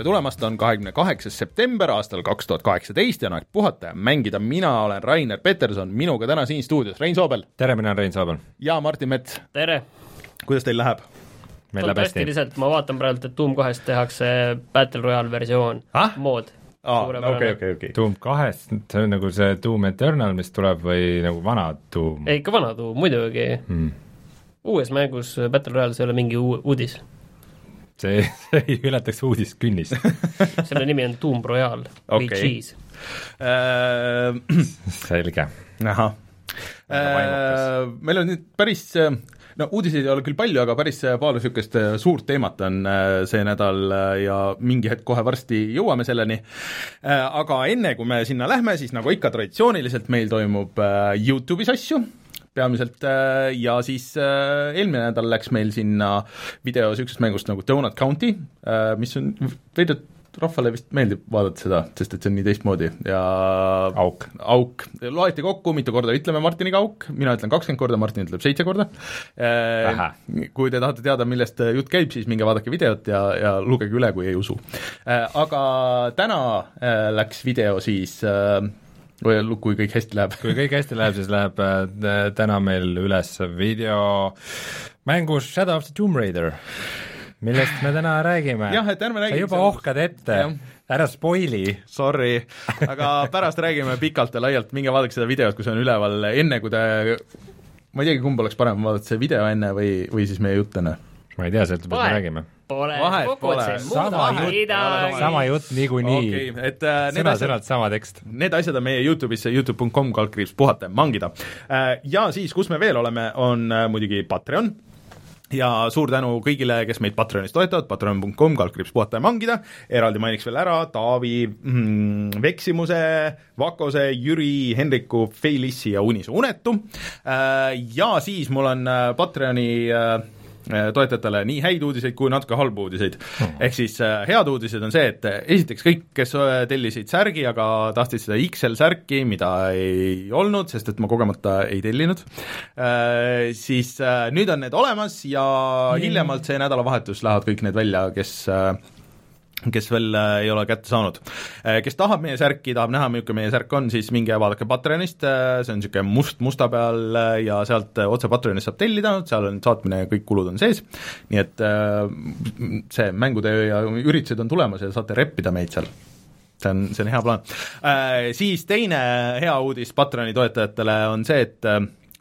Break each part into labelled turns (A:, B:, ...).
A: tere tulemast, on kahekümne kaheksas september aastal kaks tuhat kaheksateist ja on aeg puhata ja mängida, mina olen Rainer Peterson, minuga täna siin stuudios Rein Soobel
B: tere, mina olen Rein Soobel.
A: ja Martin Mets.
C: tere!
A: kuidas teil läheb?
B: meil läheb hästi.
C: lihtsalt ma vaatan praegu, et Doom kahest tehakse Battle Royale versioon
A: ah?,
C: mood.
A: okei, okei, okei.
B: Doom kahest, see on nagu see Doom Eternal, mis tuleb või nagu vana Doom?
C: ei, ikka vana Doom, muidugi hmm.. uues mängus Battle Royale, see ei ole mingi uudis
B: see, see ei ületaks uudiskünnist
C: selle nimi on Doom Royale
A: okay. või Cheese
B: uh,. selge.
A: ahah uh,. meil on nüüd päris no uudiseid ei ole küll palju, aga päris paar niisugust suurt teemat on see nädal ja mingi hetk kohe varsti jõuame selleni. aga enne, kui me sinna lähme, siis nagu ikka traditsiooniliselt meil toimub Youtube'is asju peamiselt äh, ja siis äh, eelmine nädal läks meil sinna video niisugusest mängust nagu Donut County, äh, mis on veidi rahvale vist meeldib vaadata seda, sest et see on nii teistmoodi ja
B: auk,
A: auk, loeti kokku, mitu korda ütleme Martiniga auk, mina ütlen kakskümmend korda, Martin ütleb seitse korda. kui te tahate teada, millest jutt käib, siis minge vaadake videot ja, ja lugege üle, kui ei usu. Aga täna läks video siis või kui kõik hästi läheb?
B: kui kõik hästi läheb, siis läheb äh, täna meil üles video mängus Shadow of the Tomb Raider, millest me täna räägime.
A: jah, et ärme räägi
B: sa juba ohkad ette, ära spoili.
A: Sorry, aga pärast räägime pikalt ja laialt, minge vaadake seda videot, kui see on üleval, enne kui te ma ei teagi, kumb oleks parem, vaadata see video enne või, või siis meie jutt enne?
B: Ma ei tea, sõltub, mis me räägime.
C: Pole,
A: kokkuvõttes
B: sama jutt, sama jutt niikuinii.
A: Okay,. et äh,
B: sõna-sõnalt sama tekst.
A: Need asjad on meie Youtube'is, Youtube.com kaldkriips puhata ja mangida. Äh,. Ja siis, kus me veel oleme, on äh, muidugi Patreon. Ja suur tänu kõigile, kes meid Patreonis toetavad, patreon.com, kaldkriips puhata ja mangida, eraldi mainiks veel ära Taavi mm,, Veksimuse, Vakose, Jüri, Henriku, Felissi ja Unisu Unetu. Äh, ja siis mul on Patreoni toetajatele nii häid uudiseid kui natuke halbu uudiseid. Hmm.. ehk siis äh, head uudised on see, et äh, esiteks kõik, kes tellisid särgi, aga tahtsid seda XL särki, mida ei olnud, sest et ma kogemata ei tellinud, siis nüüd on need olemas ja hiljemalt see nädalavahetus lähevad kõik need välja, kes kes veel äh, ei ole kätte saanud. Äh, kes tahab meie särki, tahab näha, milline meie särk on, siis minge vaadake Patreonist, äh, see on niisugune must musta peal ja sealt otse Patreonist saab tellida, seal on saatmine ja kõik kulud on sees, nii et see mängutöö ja üritused on tulemas ja saate reppida meid seal see on, see on hea plaan. Siis teine hea uudis Patreoni toetajatele on see, et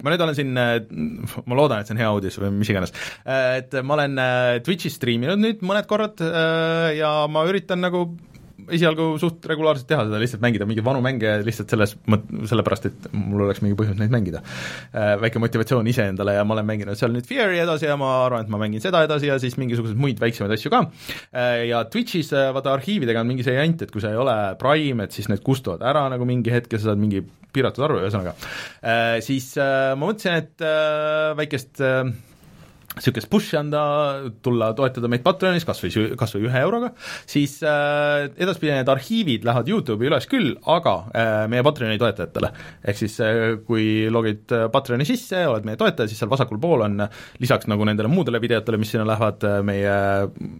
A: ma nüüd olen siin, ma loodan, et see on hea uudis või mis iganes, et ma olen äh, Twitch'is striiminud nüüd mõned korrad äh, ja ma üritan nagu esialgu suht regulaarselt teha seda, lihtsalt mängida mingeid vanu mänge lihtsalt selles mõt-, sellepärast, et mul oleks mingi põhjus neid mängida. Äh, väike motivatsioon iseendale ja ma olen mänginud seal nüüd Fear'i edasi ja ma arvan, et ma mängin seda edasi ja siis mingisuguseid muid väiksemaid asju ka. Äh, ja Twitch'is äh, vaata arhiividega on mingi see jant, et kui sa ei ole Prime, et siis need kustuvad ära nagu mingi hetk ja sa saad mingi piiratud arvu, ühesõnaga. Siis ma mõtlesin, et väikest niisugust push'i anda, tulla toetada meid Patreonis kas või, kas või ühe euroga, siis äh, edaspidi need arhiivid lähevad YouTube'i üles küll, aga äh, meie Patreoni toetajatele. ehk siis äh, kui logid äh, Patreoni sisse, oled meie toetaja, siis seal vasakul pool on lisaks nagu nendele muudele videotele, mis sinna lähevad, äh, meie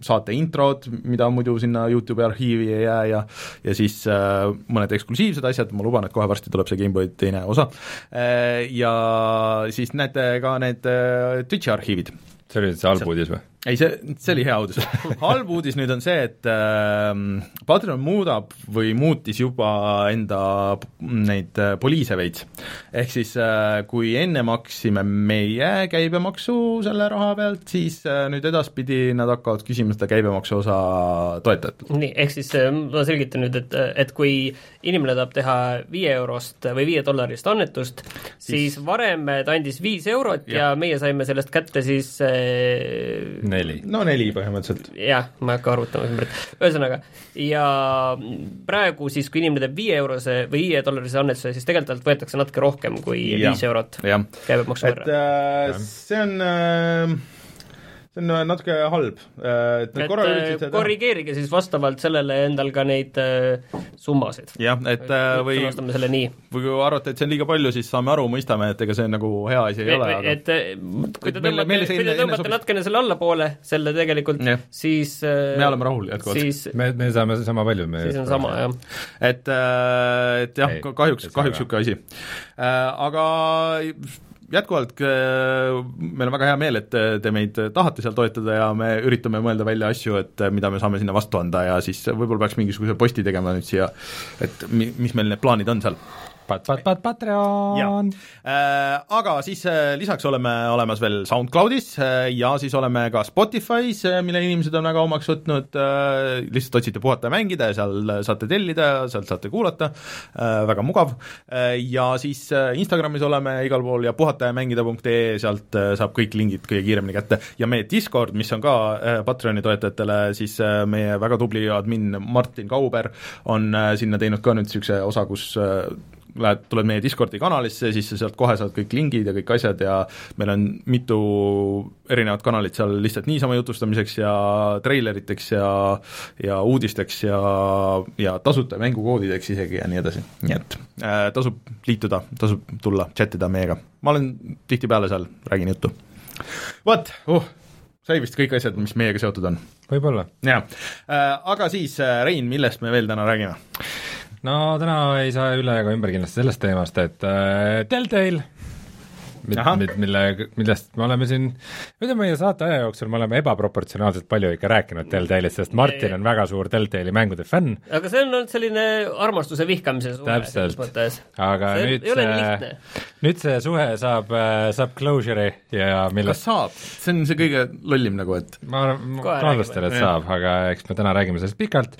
A: saate introd, mida muidu sinna YouTube'i arhiivi ei jää ja ja siis äh, mõned eksklusiivsed asjad, ma luban, et kohe varsti tuleb see GameBoy teine osa äh,, ja siis näete ka need äh, Twitch'i arhiivid
B: see oli nüüd see halb uudis või?
A: Ei, see, see oli hea uudis halb uudis nüüd on see, et äh, Patreon muudab või muutis juba enda neid äh, poliise veits. ehk siis äh, kui enne maksime meie käibemaksu selle raha pealt, siis äh, nüüd edaspidi nad hakkavad küsima seda käibemaksu osa toetajatelt.
C: nii, ehk siis äh, ma selgitan nüüd, et, et kui inimene tahab teha viie eurost või viie dollarist annetust, siis varem ta andis viis eurot ja, ja meie saime sellest kätte siis äh,
B: neli.
A: no neli põhimõtteliselt.
C: jah, ma ei hakka arvutama numbrit, ühesõnaga, ja praegu siis, kui inimene teeb viie eurose või viie dollarise annetuse, siis tegelikult talt võetakse natuke rohkem kui viis eurot käibemaksu võrra.
A: et äh, see on äh, see on natuke halb, et nad korra
C: äh,
A: üritasid seda
C: korrigeerige siis vastavalt sellele endal ka neid äh, summasid.
A: jah, et äh, või
C: sõnastame selle nii.
A: või kui arvate, et see on liiga palju, siis saame aru, mõistame, et ega see nagu hea asi ei ole, aga
C: et äh, kui te tõmbate, kui te tõmbate natukene selle allapoole, selle tegelikult, siis äh,
A: me oleme rahul jätkuvalt.
C: siis,
B: me, me saame sama palju, me
C: siis on sama, jah.
A: et, äh, et jah kahjuks kahjuks
B: ka.
A: niisugune asi. Aga jätkuvalt äh, meil on väga hea meel, et te, te meid tahate seal toetada ja me üritame mõelda välja asju, et äh, mida me saame sinna vastu anda ja siis võib-olla peaks mingisuguse posti tegema nüüd siia, et mi-, mis meil need plaanid on seal
B: pat-, pat-, pat-, Patreon!
A: Äh, aga siis äh, lisaks oleme olemas veel SoundCloudis äh, ja siis oleme ka Spotify's, äh, mille inimesed on väga omaks võtnud, lihtsalt otsite puhata ja mängida ja seal saate tellida, sealt saate kuulata, väga mugav, ja siis äh, Instagramis oleme igal pool ja puhata ja mängida.ee, sealt äh, saab kõik lingid kõige kiiremini kätte. Ja meie Discord, mis on ka äh, Patreoni toetajatele, siis äh, meie väga tubli admin Martin Kauber on äh, sinna teinud ka nüüd niisuguse osa, kus äh, lähed, tuled meie Discordi kanalisse, siis sa sealt kohe saad kõik lingid ja kõik asjad ja meil on mitu erinevat kanalit seal lihtsalt niisama jutustamiseks ja treileriteks ja ja uudisteks ja, ja tasuta mängukoodideks isegi ja nii edasi, nii et äh, tasub liituda, tasub tulla, chat ida meiega. ma olen tihtipeale seal, räägin juttu. vot, uh, sai vist kõik asjad, mis meiega seotud on.
B: võib-olla.
A: jaa äh,, aga siis äh, Rein, millest me veel täna räägime?
B: No täna ei saa üle ega ümber kindlasti sellest teemast, et äh,
A: Ahah.
B: Mid, mille, millest me oleme siin, ütleme meie saate aja jooksul me oleme ebaproportsionaalselt palju ikka rääkinud Telltale'ist, sest Martin on väga suur Telltale'i mängude fänn,
C: aga see on olnud selline armastuse vihkamise suhe selles mõttes.
B: aga
C: See
B: nüüd
C: ei ole nii
B: see
C: lihtne.
B: nüüd see suhe saab, saab closure'i ja
A: kas
B: millest
A: saab? see on see kõige lollim nagu, et
B: ma arvan, ma
C: Kohe
B: kahtlustan, et saab, aga eks me täna räägime sellest pikalt.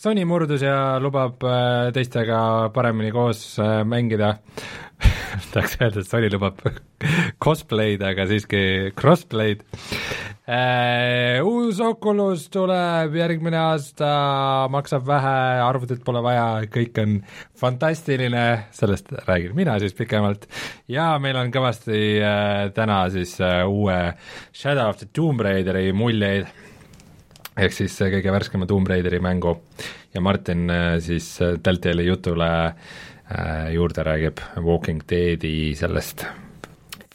B: Sony murdus ja lubab äh, teistega paremini koos äh, mängida tahaks öelda, et Sony lubab cosplay'd, aga siiski crossplay'd äh,. uus Oculus tuleb järgmine aasta, maksab vähe, arvutit pole vaja, kõik on fantastiline, sellest räägin mina siis pikemalt. ja meil on kõvasti äh, täna siis äh, uue Shadow of the Tomb Raideri muljeid ehk siis kõige värskema Tomb Raideri mängu ja Martin siis Telltale'i jutule äh, juurde räägib Walking Deadi sellest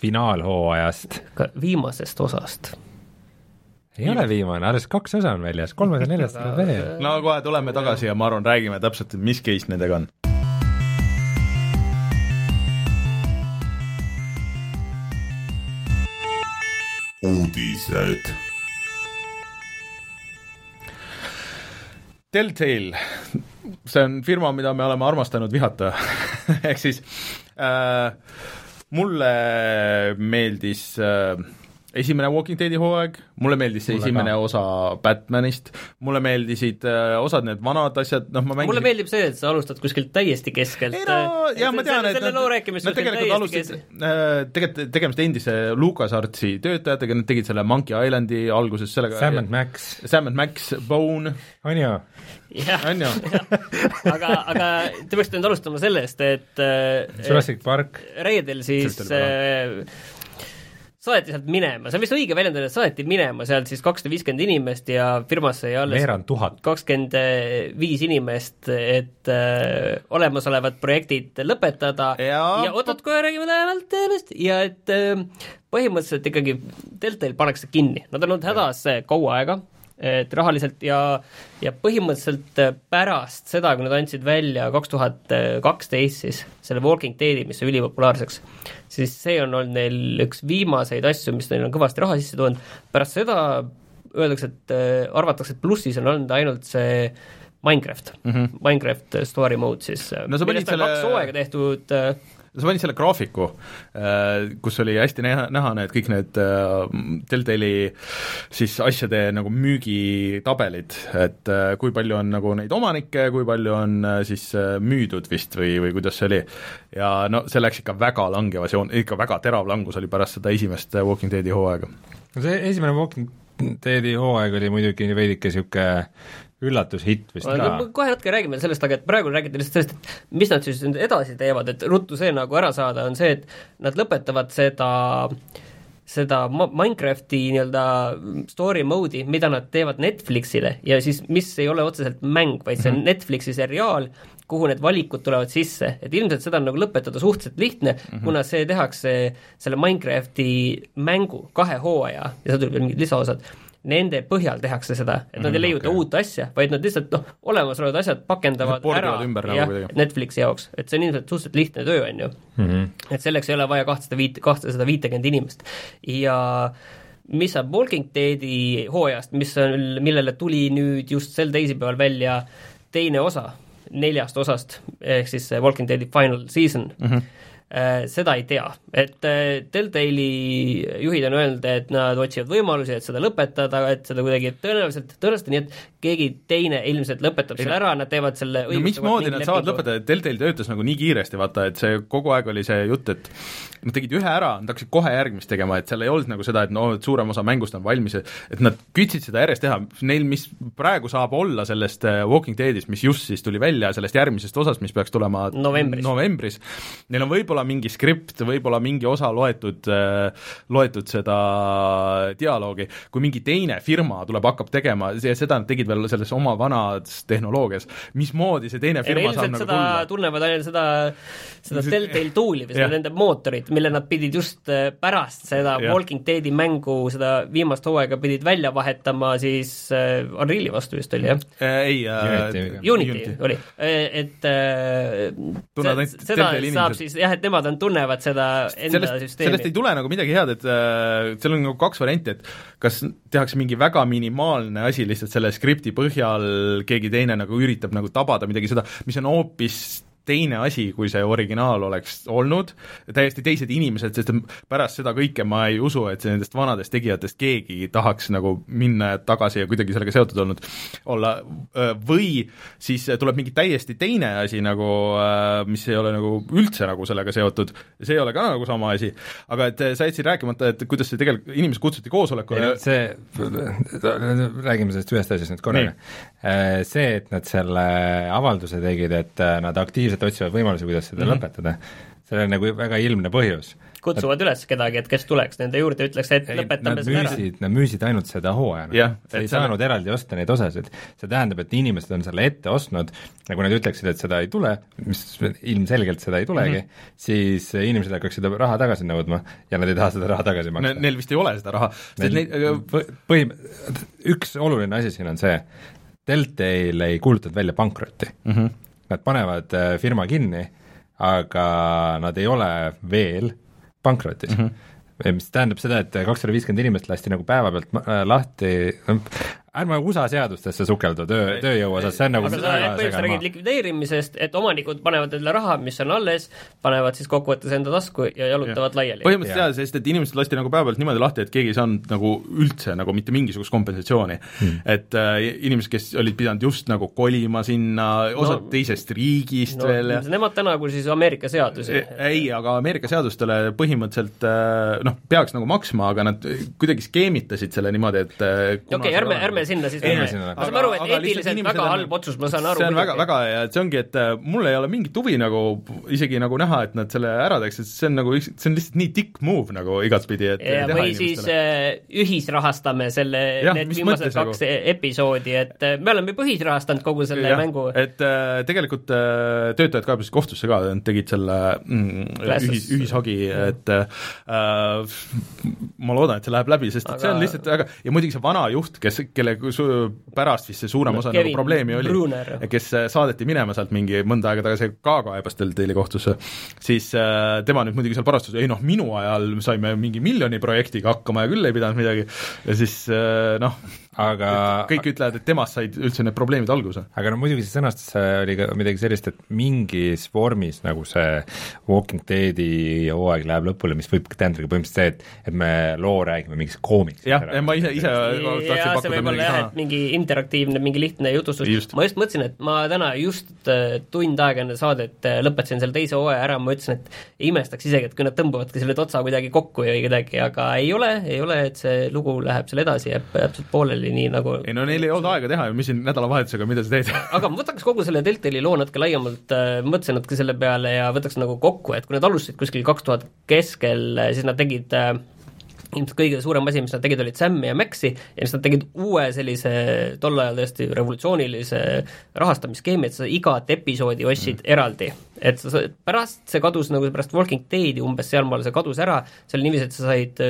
B: finaalhooajast.
C: viimasest osast.
B: ei ole viimane, alles kaks osa on väljas, kolmas ja neljas tuleb veel.
A: no kohe tuleme tagasi ja ma arvan, räägime täpselt, mis case nendega on.
D: uudised
A: Telltale, see on firma, mida me oleme armastanud vihata ehk siis äh, mulle meeldis äh, esimene Walking Deadi hooaeg, mulle meeldis see
B: Mulle
A: esimene
B: ka.
A: osa Batmanist, mulle meeldisid äh, osad need vanad asjad, noh ma mängisin
C: mulle meeldib see, et sa alustad kuskilt täiesti keskelt.
A: ei no jaa, ma tean, et
C: selle loo rääkimist
A: nad tegelikult alustasid äh, tegelikult tegemist endise LucasArtsi töötajatega, nad tegid selle Monkey Islandi alguses sellega
B: Sam and Max,
A: Sam and Max, Bone,
B: on ju?
C: Jah,
A: on ju?
C: aga, aga te peaksite nüüd alustama sellest, et äh,
B: Jurassic Park,
C: reedel siis äh, saadeti sealt minema, see on vist õige väljend, et saadeti minema sealt siis kakssada viiskümmend inimest ja firmasse jäi alles
B: veerand tuhat.
C: kakskümmend viis inimest, et äh, olemasolevad projektid lõpetada.
A: Ja-
C: ja oot-oot, kohe räägime lähemalt sellest. Ja et äh, põhimõtteliselt ikkagi Deltail pannakse kinni, nad on olnud hädas kaua aega, et rahaliselt ja, ja põhimõtteliselt äh, pärast seda, kui nad andsid välja kaks tuhat kaksteist siis selle Walking Deadi, mis sai ülipopulaarseks, siis see on olnud neil üks viimaseid asju, mis neil on kõvasti raha sisse toonud, pärast seda öeldakse, et äh, arvatakse, et plussis on olnud ainult see Minecraft mm, -hmm. Minecraft Story Mode siis.
A: No
C: millest on
A: selle-
C: kaks hooaega tehtud äh,
A: sa panid selle graafiku, kus oli hästi näha, näha need kõik need äh, Deltali siis asjade nagu müügitabelid, et äh, kui palju on nagu neid omanikke, kui palju on äh, siis äh, müüdud vist või, või kuidas see oli. ja no see läks ikka väga langevas joon-, ikka väga terav langus oli pärast seda esimest äh, Walking Deadi hooaega.
B: no see esimene Walking Deadi hooaeg oli muidugi veidike niisugune üllatushitt vist
C: aga
B: ka.
C: kohe natuke räägime sellest, aga et praegu räägite lihtsalt sellest, et mis nad siis nüüd edasi teevad, et ruttu see nagu ära saada, on see, et nad lõpetavad seda seda Minecrafti nii-öelda story mode'i, mida nad teevad Netflixile ja siis, mis ei ole otseselt mäng, vaid see on mm -hmm. Netflixi seriaal, kuhu need valikud tulevad sisse, et ilmselt seda on nagu lõpetada suhteliselt lihtne mm, -hmm. kuna see tehakse selle Minecrafti mängu kahe hooaja ja seal tuleb veel mingid lisaosad nende põhjal tehakse seda, et nad mm, ei leiuta okay. uut asja, vaid nad lihtsalt noh, olemasolevad asjad pakendavad ära
A: ümber,
C: jah nagu, Netflixi jaoks, et see on ilmselt suhteliselt lihtne töö, on ju mm. -hmm. et selleks ei ole vaja kahtesada viit-, kahtesada viitekümmet inimest ja mis saab Walking Deadi hooajast, mis on, millele tuli nüüd just sel teisipäeval välja teine osa neljast osast, ehk siis Walking Deadi final season mm, -hmm seda ei tea, et äh, Deltali juhid on öelnud, et nad otsivad võimalusi, et seda lõpetada, et seda kuidagi tõenäoliselt, tõenäoliselt nii, et keegi teine ilmselt lõpetab selle ära, nad teevad selle
A: no mismoodi nad saavad lõpetada, et Deltal töötas nagu nii kiiresti, vaata, et see kogu aeg oli see jutt, et nad tegid ühe ära, nad hakkasid kohe järgmist tegema, et seal ei olnud nagu seda, et noh, et suurem osa mängust on valmis, et nad kütsid seda järjest teha, neil, mis praegu saab olla sellest äh, Walking Deadist, mis just siis tuli välja, sellest järgmisest osast, mis peaks tulema
C: novembris,
A: novembris, neil on võib-olla võib-olla mingi skript, võib-olla mingi osa loetud, äh, loetud seda dialoogi, kui mingi teine firma tuleb, hakkab tegema, seda nad tegid veel selles oma vanas tehnoloogias, mismoodi see teine firma
C: ja saab nagu tulla? tunnevad ainult seda, seda Telltale tool'i või seda nende mootorit, mille nad pidid just äh, pärast seda ja. Walking Deadi mängu, seda viimast hooaega pidid välja vahetama siis äh, Unreali vastu vist oli, jah?
A: Ei
C: äh,, Unity, Unity oli, et äh, seda, seda saab siis jah, et nemad on, tunnevad seda enda
A: sellest,
C: süsteemi.
A: sellest ei tule nagu midagi head, et äh, seal on nagu kaks varianti, et kas tehakse mingi väga minimaalne asi lihtsalt selle skripti põhjal, keegi teine nagu üritab nagu tabada midagi seda, mis on hoopis teine asi, kui see originaal oleks olnud, täiesti teised inimesed, sest pärast seda kõike ma ei usu, et nendest vanadest tegijatest keegi tahaks nagu minna tagasi ja kuidagi sellega seotud olnud olla, või siis tuleb mingi täiesti teine asi nagu, mis ei ole nagu üldse nagu sellega seotud, see ei ole ka nagu sama asi, aga et sa jätsid rääkimata, et kuidas see tegelikult, inimesed kutsuti koosolekule.
B: See, räägime sellest ühest asjast nüüd korraga. See, et nad selle avalduse tegid, et nad aktiivselt ilmselt otsivad võimalusi, kuidas seda mm -hmm. lõpetada. sellel on nagu väga ilmne põhjus.
C: kutsuvad nad, üles kedagi, et kes tuleks nende juurde ütleks, et ei, lõpetame
B: selle
C: ära.
B: Nad müüsid ainult seda hooajana yeah,, sa ei saanud selle... eraldi osta neid osasid. see tähendab, et inimesed on selle ette ostnud ja kui nad ütleksid, et seda ei tule, mis ilmselgelt seda ei tulegi mm, -hmm. siis inimesed hakkaksid raha tagasi nõudma ja nad ei taha seda raha tagasi maksta
A: ne,. Neil vist ei ole seda raha.
B: Neid... põhi, üks oluline asi siin on see, Deltail ei kuulutatud välja pankrotti mm. -hmm nad panevad äh, firma kinni, aga nad ei ole veel pankrotis mm. -hmm. mis tähendab seda, et kakssada viiskümmend inimest lasti nagu päevapealt äh, lahti, ärme USA seadustesse sukeldu töö, tööjõu osas, see on nagu
C: aga sa põhimõtteliselt räägid likvideerimisest, et omanikud panevad endale raha, mis on alles, panevad siis kokkuvõttes enda tasku ja jalutavad ja. laiali.
A: põhimõtteliselt jaa, sest et inimesed lasti nagu päevapealt niimoodi lahti, et keegi ei saanud nagu üldse nagu mitte mingisugust kompensatsiooni hmm.. et äh, inimesed, kes olid pidanud just nagu kolima sinna, osad no, teisest riigist no, veel ja
C: nemad tänagu siis Ameerika seadusi.
A: E, ei, aga Ameerika seadustele põhimõtteliselt äh, noh, peaks nagu maksma, aga nad kuidagi skeemitasid selle niimoodi, et
C: äh, okei okay,, ärme, ärme sinna siis minna. ma saan aru, et eetiliselt väga halb otsus, ma saan aru.
A: see on väga, väga hea, et see ongi, et äh, mul ei ole mingit huvi nagu isegi nagu näha, et nad selle ära teeks, et see on nagu, see on lihtsalt nii dick move nagu igatspidi, et
C: ja, või siis äh, ühisrahastame selle, need viimased kaks nagu? episoodi, et äh, me oleme juba ühisrahastanud kogu selle ja, mängu.
A: et äh, tegelikult äh, töötajad kaebasid kohtusse ka, nad tegid selle mm, ühis, ühishagi, et äh, ma loodan, et see läheb läbi, sest aga... et see on lihtsalt väga, ja muidugi see vana juht, kes, kelle pärast vist see suurem osa Kevin nagu probleemi oli, kes äh, saadeti minema sealt mingi mõnda aega tagasi ka kaebas Deltali kohtusse, siis äh, tema nüüd muidugi seal parastas, ei noh, minu ajal saime mingi miljoni projektiga hakkama ja küll ei pidanud midagi, ja siis äh, noh, aga kõik ütlevad, et temast said üldse need probleemid alguse.
B: aga no muidugi see sõnastus oli ka midagi sellist, et mingis vormis nagu see Walking Deadi hooaeg läheb lõpule, mis võib tähendada põhimõtteliselt see, et et me loo räägime mingist koomiksist.
A: jah, ma ise, ise tahtsin pakkuda
C: midagi jah, et mingi interaktiivne, mingi lihtne jutustus, ma just mõtlesin, et ma täna just äh, tund aega enne saadet äh, lõpetasin selle teise hooaja ära, ma ütlesin, et ei imestaks isegi, et kui nad tõmbavadki selle otsa kuidagi kokku või kuidagi, aga ei ole, ei ole, et see lugu läheb seal edasi, jääb täpselt pooleli oli nii nagu
A: ei no neil ei olnud aega teha ju, mis siin nädalavahetusega, mida sa teed
C: aga ma võtaks kogu selle Deltali loo natuke laiemalt äh,, mõtlesin natuke selle peale ja võtaks nagu kokku, et kui nad alustasid kuskil kaks tuhat keskel, siis nad tegid äh, ilmselt kõige suurem asi, mis nad tegid, olid Sam'i ja Maxi ja siis nad tegid uue sellise tol ajal tõesti revolutsioonilise rahastamisskeemi, et sa igat episoodi ostsid mm. eraldi. et sa, pärast see kadus nagu pärast Walking Deadi umbes sealmaal see kadus ära, see oli niiviisi, et sa said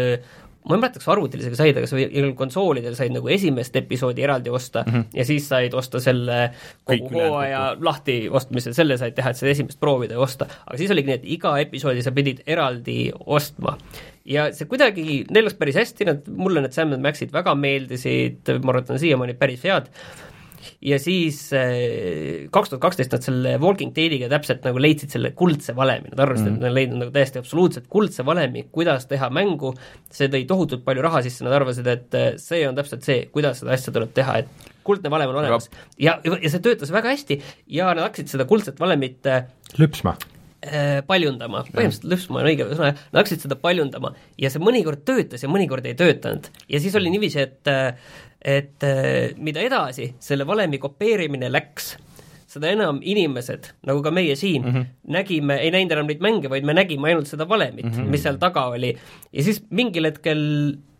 C: ma ei mäleta, kas arvutil isegi said, aga sa konsoolidel said nagu esimest episoodi eraldi osta mm -hmm. ja siis said osta selle kogu hooaja lahti ostmise, selle said teha, et seda esimest proovida ja osta. aga siis oligi nii, et iga episoodi sa pidid eraldi ostma ja see kuidagi, neil läks päris hästi, nad, mulle need Sam Maxid väga meeldisid, ma arvan, et nad on siiamaani päris head, ja siis eh, kaks tuhat kaksteist nad selle Walking Deadiga täpselt nagu leidsid selle kuldse valemi, nad arvasid mm, -hmm. et nad on leidnud nagu täiesti absoluutselt kuldse valemi, kuidas teha mängu, see tõi tohutult palju raha sisse, nad arvasid, et eh, see on täpselt see, kuidas seda asja tuleb teha, et kuldne valem on olemas. ja, ja see töötas väga hästi ja nad hakkasid seda kuldset valemit eh,
B: lüpsma
C: Äh, paljundama, põhimõtteliselt lõpsma on õige sõna, nad hakkasid seda paljundama ja see mõnikord töötas ja mõnikord ei töötanud. ja siis oli niiviisi, et et mida edasi selle valemi kopeerimine läks, seda enam inimesed, nagu ka meie siin mm, -hmm. nägime, ei näinud enam neid mänge, vaid me nägime ainult seda valemit mm, -hmm. mis seal taga oli. ja siis mingil hetkel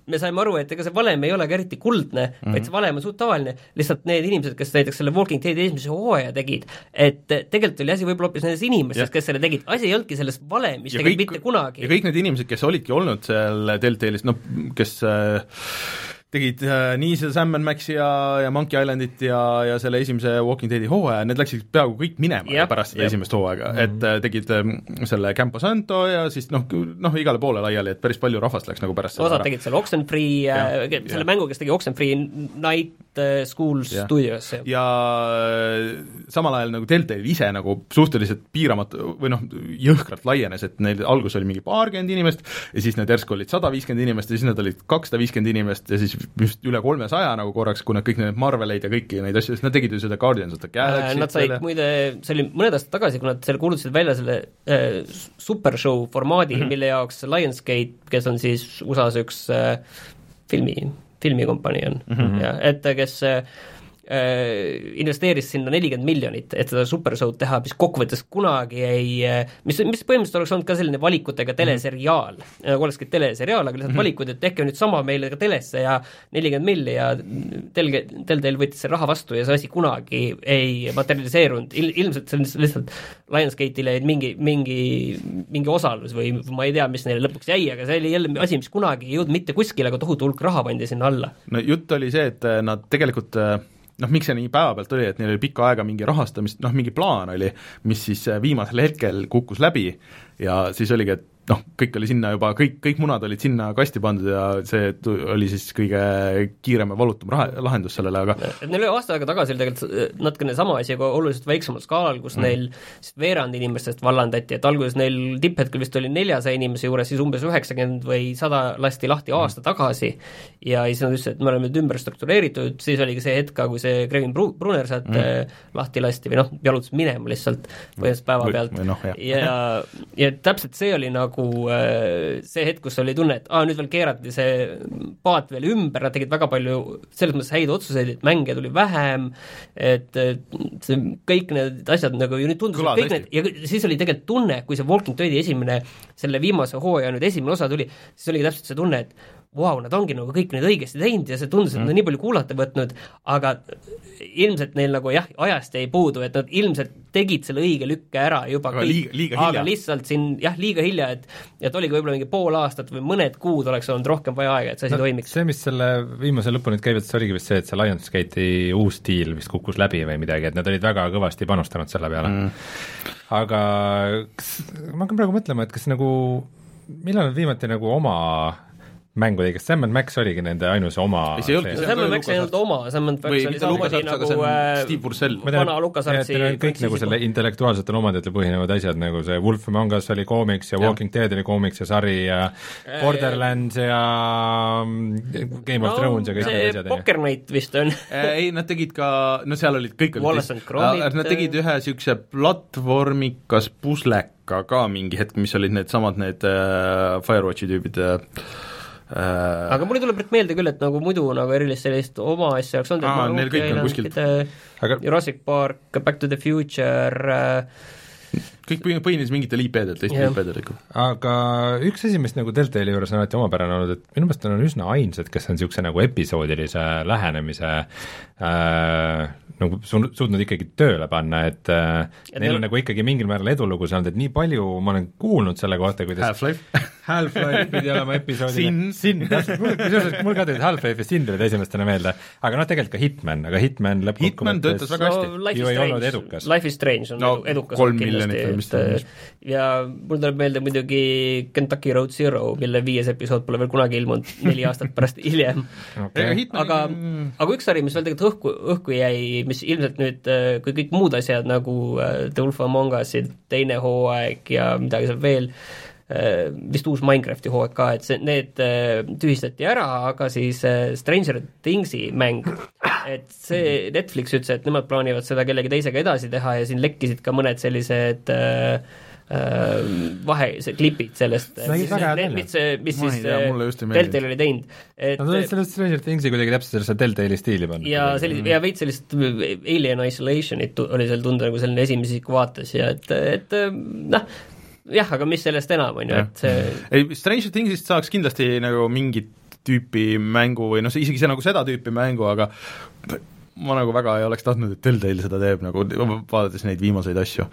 C: me saime aru, et ega see valem ei ole ka eriti kuldne mm, -hmm. vaid see valem on suht tavaline, lihtsalt need inimesed, kes näiteks selle Walking Deadi esimese hooaja tegid, et tegelikult oli asi võib-olla hoopis nendes inimestes, kes selle tegid, asi ei olnudki selles valemis tegelikult mitte kunagi.
A: ja kõik need inimesed, kes olidki olnud seal Deltailis, noh, kes äh, tegid äh, nii seda Sam and Maxi ja, ja Monkey Islandit ja, ja selle esimese Walking Deadi hooaja, need läksid peaaegu kõik minema yep, pärast seda yep. esimest hooaega mm, -hmm. et äh, tegid äh, selle Campo Santo ja siis noh, noh igale poole laiali, et päris palju rahvast läks nagu pärast
C: osad tegid selle Oxenfree, äh, selle ja. mängu, kes tegi Oxenfree Night äh, School ja. Studios.
A: ja äh, samal ajal nagu Deltail ise nagu suhteliselt piiramatu või noh, jõhkralt laienes, et neil alguses oli mingi paarkümmend inimest ja siis need järsku olid sada viiskümmend inimest ja siis nad olid kakssada viiskümmend inimest ja siis vist üle kolmesaja nagu korraks, kui nad kõik need Marveleid ja kõiki neid asju, sest nad tegid ju seda Guardians of the Galaxy
C: Nad said muide, see oli mõned aastad tagasi, kui nad selle kuulutasid välja selle äh, supershow formaadi mm, -hmm. mille jaoks Lionsgate, kes on siis USA-s üks äh, filmi, filmikompanii on mm, -hmm. ja et kes äh, Äh, investeeris sinna nelikümmend miljonit, et seda supershow'd teha, mis kokkuvõttes kunagi ei, äh, mis, mis põhimõtteliselt oleks olnud ka selline valikutega teleseriaal mm, -hmm. nagu olekski teleseriaal, aga lihtsalt mm -hmm. valikud, et tehke nüüd sama meile ka telesse ja nelikümmend milli ja telge, Telltale võttis selle raha vastu ja see asi kunagi ei materialiseerunud, il-, ilmselt see on lihtsalt Lionsgate'ile jäid mingi, mingi, mingi osalus või ma ei tea, mis neile lõpuks jäi, aga see oli jälle asi, mis kunagi ei jõudnud mitte kuskile, aga tohutu hulk raha pandi sinna alla.
A: no jutt oli see, et nad tegelikult noh, miks see nii päevapealt oli, et neil oli pikka aega mingi rahastamist, noh mingi plaan oli, mis siis viimasel hetkel kukkus läbi ja siis oligi, et noh, kõik oli sinna juba, kõik, kõik munad olid sinna kasti pandud ja see oli siis kõige kiirem ja valutum raha, lahendus sellele, aga
C: et neil oli aasta aega tagasi oli tegelikult natukene sama asi, aga oluliselt väiksemal skaalal, kus mm. neil veerand inimestest vallandati, et alguses neil tipphetkel vist oli neljasaja inimese juures, siis umbes üheksakümmend või sada lasti lahti mm. aasta tagasi ja siis nad ütlesid, et me oleme nüüd ümber struktureeritud, siis oligi see hetk ka, kui see Grevin Bru-, Brunner sealt mm. lahti lasti või noh, jalutas minema lihtsalt põhimõtteliselt päevapealt
A: no,
C: ja, ja täpselt see oli nagu nagu äh, see hetk, kus oli tunne, et aa, nüüd veel keerati see paat veel ümber, nad tegid väga palju selles mõttes häid otsuseid, et mänge tuli vähem, et see, kõik need asjad nagu ju nüüd tundusid kõik hästi. need, ja siis oli tegelikult tunne, kui see Walking Deadi esimene, selle viimase hooaja nüüd esimene osa tuli, siis oligi täpselt see tunne, et vau wow,, nad ongi nagu kõik nüüd õigesti teinud ja see tundus, et nad on nii palju kuulata võtnud, aga ilmselt neil nagu jah, ajast jäi puudu, et nad ilmselt tegid selle õige lükke ära juba
A: aga kõik, liiga, liiga
C: aga lihtsalt siin jah, liiga hilja, et et oligi võib-olla mingi pool aastat või mõned kuud oleks olnud rohkem vaja aega, et see asi no, toimiks.
B: see, mis selle viimase lõpuni käivitas, oligi vist see, et see Lionsgate'i uus stiil vist kukkus läbi või midagi, et nad olid väga kõvasti panustanud selle peale. Mm.. aga kas, ma hakkan praegu mõtlema, et kas nagu millal nad viimati nagu oma mängu tegi, kas Sam and Max oligi nende ainus oma
C: see ei olnudki, Sam and Max ei olnud oma, Sam and Max oli samamoodi nagu äh,
A: Steve Bursell.
C: vana LucasArtsi
B: kõik nagu selle intellektuaalsetel omanditel põhinevad asjad, nagu see Wolf Among Us oli koomiks ja. Walking Dead oli koomiks ja sari ja äh, Borderlands ja mm, Game of no, Thrones ja kõik need asjad.
C: Poker Night vist on
A: ei, nad tegid ka, no seal olid kõik olid nad tegid ühe niisuguse platvormikas pusleka ka mingi hetk, mis olid needsamad need Firewatchi tüübid
C: Äh, aga mulle tuleb meelde küll, et nagu muidu nagu erilist sellist oma asja oleks olnud,
A: et neil kõik on kuskilt
C: aga Jurassic Park, Back to the Future äh,
A: kõik põhi- põhines mingitel IP-del, teistel
C: Jah.
A: IP-del ikka.
B: aga üks asi, mis nagu Deltali juures on alati omapärane olnud, et minu meelest nad on üsna ainsad, kes on niisuguse nagu episoodilise lähenemise äh, nagu su-, suutnud ikkagi tööle panna, et äh,
C: Ja
B: neil on nagu ikkagi mingil määral edulugu saanud, et nii palju ma olen kuulnud selle kohta, kuidas
A: Half-Life
B: Half-Life pidi olema episoodiline
A: Sin, Sin.
B: täpselt, kusjuures mul ka tulid Half-Life ja Sin tulid esimestena meelde, aga noh, tegelikult ka Hitman, aga Hitman
A: Hitman
B: lõppkokkuvõttes
A: töötas väga hästi.
C: Life
B: ju
C: is
B: ei olnud
C: Strange,
B: edukas.
C: Life is Strange on
A: No,
C: no, edukas
A: kolm miljonit või mis ta
C: kindlasti, et ja mul tuleb meelde muidugi Kentucky Road Zero, mille viies episood pole veel kunagi ilmunud, neli aastat pärast hiljem
B: okay.
C: Aga, aga üks sari, mis veel tegelikult õhku, õhku jäi, mis ilmselt nüüd, kui kõik muud asjad nagu äh, The Wolf Among Us'id, teine hooaeg ja midagi seal veel, vist uus Minecrafti hooaeg ka, et see, need äh, tühistati ära, aga siis äh, Stranger Thingsi mäng, et see Netflix ütles, et nemad plaanivad seda kellegi teisega edasi teha ja siin lekkisid ka mõned sellised äh, äh, vahe, see klipid sellest, mis, mis
A: ei
C: siis äh. Deltal oli teinud, et
B: Nad olid sellest Stranger Thingsi kuidagi täpselt sellesse Deltali stiili pannud.
C: ja sellise, ja veits sellist Alien Isolationit tu- oli seal tunda nagu selline esimese isiku vaates ja et, et noh, jah, aga mis sellest enam, on ju, et see
A: ei, Stranger Thingsist saaks kindlasti nagu mingit tüüpi mängu või noh, isegi see nagu seda tüüpi mängu, aga ma nagu väga ei oleks tahtnud, et Telltale seda teeb, nagu vaadates neid viimaseid asju,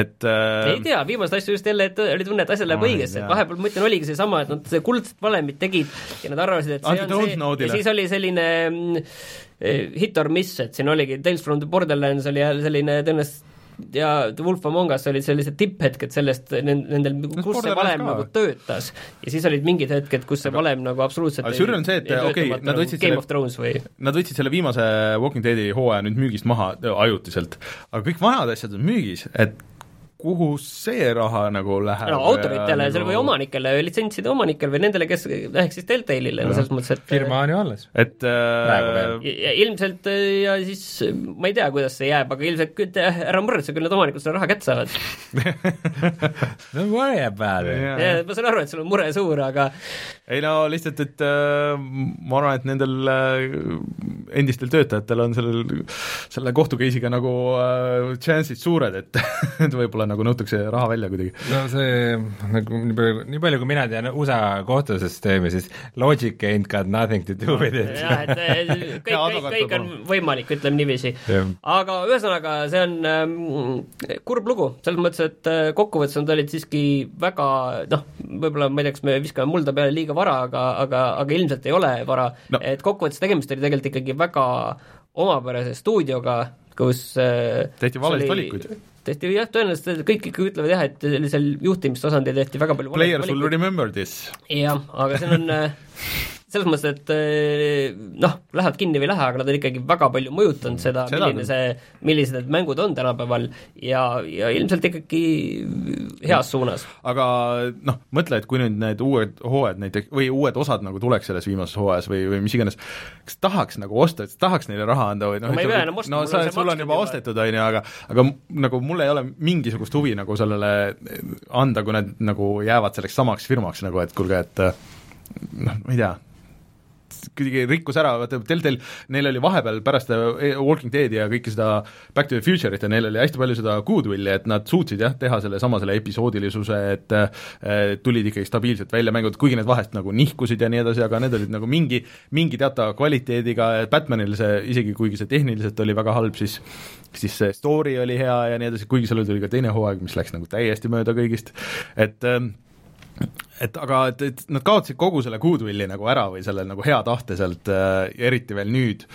A: et äh,
C: ei tea, viimaseid asju just jälle, et oli tunne, et asjad läheb õigesti, et vahepeal ma ütlen, oligi seesama, et nad see kuldset valemit tegid ja nad arvasid, et see
A: Anti
C: on see
A: Dontnode'ile.
C: ja siis oli selline mm, eh, hit or miss, et siin oligi Tales from the Borderlands oli jälle selline tõenäoliselt ja Wolf Among Us olid sellised tipphetked sellest, nendel, kus see valem nagu töötas. ja siis olid mingid hetked, kus see valem nagu absoluutselt
A: aga sürr on see, et
C: ei
A: okei,
C: töötamata
A: nad võtsid
C: Game
A: selle- Nad võtsid selle viimase Walking Deadi hooaja nüüd müügist maha ajutiselt, aga kõik vanad asjad on müügis, et kuhu see raha nagu läheb?
C: no autoritele
A: nagu...
C: seal või omanikele, litsentside omanikele või nendele, kes, ehk siis Deltale'ile, no selles mõttes, et
B: firma on ju alles.
A: et äh,
C: ja, ja ilmselt äh, ja siis äh, ma ei tea, kuidas see jääb, aga ilmselt küll, äh, ära muretse, küll need omanikud selle raha kätte saavad.
B: Don't worry about it.
A: Jaa.
C: ja ma saan aru, et sul on mure suur, aga
A: ei no lihtsalt, et äh, ma arvan, et nendel äh, endistel töötajatel on sellel, selle kohtu case'iga nagu äh, chance'id suured, et et võib-olla nagu nõutakse raha välja kuidagi.
B: no see, nagu nii palju, nii palju kui mina tean USA kohtusüsteemi, siis logic ain't got nothing to do with it.
C: jah, et äh, kõik, kõik, kõik on võimalik, ütleme niiviisi. Aga ühesõnaga, see on ähm, kurb lugu, selles mõttes, et äh, kokkuvõttes nad olid siiski väga noh, võib-olla ma ei tea, kas me viskame mulda peale liiga vara, aga, aga, aga ilmselt ei ole vara
A: no.,
C: et kokkuvõttes tegemist oli tegelikult ikkagi väga omapärase stuudioga, kus äh,
A: Tehti valesid
C: oli-
A: valikuid.
C: tehti jah, tõenäoliselt kõik ikka ütlevad jah, et sellisel juhtimistasandil tehti väga palju
A: Players will remember this.
C: jah, aga siin on äh, selles mõttes, et äh, noh, lähevad kinni või ei lähe, aga nad on ikkagi väga palju mõjutanud seda,
A: Seda
C: milline see, millised need mängud on tänapäeval ja, ja ilmselt ikkagi heas suunas.
A: aga noh, mõtle, et kui nüüd need uued hooajad näiteks või uued osad nagu tuleks selles viimases hooajas või, või mis iganes, kas tahaks nagu osta, et tahaks neile raha anda või noh,
C: No ostma,
A: no
C: on
A: sa, sul on juba ostetud, on ju, aga aga nagu mul ei ole mingisugust huvi nagu sellele anda, kui need nagu jäävad selleks samaks firmaks nagu, et kuulge, et noh, ma ei tea, kuidagi rikkus ära, vaata Deltel, neil oli vahepeal pärast seda Walking Deadi ja kõike seda Back to the Future'it ja neil oli hästi palju seda goodwill'i, et nad suutsid jah, teha sellesama selle episoodilisuse, et eh, tulid ikkagi stabiilselt välja mängud, kuigi need vahest nagu nihkusid ja nii edasi, aga need olid nagu mingi, mingi teatava kvaliteediga, Batmanil see, isegi kuigi see tehniliselt oli väga halb, siis siis see story oli hea ja nii edasi, kuigi sellel tuli ka teine hooaeg, mis läks nagu täiesti mööda kõigist, et ähm, et aga, et, et nad kaotasid kogu selle goodwill'i nagu ära või selle nagu hea tahte sealt äh, eriti veel nüüd,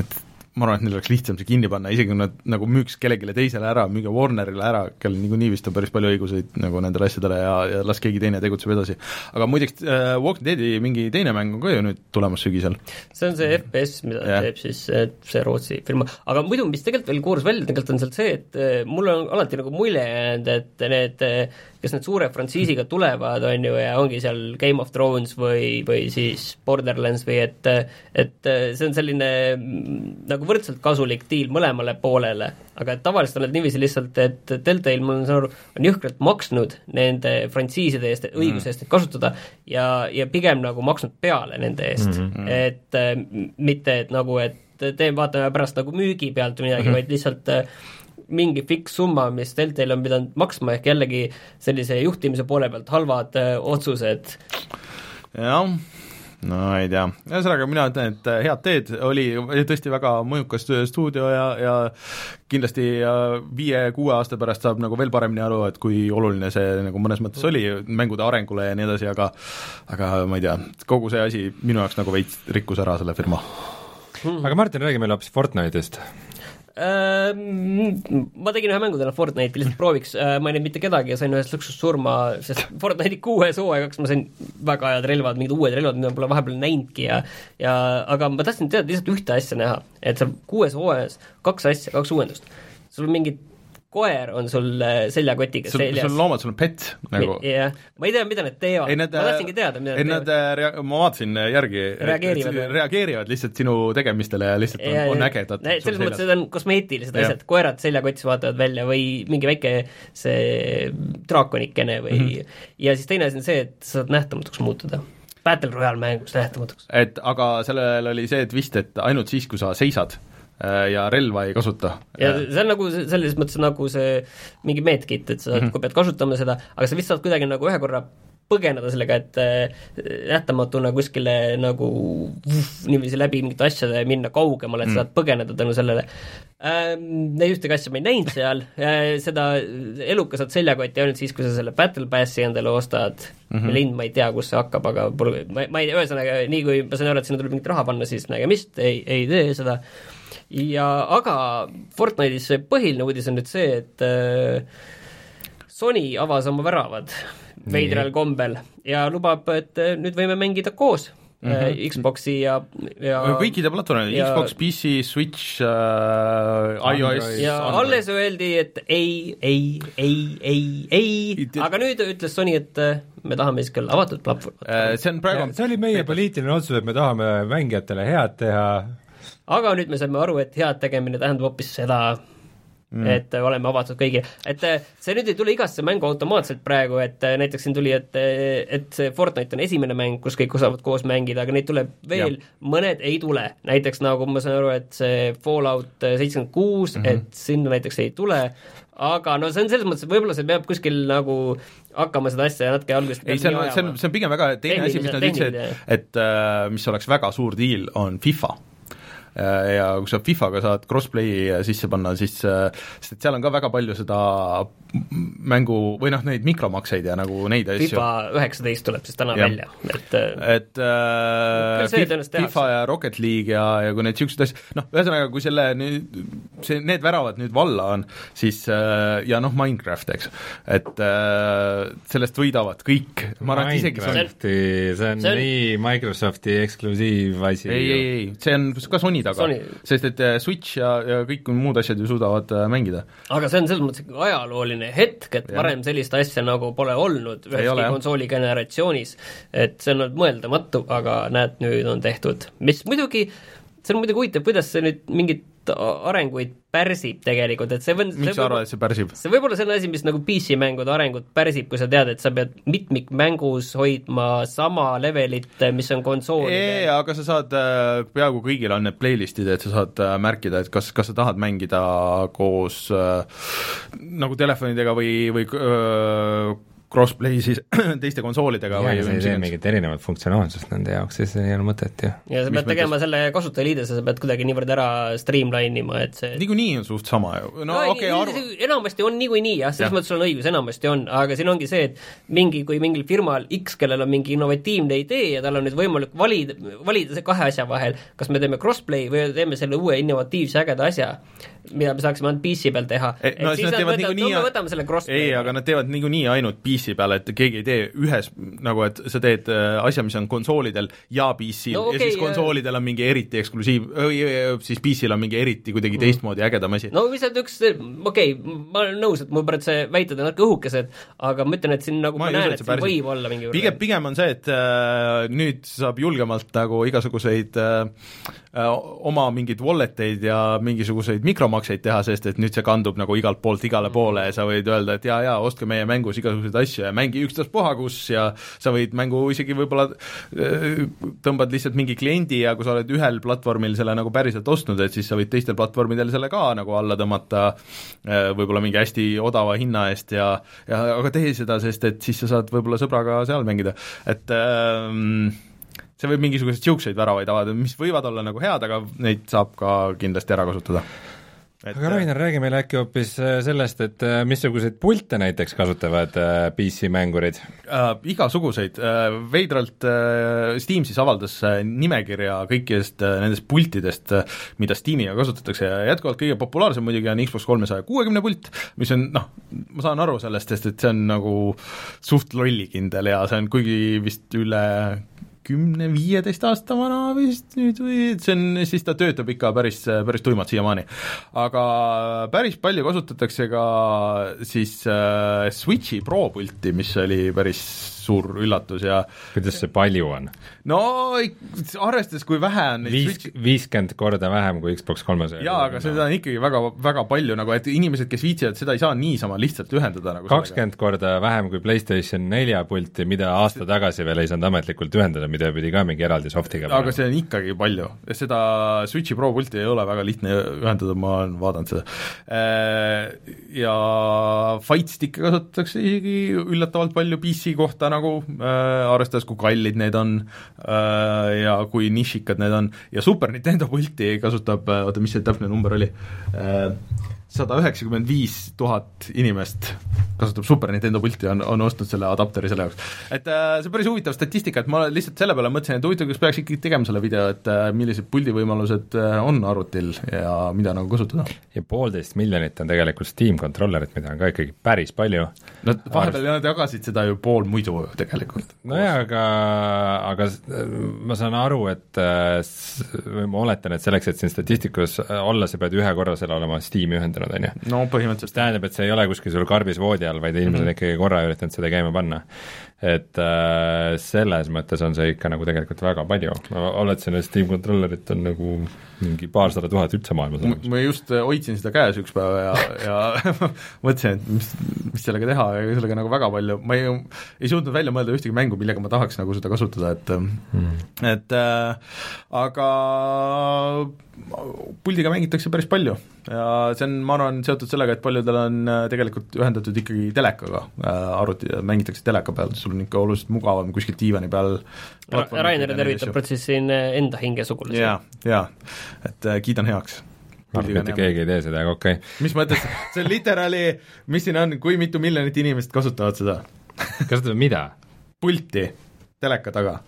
A: et ma arvan, et neil oleks lihtsam see kinni panna, isegi kui nad nagu müüks kellelegi teisele ära, müüge Warnerile ära, kellel niikuinii vist on päris palju õiguseid nagu nendele asjadele ja, ja las keegi teine tegutseb edasi. aga muideks äh, Walking Deadi mingi teine mäng on ka ju nüüd tulemas sügisel.
C: see on see FPS, mida yeah. teeb siis eh, see Rootsi firma, aga muidu, mis tegelikult veel koorus välja, tegelikult on sealt see, et eh, mulle on alati nagu mulje jäänud, et need, eh, kes need suure frantsiisiga tulevad, on ju, ja ongi seal Game of Thrones või, või siis Borderlands või et et see on selline mm, nagu võrdselt kasulik diil mõlemale poolele, aga et tavaliselt on need niiviisi lihtsalt, et Deltail, ma saan aru, on jõhkralt maksnud nende frantsiiside eest, õiguse eest neid kasutada ja, ja pigem nagu maksnud peale nende eest mm, -hmm. et äh, mitte, et nagu, et tee, vaatame pärast nagu müügi pealt või midagi mm, -hmm. vaid lihtsalt äh, mingi fikssumma, mis Deltail on pidanud maksma, ehk jällegi sellise juhtimise poole pealt halvad öö, otsused.
A: jah, no ei tea, ühesõnaga mina ütlen, et äh, head teed, oli tõesti väga mõjukas stuudio ja, ja kindlasti viie-kuue aasta pärast saab nagu veel paremini aru, et kui oluline see nagu mõnes mõttes oli mängude arengule ja nii edasi, aga aga ma ei tea, kogu see asi minu jaoks nagu veits rikkus ära selle firma.
B: aga Martin, räägi meile hoopis Fortnite'ist
C: ma tegin ühe mängu täna Fortnite'i lihtsalt prooviks, äh, ma ei näinud mitte kedagi ja sain ühest lõksus surma, sest Fortnite'i kuues hooaegaks ma sain väga head relvad, mingid uued relvad, mida ma pole vahepeal näinudki ja ja aga ma tahtsin teada lihtsalt ühte asja näha, et seal kuues hooajas kaks asja, kaks uuendust. sul on mingid koer on sul äh, seljakotiga
A: sul,
C: seljas.
A: sul on loomad, sul on pet nagu.
C: jah, ma ei tea, mida need teevad, ma tahtsingi teada, mida nad
A: teevad. Rea-, ma vaatasin järgi,
C: reageerivad,
A: reageerivad lihtsalt sinu tegemistele ja lihtsalt ja, on, on ägedad.
C: selles mõttes, et on kosmeetilised asjad, koerad seljakotis vaatavad välja või mingi väike see draakonikene või mm -hmm. ja siis teine asi on see, et sa saad nähtamatuks muutuda Battle Royale mängus nähtamatuks.
A: et aga sellel oli see twist, et ainult siis, kui sa seisad Äh, ja relva ei kasuta.
C: ja see on nagu selles mõttes nagu see mingi medkit, et sa mm, -hmm. kui pead kasutama seda, aga sa vist saad kuidagi nagu ühe korra põgeneda sellega, et äh, nähtamatuna kuskile nagu vuh, niiviisi läbi mingite asjade minna kaugemale, et mm. sa saad põgeneda tänu sellele ähm,. Neid ühtegi asja ma ei näinud seal äh,, seda eluka saad seljakotti ainult siis, kui sa selle Battle Passi endale ostad mm, -hmm. lind ma ei tea, kus see hakkab, aga pole, ma, ma ei tea, ühesõnaga nii kui ma sain aru, et sinna tuleb mingit raha panna, siis nägemist, ei, ei tee seda ja aga Fortnite'is see põhiline uudis on nüüd see, et äh, Sony avas oma väravad veidral kombel ja lubab, et äh, nüüd võime mängida koos mm -hmm. Xboxi ja, ja
A: kõikide platvormide, Xbox, PC, Switch äh,, iOS
C: ja Android. alles öeldi, et ei, ei, ei, ei, ei, aga nüüd ütles Sony, et me tahame siis küll avatud platvorm.
B: see on praegu see oli meie poliitiline otsus, et me tahame mängijatele head teha,
C: aga nüüd me saime aru, et head tegemine tähendab hoopis seda, mm. et oleme avatud kõigile, et äh, see nüüd ei tule igasse mängu automaatselt praegu, et äh, näiteks siin tuli, et, äh, et see Fortnite on esimene mäng, kus kõik saavad koos mängida, aga neid tuleb veel, mõned ei tule, näiteks nagu ma saan aru, et see Fallout seitsekümmend kuus, mhm. et sinna näiteks ei tule, aga no see on selles mõttes, et võib-olla see peab kuskil nagu hakkama seda asja natuke algusest
A: ei, see on, see on, see on pigem väga teine asi, mis nad ütlesid, et, et mis oleks väga suur diil, on FIFA ja kui sa FIFA-ga saad crossplay'i sisse panna, siis sest et seal on ka väga palju seda mängu või noh, neid mikromakseid ja nagu neid asju.
C: FIFA üheksateist tuleb siis täna ja. välja, et
A: et äh, FIFA ja Rocket League ja, ja kui neid niisuguseid asju, noh, ühesõnaga, kui selle nüüd, see, need väravad nüüd valla on, siis äh, ja noh, Minecraft, eks, et äh, sellest võidavad kõik,
B: ma arvan, et isegi Minecrafti, see on, see on nii Microsofti eksklusiivasi.
A: ei, ei, ei, see on ka Sony taga, sest et äh, Switch ja, ja kõik muud asjad ju suudavad äh, mängida.
C: aga see on selles mõttes ajalooline hetk, et ja. varem sellist asja nagu pole olnud üheski konsooli generatsioonis, et see on olnud mõeldamatu, aga näed, nüüd on tehtud, mis muidugi, see on muidugi huvitav, kuidas see nüüd mingit arenguid pärsib tegelikult, et see
A: või miks sa arvad, et see pärsib?
C: see võib olla selline asi, mis nagu PC-mängude arengut pärsib, kui sa tead, et sa pead mitmikmängus hoidma sama levelit, mis on konsoolidel.
A: aga sa saad, äh, peaaegu kõigil on need playlist'id, et sa saad äh, märkida, et kas, kas sa tahad mängida koos äh, nagu telefonidega või, või öö, crossplay siis teiste konsoolidega
B: ja, või sa ei tee mingit erinevat funktsionaalsust nende jaoks, siis ei ole mõtet ju.
C: ja sa pead tegema mõttes? selle kasutajaliidese, sa pead kuidagi niivõrd ära streamline ima, et see
A: niikuinii on suht sama ju, no, no okei okay, arv...
C: enamasti on niikuinii jah, selles ja. mõttes sul on õigus, enamasti on, aga siin ongi see, et mingi, kui mingil firmal X, kellel on mingi innovatiivne idee ja tal on nüüd võimalik valida, valida see kahe asja vahel, kas me teeme crossplay või teeme selle uue innovatiivse ägeda asja, mida me saaksime ainult PC peal teha.
A: No, siis nad teevad niikuinii
C: no, me võtame selle crossplay.
A: ei, aga nad teevad niikuinii ainult PC peal, et keegi ei tee ühes, nagu et sa teed äh, asja, mis on konsoolidel ja PC-l no, okay, ja siis konsoolidel on mingi eriti eksklusiiv, siis PC-l on mingi eriti kuidagi mm. teistmoodi ägedam asi.
C: no lihtsalt üks, okei okay,, ma olen nõus, et mul praegu see väited on natuke õhukesed, aga ma ütlen, et siin nagu ma, ma näen, et siin võib olla mingi
A: pigem, pigem on see, et äh, nüüd saab julgemalt nagu igasuguseid äh, äh, oma mingeid wallet eid ja mingisuguseid mikromakseid teha, sest et nüüd see kandub nagu igalt poolt igale poole ja sa võid öelda, et jaa, jaa, ostke meie mängus igasuguseid asju, asju ja mängi ükstaspuha kus ja sa võid mängu isegi võib-olla äh, tõmbad lihtsalt mingi kliendi ja kui sa oled ühel platvormil selle nagu päriselt ostnud, et siis sa võid teistel platvormidel selle ka nagu alla tõmmata äh, võib-olla mingi hästi odava hinna eest ja ja aga tee seda, sest et siis sa saad võib-olla sõbraga seal mängida, et ähm, see võib mingisuguseid niisuguseid väravaid avada, mis võivad olla nagu head, aga neid saab ka kindlasti ära kasutada
B: et aga Rainer, räägi meile äkki hoopis äh, sellest, et äh, missuguseid pilte näiteks kasutavad äh, PC-mängurid
A: äh,? Igasuguseid äh,, veidralt äh, Steam siis avaldas äh, nimekirja kõikidest äh, nendest pultidest äh,, mida Steamiga kasutatakse ja jätkuvalt kõige populaarsem muidugi on Xbox kolmesaja kuuekümne pult, mis on noh, ma saan aru sellest, sest et see on nagu suht lollikindel ja see on kuigi vist üle kümne-viieteist aasta vana vist nüüd või see on, siis ta töötab ikka päris, päris tuimalt siiamaani. aga päris palju kasutatakse ka siis äh, Switchi Pro pulti, mis oli päris suur üllatus ja
B: kuidas see palju on?
A: no arvestades, kui vähe on neid
B: viis, viiskümmend korda vähem kui Xbox kolmesaja.
A: jaa, aga seda on ikkagi väga, väga palju nagu, et inimesed, kes viitsivad, seda ei saa niisama lihtsalt ühendada nagu
B: kakskümmend korda vähem kui PlayStation nelja pulti, mida aasta see... tagasi veel ei saanud ametlikult ühendada, mida pidi ka mingi eraldi soft'iga
A: aga see on ikkagi palju, seda Switchi Pro pulti ei ole väga lihtne ühendada, ma olen vaadanud seda. Äh, ja Fight Stick'e kasutatakse isegi üllatavalt palju PC kohta nagu äh,, arvestades, kui kallid need on äh, ja kui nišikad need on, ja Super Nintendo pulti kasutab, äh, oota, mis see täpne number oli? Äh,, sada üheksakümmend viis tuhat inimest kasutab Super Nintendo pulti, on, on ostnud selle adapteri selle jaoks. et äh, see on päris huvitav statistika, et ma lihtsalt selle peale mõtlesin, et huvitav, kas peaks ikkagi tegema selle video, et äh, millised puldivõimalused äh, on arvutil ja mida nagu kasutada.
B: ja poolteist miljonit on tegelikult Steam controllerit, mida on ka ikkagi päris palju.
A: no vahepeal nad jagasid seda ju pool muidu tegelikult.
B: nojah, aga, aga ma saan aru, et või ma oletan, et selleks, et siin statistikus olla, sa pead ühe korra selle olema Steam'i ühendanud on
A: ju. no põhimõtteliselt.
B: tähendab, et see ei ole kuskil sul karbis voodi all, vaid inimesed mm -hmm. ikkagi korra üritanud seda käima panna. Et äh, selles mõttes on see ikka nagu tegelikult väga palju, ma oletasin, et Steam controllerit on nagu mingi paarsada tuhat üldse maailmas olemas.
A: ma just äh, hoidsin seda käes üks päev ja, ja mõtlesin, et mis, mis sellega teha ja sellega nagu väga palju, ma ei, ei suutnud välja mõelda ühtegi mängu, millega ma tahaks nagu seda kasutada, et mm. et äh, aga puldiga mängitakse päris palju ja see on, ma arvan, seotud sellega, et paljudel on äh, tegelikult ühendatud ikkagi telekaga äh, arvuti, mängitakse teleka peal, sul on ikka oluliselt mugavam kuskil diivani peal
C: Rainer tervitab protsessi siin enda hingesugulasi.
A: jaa, jaa, et äh, kiidan heaks
B: arvan, mitte keegi ei tee seda, aga okei okay..
A: mis mõttes, see on literaali, mis siin on, kui mitu miljonit inimest kasutavad seda
B: kasutavad mida?
A: pulti teleka taga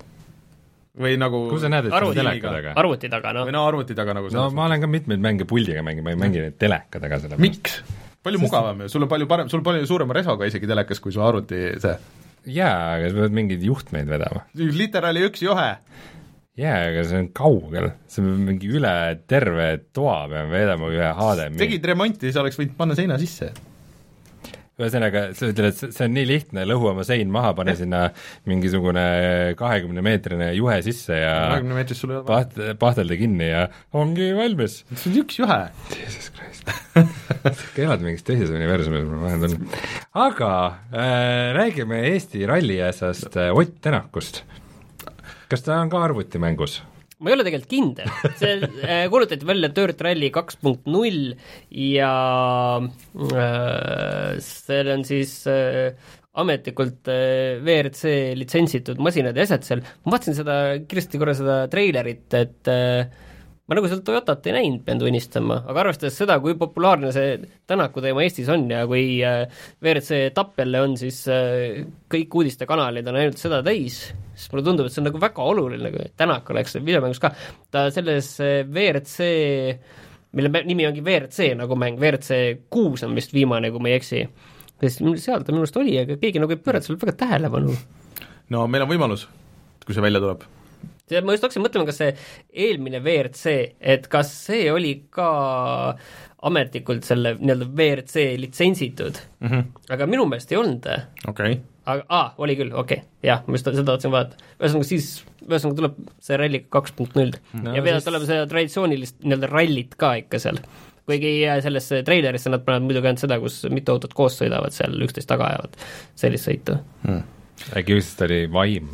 A: või nagu
B: kus sa näed, et
C: arvuti
B: teleka taga?
C: arvuti taga, noh.
A: või no arvuti taga nagu
B: no ma olen ka mitmeid mänge puldiga mänginud, ma ei mängi neid teleka taga selle
A: miks? palju Sest... mugavam ju, sul on palju parem, sul on palju suurema resoga isegi telekas, kui su arvuti see.
B: Jaa, aga sa pead mingeid juhtmeid vedama.
A: literaali üks juhe.
B: jaa, aga see on kaugel, see on mingi üle terve toa peame vedama ühe HDMI.
A: tegid remonti, siis oleks võinud panna seina sisse
B: ühesõnaga, sa ütled, et see on nii lihtne, lõhu oma sein maha, pane sinna mingisugune kahekümne meetrine juhe sisse ja
A: kahekümne meetrist sul ei ole
B: paht-, pahtelda kinni ja ongi valmis.
A: see on üks juhe.
B: Jesus Christ elad mingis teises universumis, ma vähem tunnen. aga äh, räägime Eesti ralliässast äh, Ott Tänakust. kas ta on ka arvutimängus?
C: Ma ei ole tegelikult kindel, see äh, kuulutati välja Dirt Rally kaks punkt null ja äh, seal on siis äh, ametlikult äh, WRC litsentsitud masinad ja asjad seal, ma vaatasin seda, kirjutasin korra seda treilerit, et äh, ma nagu seal Toyotat ei näinud, pean tunnistama, aga arvestades seda, kui populaarne see Tänaku teema Eestis on ja kui äh, WRC etapp jälle on, siis äh, kõik uudistekanalid on ainult seda täis, siis mulle tundub, et see on nagu väga oluline, nagu Tänak oleks videomängus ka, ta selles äh, WRC mille nimi ongi WRC nagu mäng, WRC kuus on vist viimane, kui ma ei eksi. sest seal ta minu arust oli, aga keegi nagu ei pööranud sellele väga tähelepanu.
A: no meil on võimalus, kui see välja tuleb
C: ma just hakkasin mõtlema, kas see eelmine WRC, et kas see oli ka ametlikult selle nii-öelda WRC litsentsitud mm, -hmm. aga minu meelest ei olnud.
A: okei okay.
C: aga aa ah,, oli küll, okei okay., jah, ma just seda tahtsin vaadata. ühesõnaga siis, ühesõnaga tuleb see ralli kaks punkt null ja peavad siis... olema seda traditsioonilist nii-öelda rallit ka ikka seal kuigi äh, sellesse treilerisse nad panevad muidugi ainult seda, kus mitu autot koos sõidavad seal, üksteist taga ajavad, sellist sõitu
A: Hmm.
B: äkki just oli vaim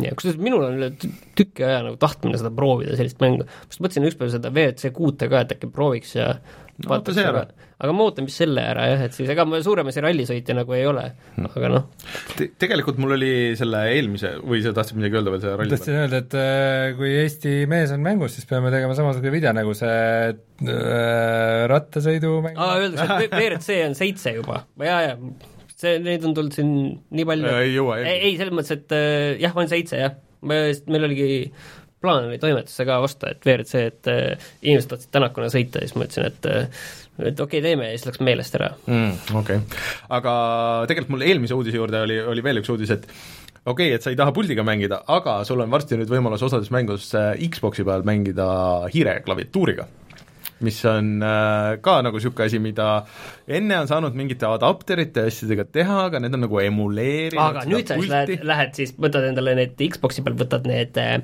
C: ja kusjuures minul on üle tü- tüki aja nagu tahtmine seda proovida, sellist mängu, ma just mõtlesin ükspäev seda WRC kuute ka, et äkki prooviks ja
A: No
C: vaataks
A: see ära.
C: aga, aga ma ootan vist selle ära jah, et siis ega ma suuremasi rallisõitja nagu ei ole, aga noh,
A: Te, tegelikult mul oli selle eelmise, või sa tahtsid midagi öelda veel selle ralli
B: tahtsin öelda, et äh, kui Eesti mees on mängus, siis peame tegema samasuguse video nagu see äh, rattasõidumäng
C: aa, öeldakse, et WRC on seitse juba, jaa, jaa, see, neid on tulnud siin nii palju
A: ei jõua
C: ei, ei, selles mõttes, et äh, jah, on seitse jah, me, meil oligi plaan oli toimetusse ka osta, et WRC, et äh, inimesed tahtsid tänakuna sõita ja siis ma ütlesin, et äh, et okei okay,, teeme ja siis läks meelest ära.
A: mm, okei okay., aga tegelikult mul eelmise uudise juurde oli, oli veel üks uudis, et okei okay,, et sa ei taha puldiga mängida, aga sul on varsti nüüd võimalus osades mängus äh, Xbox'i peal mängida hiireklaviatuuriga mis on äh, ka nagu niisugune asi, mida enne on saanud mingite adapterite ja asjadega teha, aga need on nagu emuleerinud
C: aga nüüd sa siis lähed, lähed siis, võtad endale need Xbox'i peal, võtad need äh,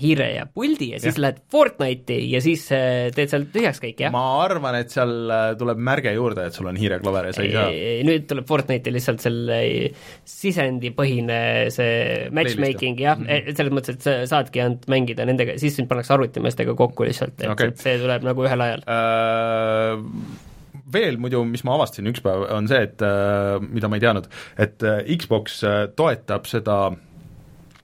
C: hiire ja puldi ja siis
A: Jah.
C: lähed Fortnite'i ja siis äh, teed seal tühjaks kõik, jah?
A: ma arvan, et seal äh, tuleb märge juurde, et sul on hiireklaver ja sa ei saa
C: nüüd tuleb Fortnite'i lihtsalt selle sisendipõhine see matchmaking jah mm -hmm. selles mõttes, et sa saadki ainult mängida nendega, siis sind pannakse arvutimeestega kokku lihtsalt, et okay. see tuleb nagu ühel ajal.
A: Äh, veel muidu, mis ma avastasin üks päev, on see, et äh, mida ma ei teadnud, et äh, Xbox äh, toetab seda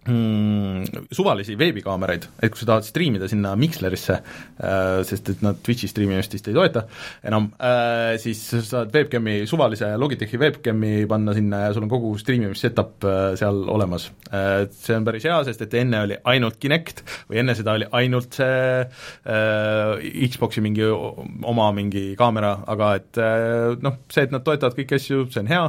A: mm, suvalisi veebikaameraid, et kui sa tahad striimida sinna Mixlerisse äh,, sest et nad Twitch'i striimimist vist ei toeta enam äh,, siis sa saad webcam'i, suvalise Logitechi webcam'i panna sinna ja sul on kogu striimimis setup äh, seal olemas äh,. See on päris hea, sest et enne oli ainult Kinect või enne seda oli ainult see äh, Xbox'i mingi oma mingi kaamera, aga et äh, noh, see, et nad toetavad kõiki asju, see on hea,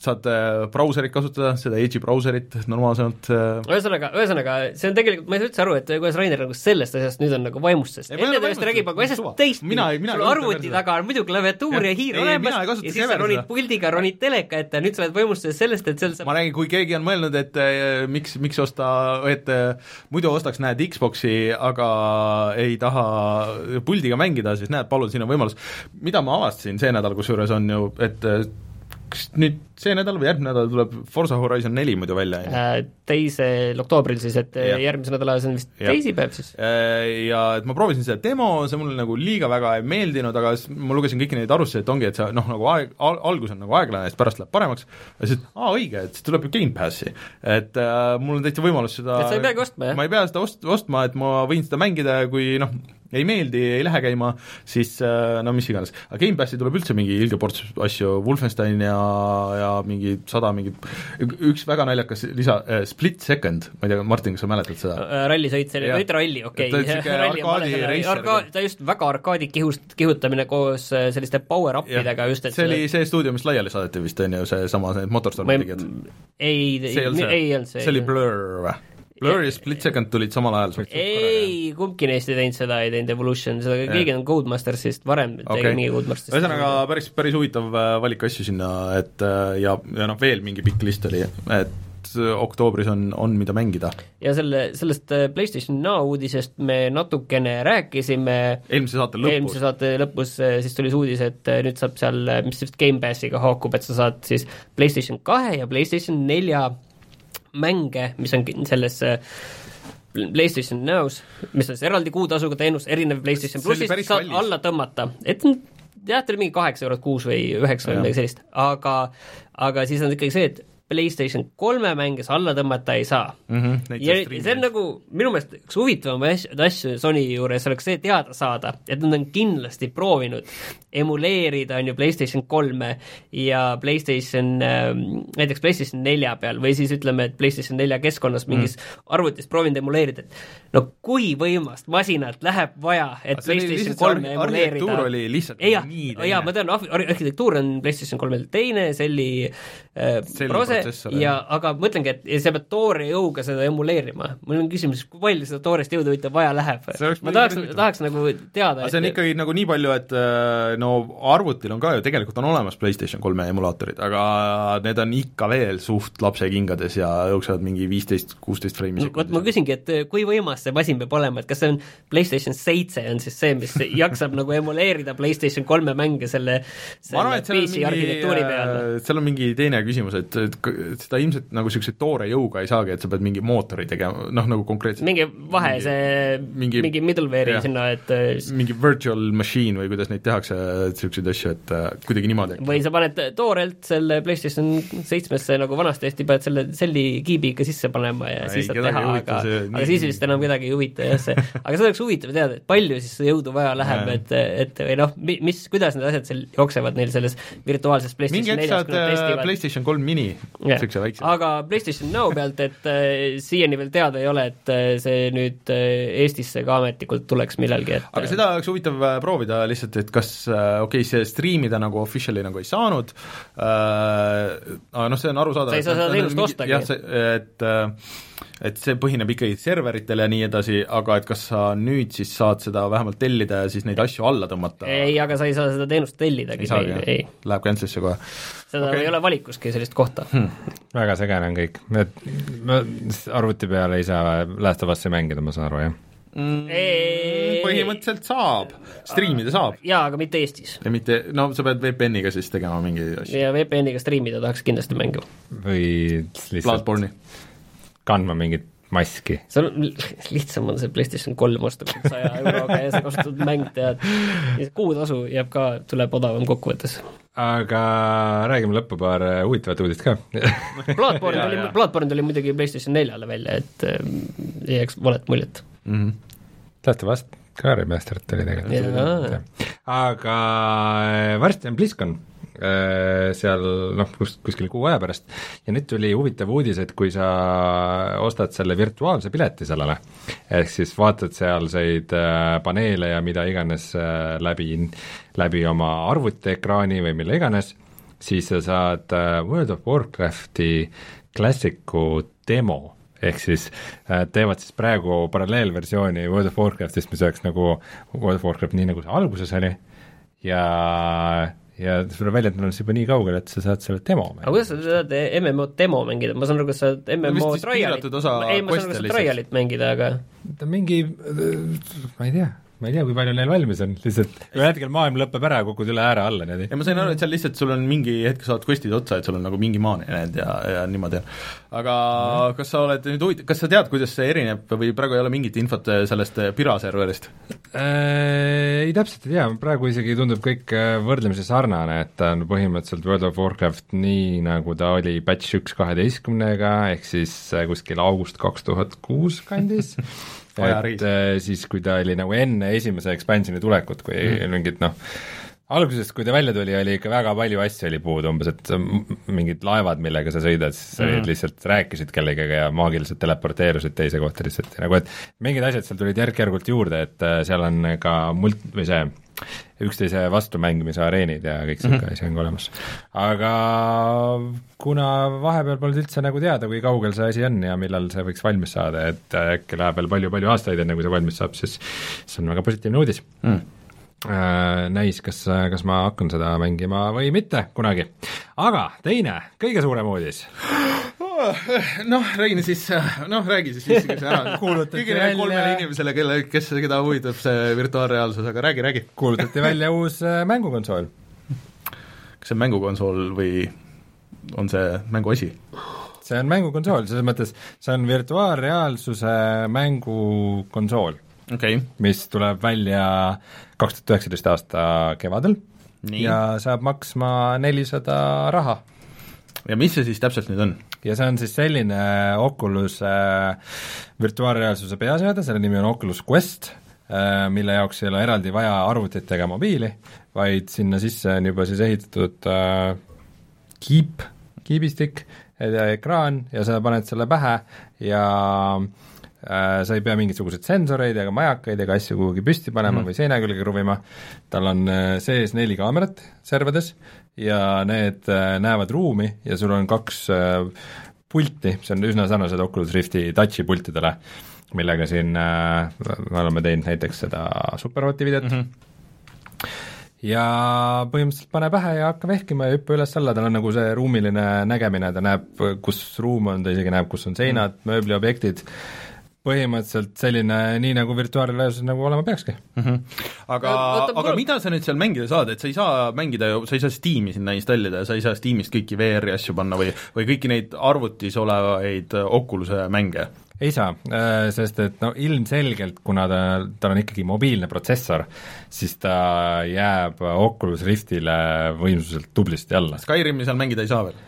A: saad äh, brauserit kasutada, seda Edge'i brauserit normaalsemalt äh,
C: ühesõnaga, ühesõnaga see on tegelikult, ma ei saa üldse aru, et kuidas Rainer nagu sellest asjast nüüd on nagu vaimus, sest enne ta just räägib nagu asjast teistpidi, sul arvuti taga on muidu klaviatuur ja, ja hiir olemas ja siis sa ronid puldiga, ronid teleka ette. Ja nüüd sa oled vaimustuses sellest, et seal saab
A: ma räägin, kui keegi on mõelnud, et eh, miks, miks osta, et eh, muidu ostaks, näed, Xbox'i, aga ei taha puldiga mängida, siis näed, palun, siin on võimalus. mida ma avastasin see nädal, kusjuures on ju, et kas nüüd see nädal või järgmine nädal tuleb Forsa Horizon neli muidu välja, on ju?
C: äh, teisel oktoobril siis, et
A: Jah.
C: äh, järgmise nädala, see on vist
A: Jah.
C: teisipäev siis.
A: Äh, ja et ma proovisin seda demo, see mulle nagu liiga väga ei meeldinud, aga ma lugesin kõiki neid arvustusi, et ongi, et see noh, nagu aeg, al-, algus on nagu aeglane, siis pärast läheb paremaks, ja siis aa, õige, et siis tuleb ju Gamepassi. et äh, mul on täitsa võimalus seda
C: Et sa ei peagi ostma, jah?
A: ma ei pea seda ost-, ostma, et ma võin seda mängida, kui noh, ei meeldi, ei lähe käima, siis äh, no mis iganes. aga Gamepassi tuleb üldse mingi ilge ports asju, Wolfenstein ja, ja mingi sada mingi, üks väga naljakas lisa äh,, Split Second, ma ei tea, Martin, kas sa mäletad seda?
C: Äh, rallisõit, see oli, mitte ralli, okei
A: racer.
C: arka-, ta just väga arkaadi kihust, kihutamine koos selliste power-up idega just, et
A: see oli see stuudio, mis laiali saadeti vist, on ju, seesama, need Motorstormi
C: ei,
A: tegijad.
C: ei,
A: ei olnud see.
C: see
A: oli Blur või? Blur ja Split Second tulid samal ajal.
C: ei, kumbki neist ei teinud seda, ei teinud Evolution, seda keegi on Codemastersist varem tegi
A: Okei.
C: mingi Codemastersist.
A: ühesõnaga päris, päris huvitav äh, valik asju sinna, et äh, ja, ja noh, veel mingi pikk list oli, et äh, oktoobris on, on mida mängida.
C: ja selle, sellest PlayStation Now uudisest me natukene rääkisime
A: eelmise saate lõpus.
C: eelmise saate lõpus siis tuli see uudis, et nüüd saab seal, mis just Gamepassiga haakub, et sa saad siis PlayStation kahe ja PlayStation nelja mänge, mis on selles äh, PlayStation Now's, mis on siis eraldi kuutasuga teenus, erinev PlayStation plussist, saad
A: kallis.
C: alla tõmmata, et jah, ta oli mingi kaheksa eurot kuus või üheksa või midagi sellist, aga aga siis on ikkagi see, et PlayStation kolme mänge sa alla tõmmata ei saa
A: mm. -hmm,
C: ja see on nagu minu meelest üks huvitavamaid asju Sony juures oleks see teada saada, et nad on kindlasti proovinud emuleerida, on ju, PlayStation kolme ja PlayStation äh,, näiteks PlayStation nelja peal või siis ütleme, et PlayStation nelja keskkonnas mingis mm. arvutis proovinud emuleerida, et no kui võimast masinat läheb vaja, et PlayStation kolme
A: arhi- arhitektuur
C: emuleerida.
A: oli lihtsalt
C: ei jah,
A: nii teine.
C: jaa, ma tean, arhitektuur on PlayStation kolmel teine, see oli äh, Prose ja aga mõtlengi, et ja sa pead toore jõuga seda emuleerima. mul on küsimus, kui palju seda toorest jõudu huvitav vaja läheb? Ma tahaks tahaks nagu teada,
A: see on ikkagi nagu nii palju, et äh, no arvutil on ka ju tegelikult on olemas PlayStation kolme emulaatorid, aga need on ikka veel suht lapsekingades ja jooksevad mingi viisteist, kuusteist freimi
C: vot ma küsingi, et äh, kui võimas see masin peab olema, et kas see on PlayStation seitse on siis see, mis jaksab nagu emuleerida PlayStation kolme mänge selle, selle PC
A: mingi
C: arhitektuuri peal?
A: seal on mingi teine küsimus, et, et seda ilmselt nagu niisuguse toore jõuga ei saagi, et sa pead mingi mootori tegema, noh nagu konkreetselt
C: mingi vahe, see
A: mingi-
C: mingi middleware'i sinna, et äh,
A: mingi virtual machine või kuidas neid tehakse, niisuguseid asju, et äh, kuidagi niimoodi.
C: Või sa paned toorelt selle PlayStation seitsmesse nagu vanasti hästi, paned selle selli kiibi ikka sisse panema ja
A: Ei,
C: siis saad teha, aga,
A: see
C: aga siis vist enam kedagi ei huvita jah, see, aga seda oleks huvitav teada, et palju siis jõudu vaja läheb, et, et või noh, mis, kuidas need asjad seal jooksevad neil selles virtuaalses
A: mingi
C: PlayStation
A: hetk
C: neljas,
A: saad äh, PlayStation kolm mini,
C: Jah.
A: niisuguse väikse.
C: Aga PlayStation Now pealt, et äh, siiani veel teada ei ole, et äh, see nüüd Eestisse ka ametlikult tuleks millalgi, et
A: aga seda oleks huvitav proovida lihtsalt, et kas äh, okei okay,, see striimida nagu official'i nagu ei saanud äh,, aga noh, see on arusaadav.
C: Sa ei saa seda teenust ostagi.
A: jah, see, et äh, et see põhineb ikkagi serveritel ja nii edasi, aga et kas sa nüüd siis saad seda vähemalt tellida ja siis neid asju alla tõmmata?
C: ei, aga sa ei saa seda teenust tellidagi,
A: ei saagi,
C: ei,
A: jah? Läheb cancel'isse kohe?
C: seda okay. ei ole valikuski sellist kohta hmm..
B: väga segane on kõik, et ma arvuti peal ei saa Last of Us'i mängida, ma saan aru, jah?
C: Ei-
A: põhimõtteliselt saab, striimida saab
C: jaa, aga mitte Eestis.
A: ja mitte, no sa pead VPN-iga siis tegema mingi asju,
C: ja VPN-iga striimida tahaks kindlasti mängu.
B: või lihtsalt kandma mingit maski.
C: see on, lihtsam on see PlayStation kolm osta kui saja euroga ja sa kasutad mäng tead, ja see kuutasu jääb ka, tuleb odavam kokkuvõttes.
B: aga räägime lõppu paar äh, huvitavat uudist ka
C: Bloodborne tuli Bloodborne tuli muidugi PlayStation neljale välja, et ähm, ei jääks valet muljet.
A: Mhm.
B: Last of Us ka remastered tuli tegelikult. Aga äh, varsti on BlizzCon äh, seal noh, kus, kuskil kuu aja pärast. Ja nüüd tuli huvitav uudis, et kui sa ostad selle virtuaalse pileti sellele, ehk siis vaatad sealseid äh, paneele ja mida iganes läbi, läbi oma arvutiekraani või mille iganes, siis sa saad World of Warcrafti klassiku demo ehk siis äh, teevad siis praegu paralleelversiooni World of Warcraftist, mis oleks nagu World of Warcraft nii, nagu see alguses oli, ja, ja tuleb välja, et nad on siis juba nii kaugel, et sa saad selle demo
C: aga kuidas sa saad MMO demo mängida, ma saan aru, kas sa saad MMO trialit, ei, ma saan aru, kas sa trialit mängida, aga
B: ta mingi, ma ei tea, ma ei tea, kui palju neil valmis on, lihtsalt ühel hetkel maailm lõpeb ära kukud üle ääre alla niimoodi.
A: ja ma sain aru, et seal lihtsalt sul on mingi hetk saad quest'id otsa, et sul on nagu mingi maani need ja, ja niimoodi. aga kas sa oled nüüd huvitav, kas sa tead, kuidas see erineb või praegu ei ole mingit infot sellest Pira serverist?
B: Äh, ei täpselt ei tea, praegu isegi tundub kõik äh, võrdlemisi sarnane, et ta on põhimõtteliselt World of Warcraft nii, nagu ta oli patch üks kaheteistkümnega, ehk siis äh, kuskil august kaks tuhat kuus kandis et äh, siis, kui ta oli nagu enne esimese expansioni tulekut, kui mm. mingid noh, alguses, kui ta välja tuli, oli ikka väga palju asju oli puudu, umbes et mingid laevad, millega sa sõidad, siis sa olid lihtsalt rääkisid kellegagi ja maagiliselt teleporteerusid teise kohta lihtsalt nagu, et mingid asjad seal tulid järk-järgult juurde, et äh, seal on ka mult- või see üksteise vastu mängimise areenid ja kõik niisugune mm -hmm. asi on ka olemas. aga kuna vahepeal polnud üldse nagu teada, kui kaugel see asi on ja millal see võiks valmis saada, et äh, äkki läheb veel palju-palju aastaid, enne kui see valmis saab, siis see on väga positiivne uudis
A: Mm.
B: Äh, näis, kas, kas ma hakkan seda mängima või mitte kunagi. aga teine, kõige suurem uudis.
A: noh, räägi siis, noh, räägi siis viiskümmend ära.
B: Kuulutati
A: kõigile
B: välja-
A: kolmele inimesele, kelle, kes, keda huvitab see virtuaalreaalsus, aga räägi, räägi.
B: kuulutati välja uus äh, mängukonsool.
A: kas see on mängukonsool või on see mänguasi?
B: see on mängukonsool, selles mõttes see on virtuaalreaalsuse mängukonsool,
A: okei okay.,
B: mis tuleb välja kaks tuhat üheksateist aasta kevadel
A: Nii.
B: ja saab maksma nelisada raha
A: ja mis see siis täpselt nüüd on?
B: ja see on siis selline Oculus äh, virtuaalreaalsuse peaseade, selle nimi on Oculus Quest äh,, mille jaoks ei ole eraldi vaja arvutit ega mobiili, vaid sinna sisse on juba siis ehitatud äh, kiip, kiibistik ja ekraan ja sa paned selle pähe ja äh, sa ei pea mingisuguseid sensoreid ega majakaid ega asju kuhugi püsti panema mm. või seina külge kruvima, tal on äh, sees neli kaamerat servades ja need äh, näevad ruumi ja sul on kaks äh, pulti, see on üsna sarnased Oculus Rifti touch'i pultidele, millega siin äh, me oleme teinud näiteks seda Superhoti videot. Mm, -hmm ja põhimõtteliselt pane pähe ja hakka vehkima ja hüppa üles-alla, tal on nagu see ruumiline nägemine, ta näeb, kus ruum on, ta isegi näeb, kus on seinad mm., mööbliobjektid, põhimõtteliselt selline, nii nagu virtuaalreaalsus nagu olema peakski
A: mm. -hmm. aga, aga mida sa nüüd seal mängida saad, et sa ei saa mängida ju, sa ei saa Steam'i sinna installida ja sa ei saa Steam'ist kõiki VR-i asju panna või, või kõiki neid arvutis olevaid Oculus'e mänge?
B: ei saa, äh, sest et no ilmselgelt, kuna ta, tal on ikkagi mobiilne protsessor, siis ta jääb Oculus Riftile võimsuselt tublisti alla.
A: Skyrimi seal mängida ei saa veel?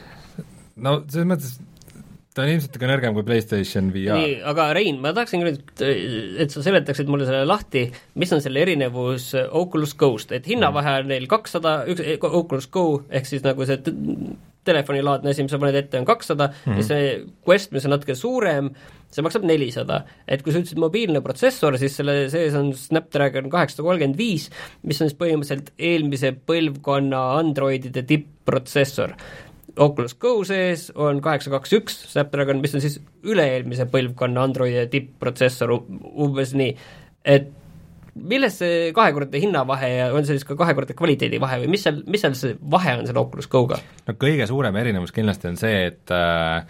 B: no selles mõttes ta on ilmselt ka nõrgem kui PlayStation VR. nii,
C: aga Rein, ma tahaksin nüüd, et sa seletaksid mulle selle lahti, mis on selle erinevus Oculus Go-st, et hinnavahe on neil kakssada, üks Oculus Go ehk siis nagu see telefonilaadne asi, mis sa paned ette, on kakssada mm -hmm. ja see Quest, mis on natuke suurem, see maksab nelisada. et kui sa ütlesid mobiilne protsessor, siis selle sees on Snapdragon kaheksasada kolmkümmend viis, mis on siis põhimõtteliselt eelmise põlvkonna Androidide tipp-protsessor. Oculus Go sees on kaheksa kaks üks Snapdragon, mis on siis üle-eelmise põlvkonna Androidi tipp-protsessor, umbes nii, et milles see kahekordne hinnavahe ja on see siis ka kahekordne kvaliteedivahe või mis seal, mis seal see vahe on selle Oculus Go-ga?
B: no kõige suurem erinevus kindlasti on see, et äh,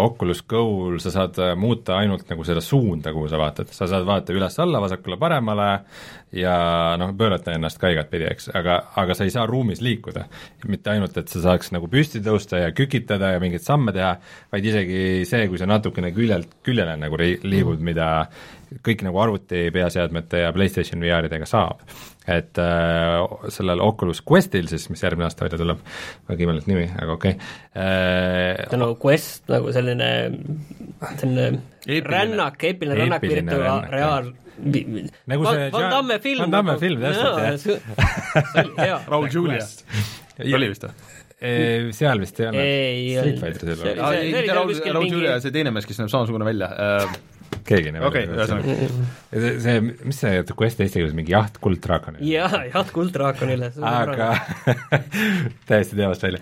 B: Oculus Go-l sa saad äh, muuta ainult nagu seda suunda, kuhu sa vaatad, sa saad vaadata üles-alla, vasakule-paremale ja noh, pöörata ennast ka igatpidi, eks, aga, aga sa ei saa ruumis liikuda. mitte ainult, et sa saaks nagu püsti tõusta ja kükitada ja mingeid samme teha, vaid isegi see, kui sa natukene küljelt, küljele nagu liigud, mida kõik nagu arvuti peaseadmete ja PlayStation VR-idega saab. et äh, sellel Oculus Questil siis, mis järgmine aasta välja tuleb, väga imelik nimi, aga okei okay.
C: äh,. see on nagu Quest nagu selline, selline eepiline. rännak, eepiline rännak virtuaal-,
B: nagu see
C: Van Damme film.
B: Van Damme film, täpselt,
A: jah. Raul Julia. oli vist või?
B: seal vist ei olnud.
C: Street.
A: Raul, Raul Julia, see teine mees, kes näeb samasugune välja äh,
B: keegi nii
A: okay, ühesõnaga.
B: see, see, mis see quest eesti keeles, mingi jaht kulddraakonile?
C: jaa, jaht kulddraakonile.
B: aga täiesti teemast välja.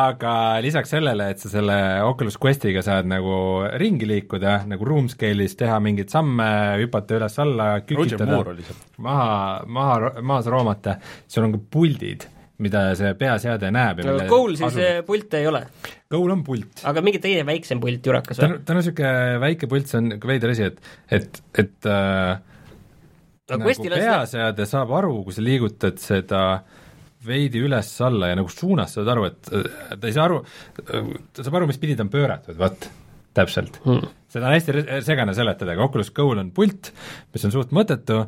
B: aga lisaks sellele, et sa selle Oculus Questiga saad nagu ringi liikuda, nagu room scale'is teha mingeid samme, hüpata üles-alla, kükitada, maha, maha, maas roomata, sul on ka puldid mida see peaseade näeb ja
C: no Goal siis asub... pilte ei ole?
B: Goal on pult.
C: aga mingi teie väiksem pult jurakas
B: või? ta on niisugune väike pult, see on veider asi, et, et, et äh, no, nagu peaseade seda... saab aru, kui sa liigutad seda veidi üles-alla ja nagu suunas saad aru, et ta ei saa aru, ta saab aru, mis pidi ta on pööratud, vot, täpselt hmm.. seda on hästi segane seletada, aga Oculus Goal on pult, mis on suht mõttetu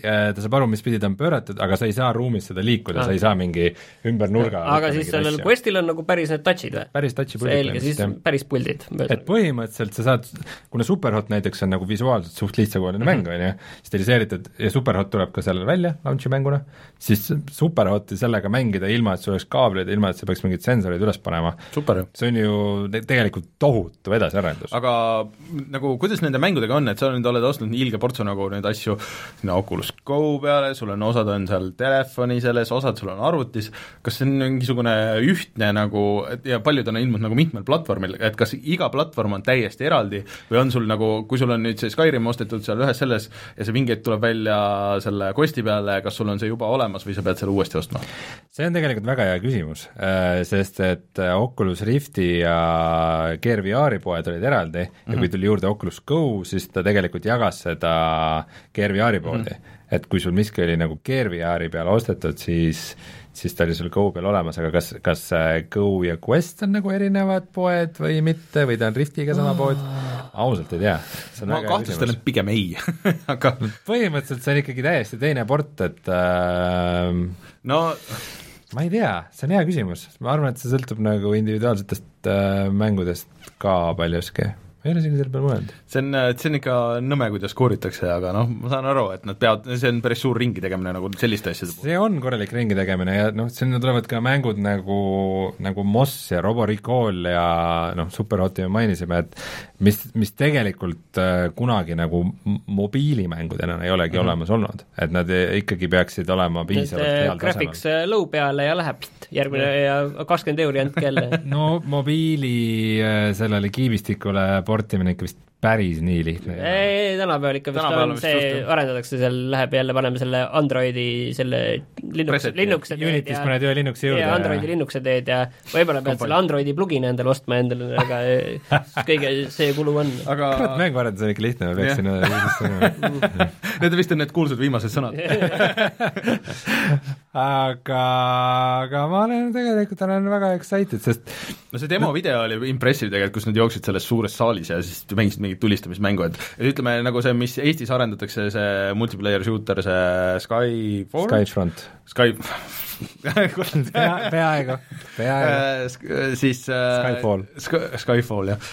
B: ta saab aru, mis pidi ta on pööratud, aga sa ei saa ruumis seda liikuda ah., sa ei saa mingi ümber nurga
C: aga siis sellel. Questil on nagu päris need touch'id või?
B: päris touch'i puldid.
C: selge, siis jah. päris puldid.
B: et põhimõtteliselt sa saad, kuna Superhot näiteks on nagu visuaalselt suht lihtsakoeline mm -hmm. mäng, on ju, stiliseeritud ja Superhot tuleb ka sellele välja launch'i mänguna, siis Superhoti sellega mängida ilma, et sul oleks kaableid, ilma et sa peaks mingeid sensoreid üles panema, see on ju tegelikult tohutu edasiarendus.
A: aga nagu kuidas nende mängudega on, et sa nüüd oled ostnud nii ilge portsu nagu neid asju sinna Oculus Oculus Go peale, sul on, osad on seal telefoni selles, osad sul on arvutis, kas see on mingisugune ühtne nagu, ja paljud on ilmunud nagu mitmel platvormil, et kas iga platvorm on täiesti eraldi või on sul nagu, kui sul on nüüd see Skyrim ostetud seal ühes selles ja see mingi hetk tuleb välja selle Questi peale, kas sul on see juba olemas või sa pead selle uuesti ostma?
B: see on tegelikult väga hea küsimus, äh, sest et äh, Oculus Rifti ja Gear VR-i poed olid eraldi mm -hmm. ja kui mhm. tuli juurde Oculus Go, siis ta tegelikult jagas seda Gear VR-i poodi mm. -hmm et kui sul miski oli nagu Gear VR-i peale ostetud, siis siis ta oli sul Go peal olemas, aga kas, kas Go ja Quest on nagu erinevad poed või mitte või ta on Riftiga sama pood? ausalt ei tea.
A: ma kahtlustan, et pigem ei aga
B: põhimõtteliselt see on ikkagi täiesti teine port, et äh,
A: no
B: ma ei tea, see on hea küsimus, ma arvan, et see sõltub nagu individuaalsetest äh, mängudest ka paljuski ma ei ole isegi selle peale mõelnud.
A: see on, see on ikka nõme, kuidas kooritakse, aga noh, ma saan aru, et nad peavad, see on päris suur ringi tegemine nagu selliste asjade puhul.
B: see on korralik ringi tegemine ja noh, sinna tulevad ka mängud nagu, nagu Moss ja Robo Recall ja noh, Superhoti me mainisime, et mis, mis tegelikult äh, kunagi nagu mobiilimängudena ei olegi mm -hmm. olemas olnud. et nad ikkagi peaksid olema piisavalt heal tasemel.
C: äh, low peale ja läheb järgmine ja kakskümmend euri andke jälle
B: no mobiili äh, sellele kiibistikule portimine ikka vist päris nii lihtne ei ole.
C: ei, tänapäeval ikka vist
A: Tänapäeval
C: on
A: vist
C: see arendatakse seal, läheb jälle, paneme selle Androidi selle Linux. Linuxi teed
B: Unitis
C: ja
B: paned ühe Linuxi juurde
C: ja Androidi Linuxi teed ja võib-olla pead selle Androidi plugini endale ostma endale, aga kõige see kulu on.
A: aga
B: kurat, mänguarendus on ikka lihtne, ma peaks sinna sisse minema.
A: need vist on need kuulsad viimased sõnad
B: aga, aga ma olen tegelikult olen väga excited, sest
A: no see demo video oli impressive tegelikult, kus nad jooksid selles suures saalis ja siis mängisid mingit tulistamismängu, et et ütleme, nagu see, mis Eestis arendatakse, see multiplayer shooter, see Skyfall
B: Skyfront,
A: Sky
B: pea, peaaegu, peaaegu.
A: Äh, sk- siis äh,
B: Skyfall.
A: Sk- Skyfall, jah.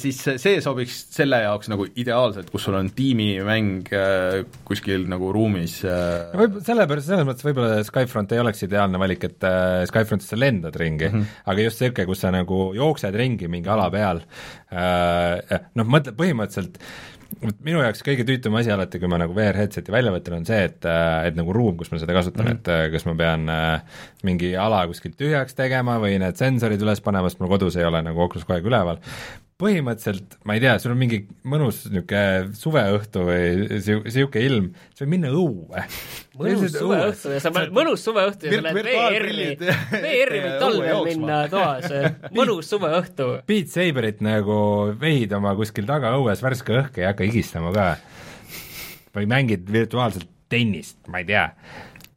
A: Siis see sobiks selle jaoks nagu ideaalselt, kus sul on tiimimäng äh, kuskil nagu ruumis äh,
B: võib, sellepärast, selles mõttes võib-olla Skyfront ei oleks ideaalne valik, et äh, Skyfrontis sa lendad ringi mm, -hmm. aga just niisugune, kus sa nagu jooksed ringi mingi ala peal äh,, noh, mõtle põhimõtteliselt minu jaoks kõige tüütum asi alati, kui ma nagu VR headset'i välja võtan, on see, et, et nagu ruum, kus ma seda kasutan mm, -hmm. et äh, kas ma pean äh, mingi ala kuskilt tühjaks tegema või need sensorid üles panema, sest mul kodus ei ole nagu Oculus kogu aeg üleval. Põhimõtteliselt, ma ei tea, sul on mingi mõnus niisugune suveõhtu või niisugune ilm, sa võid minna õue.
C: mõnus suveõhtu ja sa paned, mõnus suveõhtu ja sa lähed VR-i, VR-i
A: õue
C: talvel minna toas, mõnus suveõhtu.
B: Beat Saberit nagu vehid oma kuskil tagaõues värske õhk ei hakka higistama ka. või mängid virtuaalselt tennist, ma ei tea.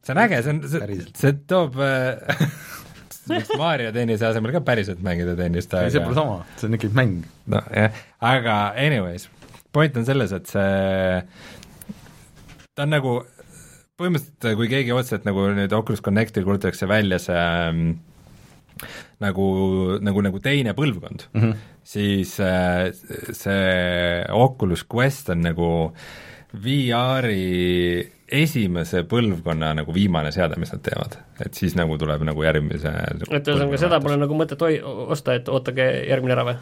B: see on äge, see on, see, see toob äh, võiks Mario tennise asemel ka päriselt mängida tennist,
A: ei, see pole
B: aga
A: sama, see on ikkagi mäng.
B: nojah, aga anyways, point on selles, et see ta on nagu põhimõtteliselt kui keegi otseselt nagu nüüd Oculus Connectil kuulutatakse välja see ähm, nagu, nagu, nagu teine põlvkond mm, -hmm. siis äh, see Oculus Quest on nagu VR-i esimese põlvkonna nagu viimane seade, mis nad teevad. et siis nagu tuleb nagu järgmise
C: et ühesõnaga, seda pole nagu mõtet oi-, osta, et ootage järgmine ära või?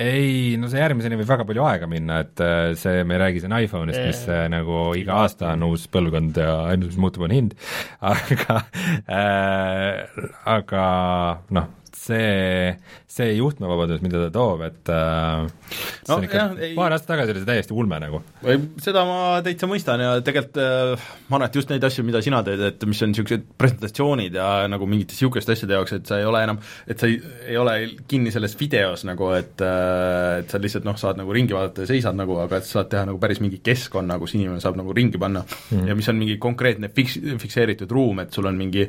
B: ei, no see järgmiseni võib väga palju aega minna, et äh, see, me ei räägi siin iPhone'ist, mis äh, nagu iga aasta on uus põlvkond ja ainus, mis muutub, on hind, aga äh, aga noh, see, see juhtmevabadus, mida ta toob, et äh,
A: No
B: ikka
A: jah, ei-
B: paar aastat tagasi oli see täiesti ulme nagu.
A: seda ma täitsa mõistan ja tegelikult äh, ma arvan, et just neid asju, mida sina teed, et mis on niisugused presentatsioonid ja nagu mingite niisuguste asjade jaoks, et sa ei ole enam, et sa ei, ei ole kinni selles videos nagu, et äh, et sa lihtsalt noh, saad nagu ringi vaadata ja seisad nagu, aga et sa saad teha nagu päris mingi keskkonna, kus inimene saab nagu ringi panna mm. ja mis on mingi konkreetne fiks-, fikseeritud ruum, et sul on mingi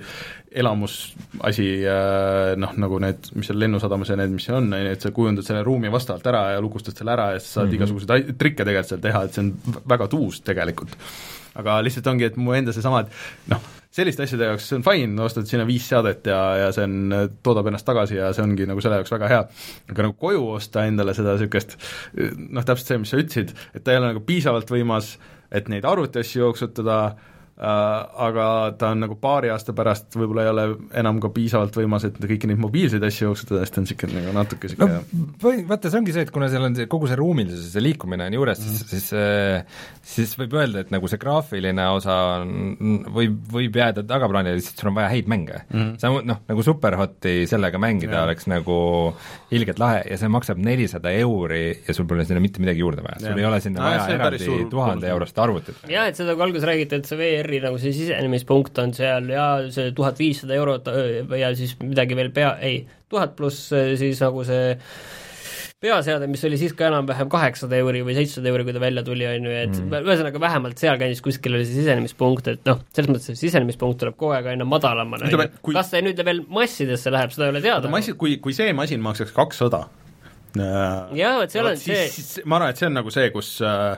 A: elamusasi äh, noh, nagu need, mis seal Lennusadamas ja need, mis seal on, on ju, et sa kujundad selle ruumi vastavalt ära ja lukustad selle ära ja siis saad mm -hmm. igasuguseid trikke tegelikult seal teha, et see on väga tuus tegelikult. aga lihtsalt ongi, et mu enda seesama, et noh, selliste asjade jaoks see on fine, ostad sinna viis seadet ja, ja see on, toodab ennast tagasi ja see ongi nagu selle jaoks väga hea. aga nagu koju osta endale seda niisugust noh, täpselt see, mis sa ütlesid, et ta ei ole nagu piisavalt võimas, et neid arvutiasju jooksutada aga ta on nagu paari aasta pärast võib-olla ei ole enam ka piisavalt võimas, et kõiki neid mobiilseid asju jooksutada, sest ta on niisugune nagu natuke
B: no
A: niisugune
B: või vaata, see ongi see, et kuna seal on see kogu see ruumilisus ja see liikumine on juures mm, -hmm. siis, siis äh, siis võib öelda, et nagu see graafiline osa on, võib, võib jääda tagaplaanile, lihtsalt sul on vaja häid mänge mm. -hmm. sa noh, nagu Superhoti sellega mängida ja. oleks nagu ilgelt lahe ja see maksab nelisada euri ja sul pole sinna mitte midagi juurde vaja, sul
A: Jah.
B: ei ole sinna
A: No
B: no, vaja
A: see on päris
B: eraldi tuhande eurost arvutit.
C: jah, et seda, kui alguses räägiti, et see VR-i nagu see sisenemispunkt on seal ja see tuhat viissada eurot ja siis midagi veel pea, ei, tuhat pluss äh, siis nagu see peaseade, mis oli siis ka enam-vähem kaheksasada euri või seitsesada euri, kui ta välja tuli, on ju, et mm. ühesõnaga vähemalt sealkandis kuskil oli see sisenemispunkt, et noh, selles mõttes see sisenemispunkt tuleb kogu aeg aina madalamana, on ju.
A: kui-
C: kas see nüüd veel massidesse läheb, seda ei ole teada.
A: ma ei, kui, kui see masin maksaks kakssada
C: Jah, vot seal on see-
A: siis, ma arvan, et see on nagu see, kus äh,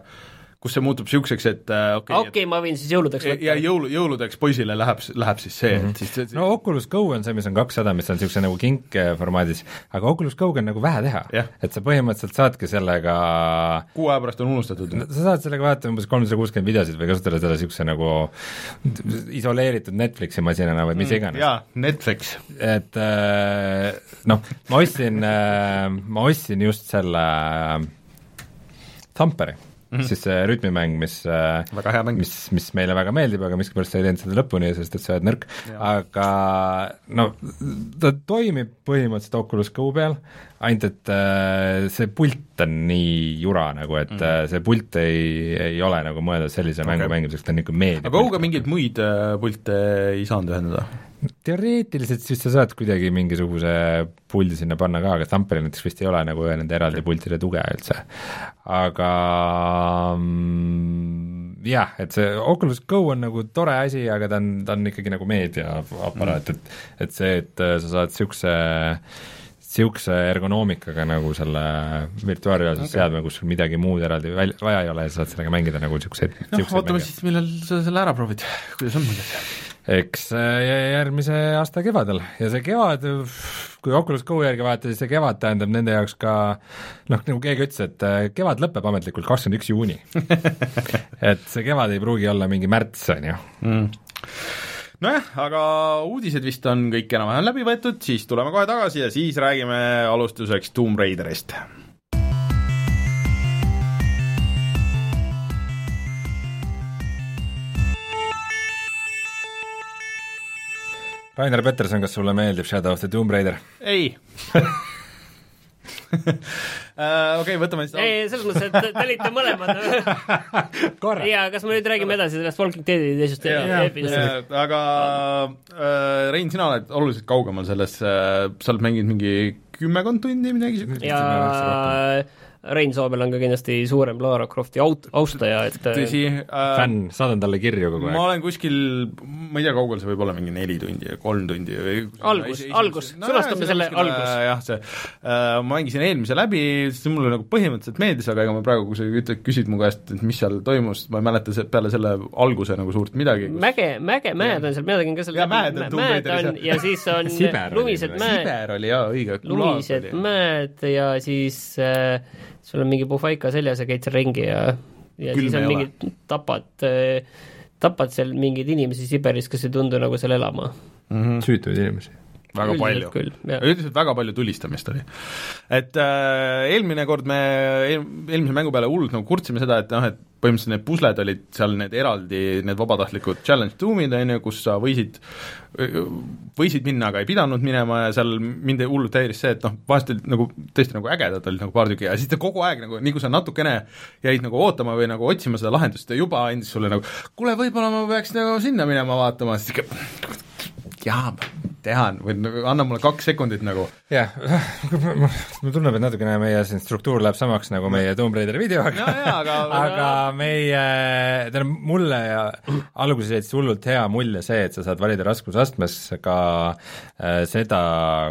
A: kus see muutub niisuguseks, et okei okay,
C: okei okay,, ma võin siis jõuludeks
A: võtta. ja jõulu, jõuludeks poisile läheb, läheb siis see mm, -hmm. et siis see,
B: no Oculus Go on see, mis on kakssada, mis on niisuguse nagu kink formaadis, aga Oculus Go-ga on nagu vähe teha
A: yeah..
B: et sa põhimõtteliselt saadki sellega
A: kuu aja pärast on unustatud.
B: sa saad sellega vaadata umbes kolmsada kuuskümmend videosid või kasutada seda niisuguse nagu isoleeritud Netflixi masinana või mis mm, iganes.
A: jaa, Netflix.
B: et äh, noh, ma ostsin, äh, ma ostsin just selle Tamperi mm, -hmm. siis see rütmimäng, mis
A: väga hea mäng.
B: mis, mis meile väga meeldib, aga miskipärast sa ei teinud seda lõpuni, sest et sa oled nõrk, aga no ta toimib põhimõtteliselt Oculus Go peal, ainult et äh, see pult on nii jura nagu, et mm -hmm. see pult ei, ei ole nagu mõeldud sellise okay. mängu mängimiseks, ta on niisugune meedia
A: aga Go-ga mingeid muid äh, pilte ei saanud ühendada?
B: teoreetiliselt siis sa saad kuidagi mingisuguse puldi sinna panna ka, aga Stamperil näiteks vist ei ole nagu nende eraldi pultide tuge üldse. aga mm, jah, et see Oculus Go on nagu tore asi, aga ta on, ta on ikkagi nagu meediaaparaat mm., et et see, et sa saad niisuguse niisuguse ergonoomikaga nagu selle virtuaalreaalsuse okay. seadme, kus sul midagi muud eraldi väl-, vaja ei ole ja sa saad sellega mängida nagu niisuguseid
A: noh, ootame siis, millal sa selle ära proovid, kuidas on muidu?
B: eks äh, järgmise aasta kevadel. Ja see kevad, kui Oculus Go järgi vaadata, siis see kevad tähendab nende jaoks ka noh, nagu keegi ütles, et äh, kevad lõpeb ametlikult kakskümmend üks juuni. Et see kevad ei pruugi olla mingi märts, on ju. Mm
A: nojah, aga uudised vist on kõik enam-vähem läbi võetud, siis tuleme kohe tagasi ja siis räägime alustuseks Tomb Raiderist
B: Rainer Peterson, kas sulle meeldib Shadow of the Tomb Raider?
A: ei okei okay,, võtame siis
C: ei, selles mõttes, et te olite mõlemad jaa, kas me nüüd räägime edasi sellest Walking Deadi teisest
A: episoodist? aga äh, Rein, sina oled oluliselt kaugemal selles äh,, sa oled mänginud mingi kümmekond tundi, midagi
C: sellist? ja Rein Soomel on ka kindlasti suurem Lara Crofti aut-, austaja, et
A: tõsi
B: äh,, fänn, saadan talle kirju kogu aeg.
A: ma olen kuskil, ma ei tea, kaugel see võib olla, mingi neli tundi või kolm tundi või
C: algus, algus no,, sõnastame selle algus.
A: jah, see äh,, ma mängisin eelmise läbi, see mulle nagu põhimõtteliselt meeldis, aga ega ma praegu, kui sa ütled, küsid mu käest, et mis seal toimus, ma ei mäleta see, peale selle alguse nagu suurt midagi
C: kus.... mäge, mäge, mäed on seal, mina tegin ka seal
A: jaa, mäed on,
C: mäed on ja siis on lumised mäed.
A: Siber oli jaa, õige.
C: lumised mäed ja siis äh, sul on mingi puhvaika seljas ja käid seal ringi ja, ja Külm siis on mingid, tapad, tapad seal mingeid inimesi Siberis, kes ei tundu nagu seal elama
B: mm. -hmm. süütuid inimesi
A: väga Üldiselt palju, üldiselt väga palju tulistamist oli. et äh, eelmine kord me eel, eelmise mängu peale hullult nagu kurtsime seda, et noh, et põhimõtteliselt need pusled olid seal need eraldi, need vabatahtlikud challenge doom'id, on ju, kus sa võisid, võisid minna, aga ei pidanud minema ja seal mind hullult häiris see, et noh, vahest olid nagu tõesti nagu ägedad olid nagu paar tükki ja siis ta kogu aeg nagu, nii kui sa natukene jäid nagu ootama või nagu otsima seda lahendust, ta juba andis sulle nagu kuule, võib-olla ma peaks nagu sinna minema vaatama, siis ikka jaa, tean või anna mulle kaks sekundit nagu.
B: jah, mulle tundub, et natukene meie siin struktuur läheb samaks nagu meie Tomb Raideri videoga aga, aga meie, tähendab mulle ja alguses jättis hullult hea mulje see, et sa saad valida raskusastmes ka äh, seda,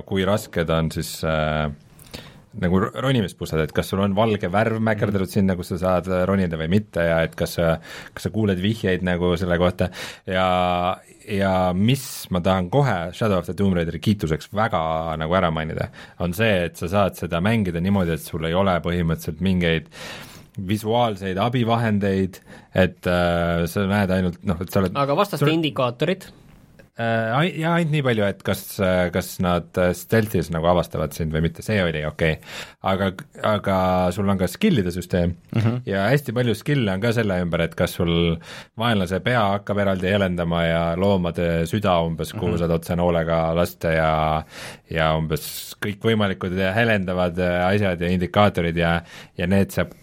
B: kui rasked on siis äh, nagu ronimispusled, et kas sul on valge värv mäkerdatud mm. sinna, kus sa saad ronida või mitte ja et kas sa, kas sa kuuled vihjeid nagu selle kohta ja, ja mis ma tahan kohe Shadow of the Tomb Raideri kiituseks väga nagu ära mainida, on see, et sa saad seda mängida niimoodi, et sul ei ole põhimõtteliselt mingeid visuaalseid abivahendeid, et äh, sa näed ainult noh, et sa oled
C: aga vastaste sul... indikaatorid
B: ja ainult nii palju, et kas, kas nad stealth'is nagu avastavad sind või mitte, see oli okei okay.. aga, aga sul on ka skill'ide süsteem mm -hmm. ja hästi palju skill'e on ka selle ümber, et kas sul vaenlase pea hakkab eraldi helendama ja loomade süda umbes, kuhu mm -hmm. saad otsenoolega lasta ja ja umbes kõikvõimalikud helendavad asjad ja indikaatorid ja, ja need saab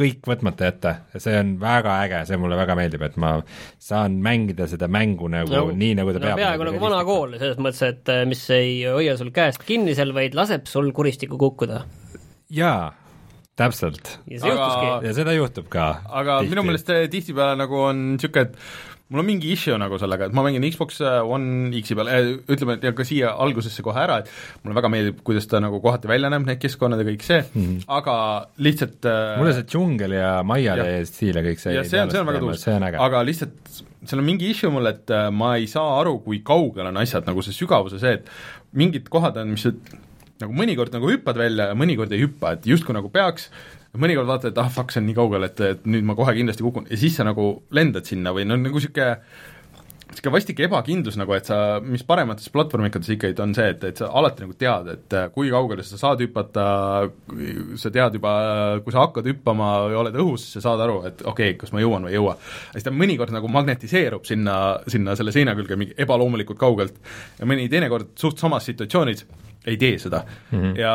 B: kõik võtmata jätta ja see on väga äge, see mulle väga meeldib, et ma saan mängida seda mängu nagu no, nii, nagu ta
C: no,
B: peab.
C: peaaegu nagu vana kool, selles mõttes, et äh, mis ei hoia sul käest kinni seal, vaid laseb sul kuristikku kukkuda.
B: jaa, täpselt.
C: ja
B: seda juhtub ka.
A: aga tihti. minu meelest tihtipeale nagu on niisugune, et mul on mingi issue nagu sellega, et ma mängin Xbox One X-i peal äh,, ütleme, et ja ka siia algusesse kohe ära, et mulle väga meeldib, kuidas ta nagu kohati välja näeb, need keskkonnad ja kõik see mm, -hmm. aga lihtsalt äh,
B: mulle see džungel ja maiade stiil ja kõik see
A: ja see on, see on väga tuus, aga lihtsalt seal on mingi issue mul, et äh, ma ei saa aru, kui kaugel on asjad, nagu see sügavuse see, et mingid kohad on, mis nagu mõnikord nagu hüppad välja ja mõnikord ei hüppa, et justkui nagu peaks, mõnikord vaatad, et ah fuck, see on nii kaugel, et, et nüüd ma kohe kindlasti kukun ja siis sa nagu lendad sinna või no nagu niisugune niisugune vastik ebakindlus nagu, et sa, mis paremates platvormikades ikkagi on see, et, et sa alati nagu tead, et kui kaugele sa saad hüpata, sa tead juba, kui sa hakkad hüppama või oled õhus, sa saad aru, et okei okay,, kas ma jõuan või ei jõua. siis ta mõnikord nagu magnetiseerub sinna, sinna selle seina külge mingi ebaloomulikult kaugelt ja mõni teinekord suht samas situatsioonis ei tee seda mm. -hmm. ja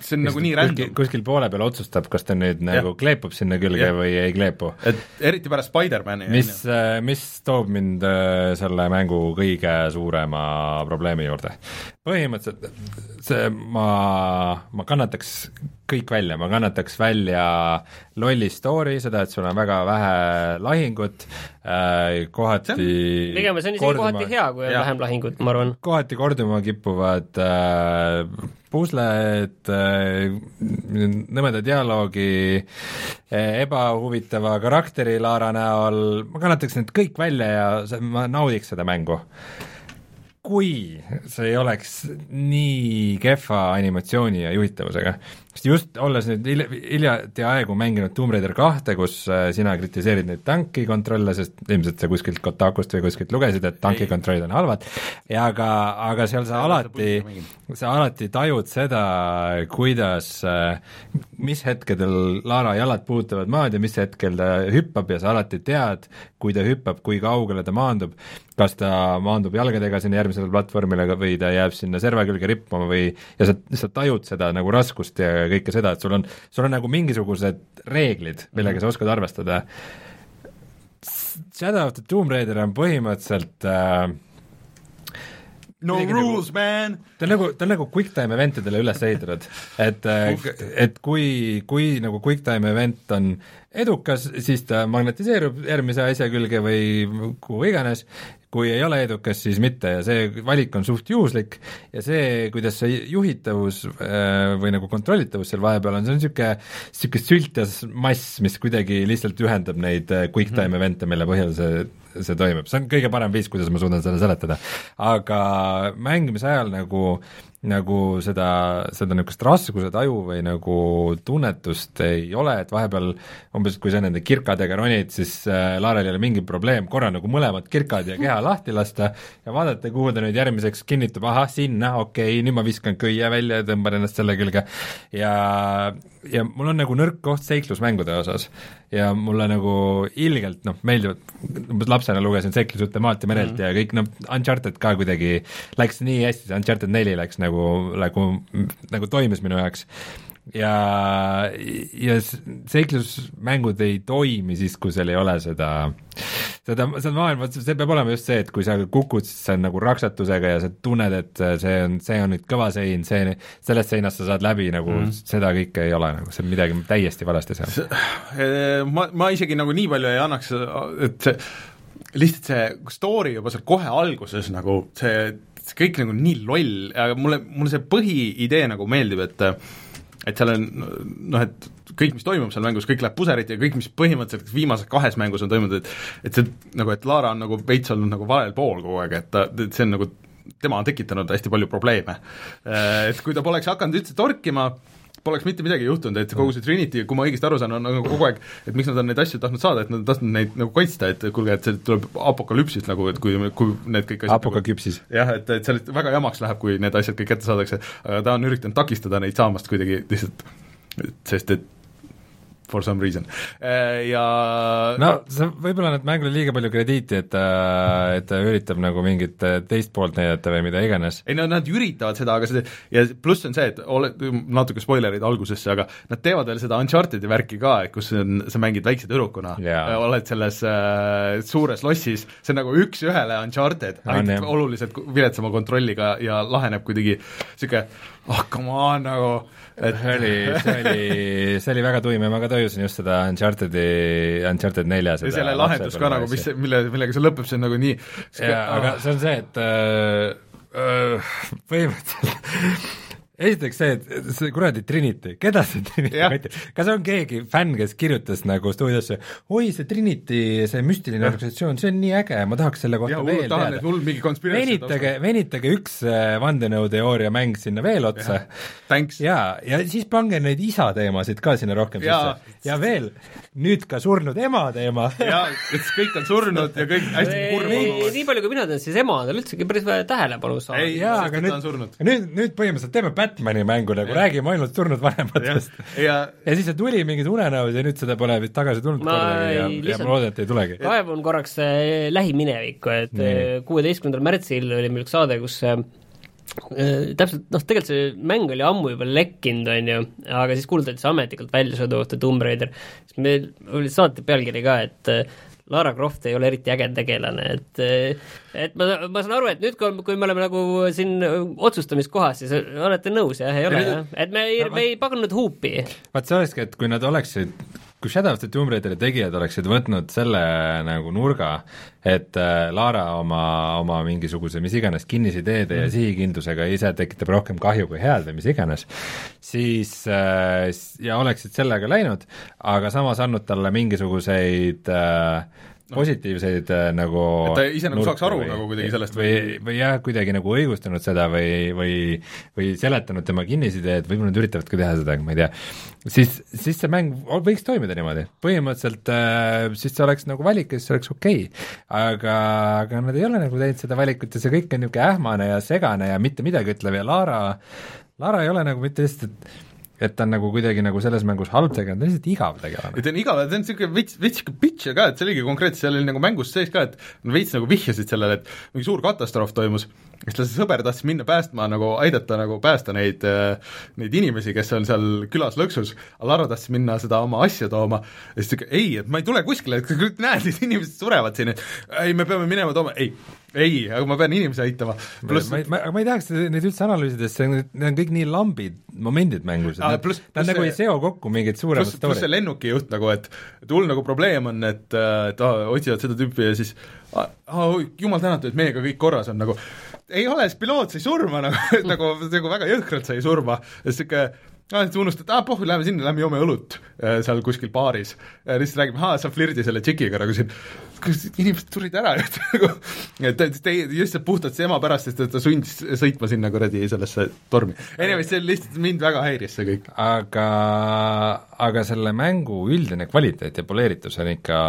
A: see on nagu nii random.
B: kuskil poole peal otsustab, kas ta nüüd nagu ja. kleepub sinna külge ja. või ei kleepu.
A: et eriti pärast Spider-mani
B: mis, äh, mis toob mind äh, selle mängu kõige suurema probleemi juurde? Põhimõtteliselt see, ma, ma kannataks kõik välja, ma kannataks välja lolli story, seda, et sul on väga vähe lahingut äh,, kohati
C: pigem see on isegi korduma, kohati hea, kui on ja. vähem lahingut, ma arvan.
B: kohati korduma kippuvad äh, pusled äh,, nõmeda dialoogi äh,, ebahuvitava karakteri Laara näol, ma kannataks need kõik välja ja see, ma naudiks seda mängu kui see ei oleks nii kehva animatsiooni ja juhitavusega, sest just olles nüüd hilja, hiljati aegu mänginud Tomb Raider kahte, kus äh, sina kritiseerid neid tankikontrolle, sest ilmselt sa kuskilt Kotakust või kuskilt lugesid, et tankikontrollid on halvad, ja aga, aga seal sa alati, sa alati tajud seda, kuidas, äh, mis hetkedel Lara jalad puutuvad maad ja mis hetkel ta hüppab ja sa alati tead, kui ta hüppab, kui kaugele ta maandub, kas ta maandub jalgadega sinna järgmisele platvormile või ta jääb sinna serva külge rippuma või ja sa, sa tajud seda nagu raskust ja kõike seda, et sul on, sul on nagu mingisugused reeglid, millega -hmm. sa oskad arvestada. Shadow of the Tomb Raider on põhimõtteliselt äh,
A: no rules nagu,, man!
B: ta on nagu, ta on nagu QuickTime eventidele üles ehitatud, et äh, et kui, kui nagu QuickTime event on edukas, siis ta magnetiseerub järgmise asja külge või kuhu iganes kui ei ole edukas, siis mitte ja see valik on suht juhuslik ja see, kuidas see juhitavus äh, või nagu kontrollitavus seal vahepeal on, see on niisugune, niisugune sültas mass, mis kuidagi lihtsalt ühendab neid äh, quick time mhm. event'e, mille põhjal see, see toimub, see on kõige parem viis, kuidas ma suudan seda seletada. aga mängimise ajal nagu äh, nagu seda, seda niisugust raskuse taju või nagu tunnetust ei ole, et vahepeal umbes kui sa nende kirkadega ronid, siis äh, Laarel ei ole mingi probleem korra nagu mõlemad kirkad ja keha lahti lasta ja vaadata, kuhu ta nüüd järgmiseks kinnitub, ahah, sinna, okei okay,, nüüd ma viskan köie välja ja tõmban ennast selle külge. ja, ja mul on nagu nõrk koht seiklusmängude osas ja mulle nagu ilgelt noh, meeldivad, umbes lapsena lugesin seiklusjutte maalt ja merelt mm -hmm. ja kõik noh, Uncharted ka kuidagi läks nii hästi, see Uncharted neli läks nagu, nagu, nagu toimis minu jaoks ja, ja seiklusmängud ei toimi siis, kui seal ei ole seda, seda, seda maailma, see peab olema just see, et kui sa kukud, siis see on nagu raksatusega ja sa tunned, et see on, see on nüüd kõva sein, see, sellest seinast sa saad läbi, nagu mm. seda kõike ei ole, nagu see on midagi täiesti valesti seal.
A: Eh, ma, ma isegi nagu nii palju ei annaks, et see lihtsalt see story juba seal kohe alguses nagu see, see kõik nagu nii loll, aga mulle, mulle see põhiidee nagu meeldib, et et seal on noh, et kõik, mis toimub seal mängus, kõik läheb puseriti ja kõik, mis põhimõtteliselt viimases kahes mängus on toimunud, et et see nagu, et Lara on nagu veits olnud nagu valel pool kogu aeg, et ta, et see on nagu, tema on tekitanud hästi palju probleeme. Et kui ta poleks hakanud üldse torkima, poleks mitte midagi juhtunud, et kogu see Trinity, kui ma õigesti aru saan, on nagu kogu aeg, et miks nad on neid asju tahtnud saada, et nad on tahtnud neid nagu kaitsta, et kuulge, et see tuleb apokalüpsist nagu, et kui, kui need kõik
B: asjad apokaküpsis
A: nagu,. jah, et, et sellest väga jamaks läheb, kui need asjad kõik kätte saadakse, aga ta on üritanud takistada neid saamast kuidagi lihtsalt, sest et for some reason. Äh, ja
B: no see võib-olla annab mängule liiga palju krediiti, et ta, et ta üritab nagu mingit teist poolt näidata või mida iganes.
A: ei no nad üritavad seda, aga see, ja pluss on see, et ole, natuke spoilerid algusesse, aga nad teevad veel seda Uncharted'i värki ka, et kus on, sa mängid väikse tüdrukuna. Yeah., oled selles äh, suures lossis, see on nagu üks-ühele Uncharted, ainult oluliselt viletsama kontrolliga ja laheneb kuidagi niisugune oh come on nagu
B: et see oli, see oli, see oli väga tuim ja ma ka tajusin just seda Uncharted'i, Uncharted nelja
A: ja selle lahendus ka nagu, mis, mille, millega see lõpeb, see on nagu nii
B: jaa, aga see on see, et äh, äh, põhimõtteliselt esiteks see, et see kuradi Trinity, keda see Trinity kaitseb, kas on keegi fänn, kes kirjutas nagu stuudiosse, oi, see Trinity, see müstiline organisatsioon, see on nii äge, ma tahaks selle kohta ja, veel tahan, teada. venitage, venitage üks äh, vandenõuteooria mäng sinna veel otsa. ja, ja siis pange neid isa teemasid ka sinna rohkem ja. sisse. ja veel, nüüd ka surnud ema teema.
A: jaa, et kõik on surnud ja kõik hästi kurb
C: on. nii palju, kui mina tean, siis emad on üldsegi päris tähelepanu saanud.
B: ei, jaa, aga nüüd, nüüd, nüüd põhimõtteliselt teeme Batmani mängu nagu, räägime ainult surnud vanematest. Ja, ja siis see tuli mingid unenäod ja nüüd seda pole vist tagasi tulnud ma kordagi ja, ja ma loodan, et ei tulegi.
C: kaevun korraks äh, lähiminevikku, et äh, kuueteistkümnendal märtsil oli meil üks saade, kus äh, täpselt, noh, tegelikult see mäng oli ammu juba lekkinud, on ju, aga siis kuulutati see ametlikult välja sõidu kohta Tomb Raider, siis meil oli saate pealkiri ka, et Lara Croft ei ole eriti äge tegelane, et et ma, ma saan aru, et nüüd, kui, kui me oleme nagu siin otsustamiskohas, siis olete nõus, jah, ei ole, jah? et me ei, me ei pagunud huupi.
B: vaat see olekski, et kui nad oleksid kui Shadow of the Tomb Raideri tegijad oleksid võtnud selle nagu nurga, et äh, Lara oma, oma mingisuguse mis iganes kinnisideede mm. ja sihikindlusega ise tekitab rohkem kahju kui head või mis iganes, siis äh, ja oleksid sellega läinud, aga samas andnud talle mingisuguseid äh, positiivseid äh, nagu
A: et ta ise nagu saaks aru või, nagu kuidagi sellest
B: või, või jah, kuidagi nagu õigustanud seda või, või või seletanud tema kinnisideed, võib-olla nad üritavadki teha seda, ma ei tea, siis, siis see mäng võiks toimida niimoodi. põhimõtteliselt äh, siis see oleks nagu valik ja siis see oleks okei. Okay.. aga, aga nad ei ole nagu teinud seda valikut ja see kõik on niisugune ähmane ja segane ja mitte midagi ütlev ja Lara, Lara ei ole nagu mitte lihtsalt, et et ta on nagu kuidagi nagu selles mängus halb tegelane, ta on lihtsalt igav tegelane.
A: ta on igav, ta on niisugune veits, veits sihuke bitch ka, et see oligi konkreetselt, seal oli nagu mängus sees ka, et veits nagu vihjasid sellele, et mingi suur katastroof toimus, siis ta sõber tahtis minna päästma nagu, aidata nagu päästa neid, neid inimesi, kes on seal külas lõksus, aga Lara tahtis minna seda oma asja tooma ja siis ta ütles, ei, et ma ei tule kuskile, et näed, need inimesed surevad siin, et ei, me peame minema tooma, ei, ei, aga ma pean inimesi aitama.
B: pluss ma, ma, ma ei tahaks neid üldse analüüsida, sest see on, need on kõik nii lambid momendid mängus, et nad, nad nagu ei seo kokku mingeid suuremaid
A: story'd. pluss see lennukijuht nagu, et et hull nagu probleem on, et, et ah, otsivad seda tüüpi ja siis ah, jumal tänatud, et meiega kõik korras on nagu, ei ole, see piloot sai surma nagu nagu, nagu väga jõhkralt sai surma, niisugune aa, et unustad, aa pohhu, lähme sinna, lähme joome õlut äh, seal kuskil baaris. lihtsalt räägime, aa, sa flirdi selle tšikiga nagu siin, kas inimesed surid ära ju, et nagu, et teie, lihtsalt puhtalt see ema pärast, sest et ta sundis sõitma sinna kuradi sellesse tormi. Anyways, see lihtsalt mind väga häiris, see kõik.
B: aga, aga selle mängu üldine kvaliteet ja poleeritus on ikka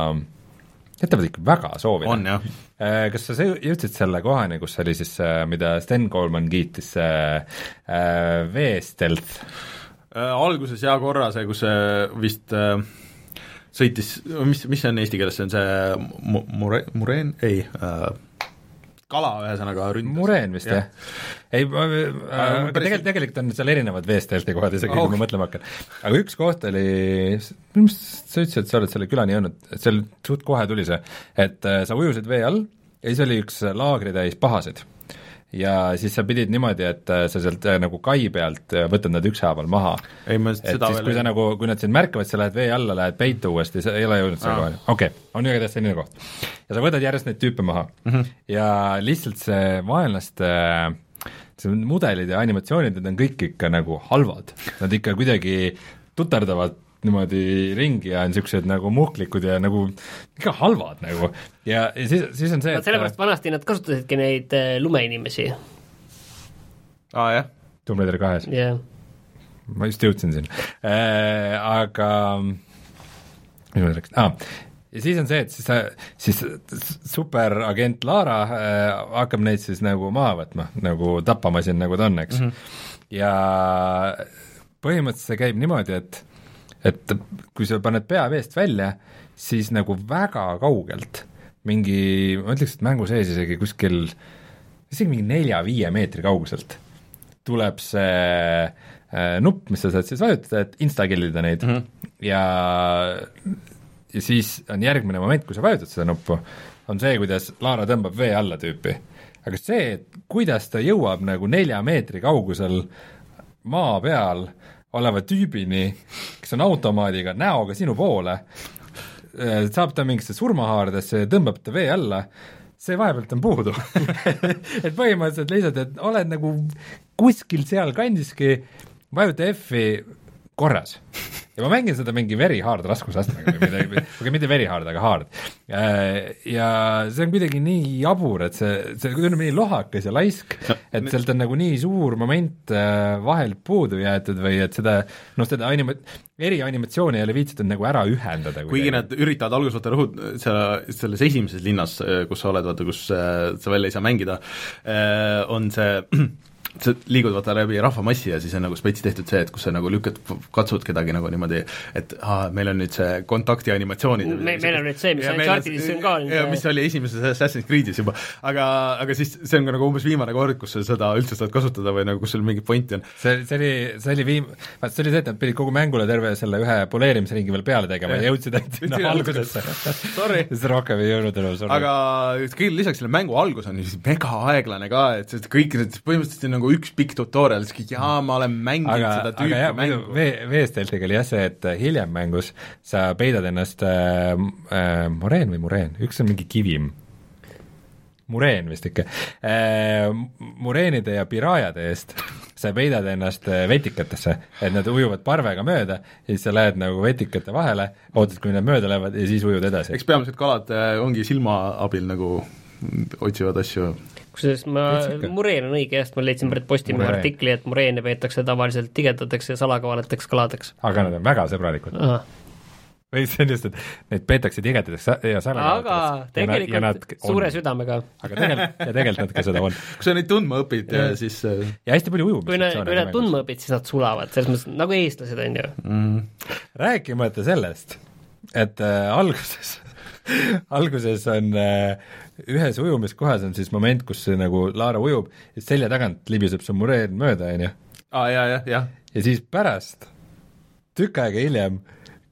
B: jätavad ikka väga soovida.
A: on jah.
B: Äh, kas sa jõudsid selle kohani, kus oli siis, mida Sten Koolman kiitis, see äh, V-Stealth?
A: äh, alguses hea korra see, kus see vist äh, sõitis, mis, mis see on eesti keeles, see on see mure-, mureen, ei äh, kala ühesõnaga ründas.
B: mureen vist jah ja.? ei, äh, aga tegelikult, tegelikult on seal erinevad veesteelte kohad isegi okay., kui ma mõtlema hakkan. aga üks koht oli, minu meelest sa ütlesid, et sa oled selle külani jõudnud, et seal suht kohe tuli see, et äh, sa ujusid vee all ja siis oli üks laagritäis pahasid ja siis sa pidid niimoodi, et äh, sa sealt äh, nagu kai pealt äh, võtad nad ükshaaval maha. et siis, kui sa nagu, kui nad sind märkavad, sa lähed vee alla, lähed peitu uuesti, sa ei ole jõudnud selle kohani, okei okay., on igatahes selline koht. ja sa võtad järjest neid tüüpe maha mm -hmm. ja lihtsalt see vaenlaste see mudelid ja animatsioonid, need on kõik ikka nagu halvad, nad ikka kuidagi tuterdavad niimoodi ringi ja on niisugused nagu muhklikud ja nagu ikka halvad nagu. ja, ja siis, siis on see,
C: et sellepärast vanasti nad kasutasidki neid äh, lumeinimesi.
A: aa ah,, jah.
B: Tomb Raider kahes?
C: yeah..
B: ma just jõudsin sinna äh,, aga mis ma rääkisin ah,, ja siis on see, et siis sa, siis superagent Lara äh, hakkab neid siis nagu maha võtma, nagu tapamasin, nagu ta on, eks mm. -hmm. ja põhimõtteliselt see käib niimoodi, et et kui sa paned pea veest välja, siis nagu väga kaugelt, mingi, ma ütleks, et mängu sees isegi kuskil, isegi mingi nelja-viie meetri kauguselt tuleb see äh, nupp, mis sa saad siis vajutada, et insta-kill ida neid mm -hmm. ja ja siis on järgmine moment, kui sa vajutad seda nuppu, on see, kuidas Laara tõmbab vee alla tüüpi. aga see, et kuidas ta jõuab nagu nelja meetri kaugusel maa peal oleva tüübini, kes on automaadiga näoga sinu poole, saab ta mingisse surmahaardesse ja tõmbab ta vee alla, see vahepealt on puudu. Et põhimõtteliselt lihtsalt, et oled nagu kuskil sealkandiski, vajuta F-i korras ja ma mängin seda mingi very hard raskusastmega või midagi, okei mitte very hard, aga hard. Äh, ja see on kuidagi nii jabur, et see, see tundub nii lohakas ja laisk, et sealt on nagu nii suur moment äh, vahelt puudu jäetud või et seda, noh, seda anima-, erianimatsiooni ei ole viitsitud nagu ära ühendada.
A: kuigi nad üritavad alguses vaata rõhut-, seal, selles esimeses linnas, kus sa oled, vaata, kus äh, sa veel ei saa mängida, on see sa liigud vaata läbi rahvamassi ja siis on nagu spets tehtud see, et kus sa nagu lükkad, katsud kedagi nagu niimoodi, et aa, meil on nüüd see kontakti animatsioonid.
C: Me, meil on nüüd see, mis Unchartedis on ka
A: ja mis oli esimeses Assassin's Creed'is juba, aga, aga siis see on ka nagu umbes viimane kord, kus sa seda üldse saad kasutada või nagu kus sul mingit pointi on.
B: see, see oli, see oli viim-, vaat see oli see, et nad pidid kogu mängule terve selle ühe poleerimisringi veel peale tegema ja jõudsid ainult sinna algusesse. Siis rohkem ei jõudnud enam, sorry.
A: aga kõigile lisaks selle mängu algus on ju mega aeglane ka, et kõik need põhimõtteliselt nagu üks pikk tutorial, siis kõik jaa, ma olen mänginud aga, seda tüüpi aga jah, mängu.
B: vee, veesteltiga oli jah see, et hiljem mängus sa peidad ennast äh, äh, moreen või mureen, üks on mingi kivim, mureen vist ikka äh,, mureenide ja pirajade eest sa peidad ennast äh, vetikatesse, et nad ujuvad parvega mööda ja siis sa lähed nagu vetikate vahele, ootad, kuni nad mööda lähevad ja siis ujud edasi.
A: eks peamiselt kalad äh, ongi silma abil nagu otsivad asju
C: kusjuures ma, mureen on õige jah, sest ma leidsin pärit Postimehe artikli, et mureene peetakse tavaliselt tigedateks ja salakavalateks kaladeks.
B: aga nad on väga sõbralikud. või see on just, et neid peetakse tigedateks ja salakavalateks.
C: aga tegelikult suure on. südamega.
B: aga tegelikult, ja tegelikult nad ka seda on.
A: kui sa neid tundma õpid, siis
B: äh, ja hästi palju ujumist.
C: kui nad, kui nad tundma õpid, siis nad sulavad, selles mõttes nagu eestlased, on ju
B: mm.. rääkimata sellest, et äh, alguses alguses on äh, ühes ujumiskohas on siis moment, kus nagu Laara ujub ja selja tagant libiseb su mureen mööda, on ju.
A: aa, jaa, jah, jah.
B: ja siis pärast, tükk aega hiljem,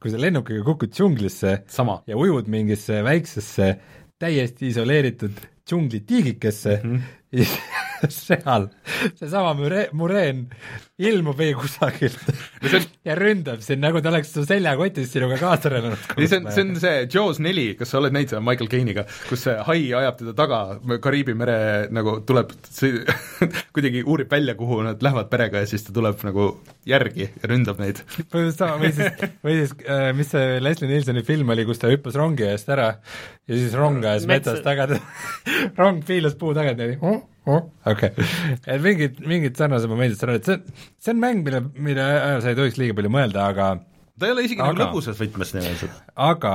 B: kui sa lennukiga kukud džunglisse
A: Sama.
B: ja ujud mingisse väiksesse täiesti isoleeritud džunglitiigikesse mm, -hmm. ja seal seesama mure-, mureen ilmub ei kusagilt no ja ründab sind, nagu ta oleks su seljakotis sinuga kaasa rännanud.
A: see on, see on see Jaws neli, kas sa oled näinud seda Michael Caine'iga, kus see hai ajab teda taga, Kariibi mere nagu tuleb, see kuidagi uurib välja, kuhu nad lähevad perega ja siis ta tuleb nagu järgi ja ründab neid.
B: põhimõtteliselt sama, või siis, või siis äh, mis see Leslie Nielsoni film oli, kus ta hüppas rongi eest ära ja siis rong ajas metsas taga rong piilus puu tagant oh, oh, okei. Et mingid, mingid sarnased momendid seal olid, see, see on mäng, mille, mille ajal sa ei tohiks liiga palju mõelda, aga
A: ta ei ole isegi nagu lõbusas võtmes niimoodi.
B: aga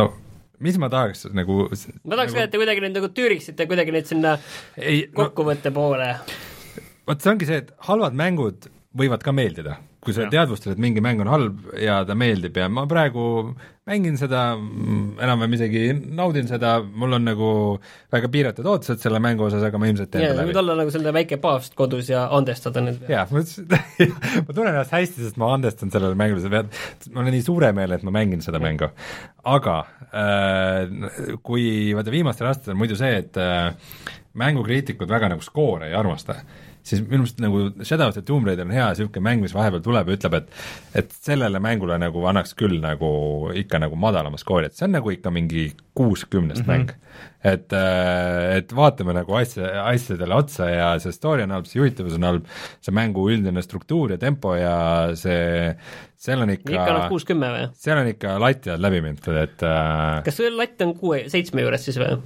B: no mis ma tahaks nagu
C: ma tahaks nagu... ka, et te kuidagi nüüd nagu tüüriksite kuidagi nüüd sinna ei, kokkuvõtte no, poole.
B: vot see ongi see, et halvad mängud võivad ka meeldida. Kui sa teadvustad, et mingi mäng on halb ja ta meeldib ja ma praegu mängin seda, enam-vähem isegi naudin seda, mul on nagu väga piiratud ootused selle mängu osas, aga ma ilmselt teen
C: ta läbi. olla nagu selline väike paavst kodus ja andestada nüüd.
B: jaa, ma ma tunnen ennast hästi, sest ma andestan sellele mängule, sa pead, ma olen nii suure meele, et ma mängin seda mängu. aga äh, kui vaata viimastel aastatel on muidu see, et äh, mängukriitikud väga nagu skoore ei armasta siis minu meelest nagu Shadow of the Tomb Raider on hea niisugune mäng, mis vahepeal tuleb ja ütleb, et et sellele mängule nagu annaks küll nagu ikka nagu madalama skoori, et see on nagu ikka mingi kuus kümnest mm -hmm. mäng. et, äh, et vaatame nagu asja, asjadele otsa ja see story on halb, see juhitavus on halb, see mängu üldine struktuur ja tempo ja see, seal on ikka
C: ikka noh, kuus-kümme või?
B: seal on ikka lati alt läbi mindud, et äh,
C: kas see latt on kuue, seitsme juures siis või?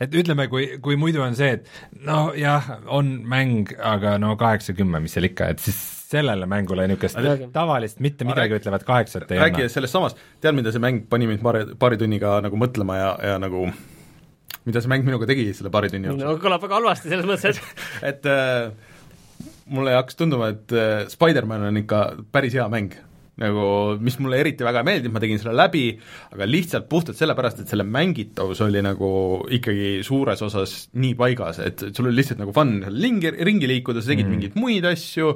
B: Et ütleme, kui, kui muidu on see, et nojah, on mäng, aga no kaheksa-kümme, mis seal ikka, et siis sellele mängule niisugust tavalist mitte midagi räägi, ütlevat kaheksat ei
A: anna. räägi sellest samast, tead, mida see mäng pani mind paari, paari tunniga nagu mõtlema ja, ja nagu mida see mäng minuga tegi selle paari tunni jooksul?
C: no kõlab väga halvasti selles mõttes,
A: et et äh, mulle hakkas tunduma, et äh, Spider-man on ikka päris hea mäng nagu mis mulle eriti väga ei meeldinud, ma tegin selle läbi, aga lihtsalt puhtalt sellepärast, et selle mängitavus oli nagu ikkagi suures osas nii paigas, et sul oli lihtsalt nagu fun lingi, ringi liikuda, sa tegid mm. mingeid muid asju,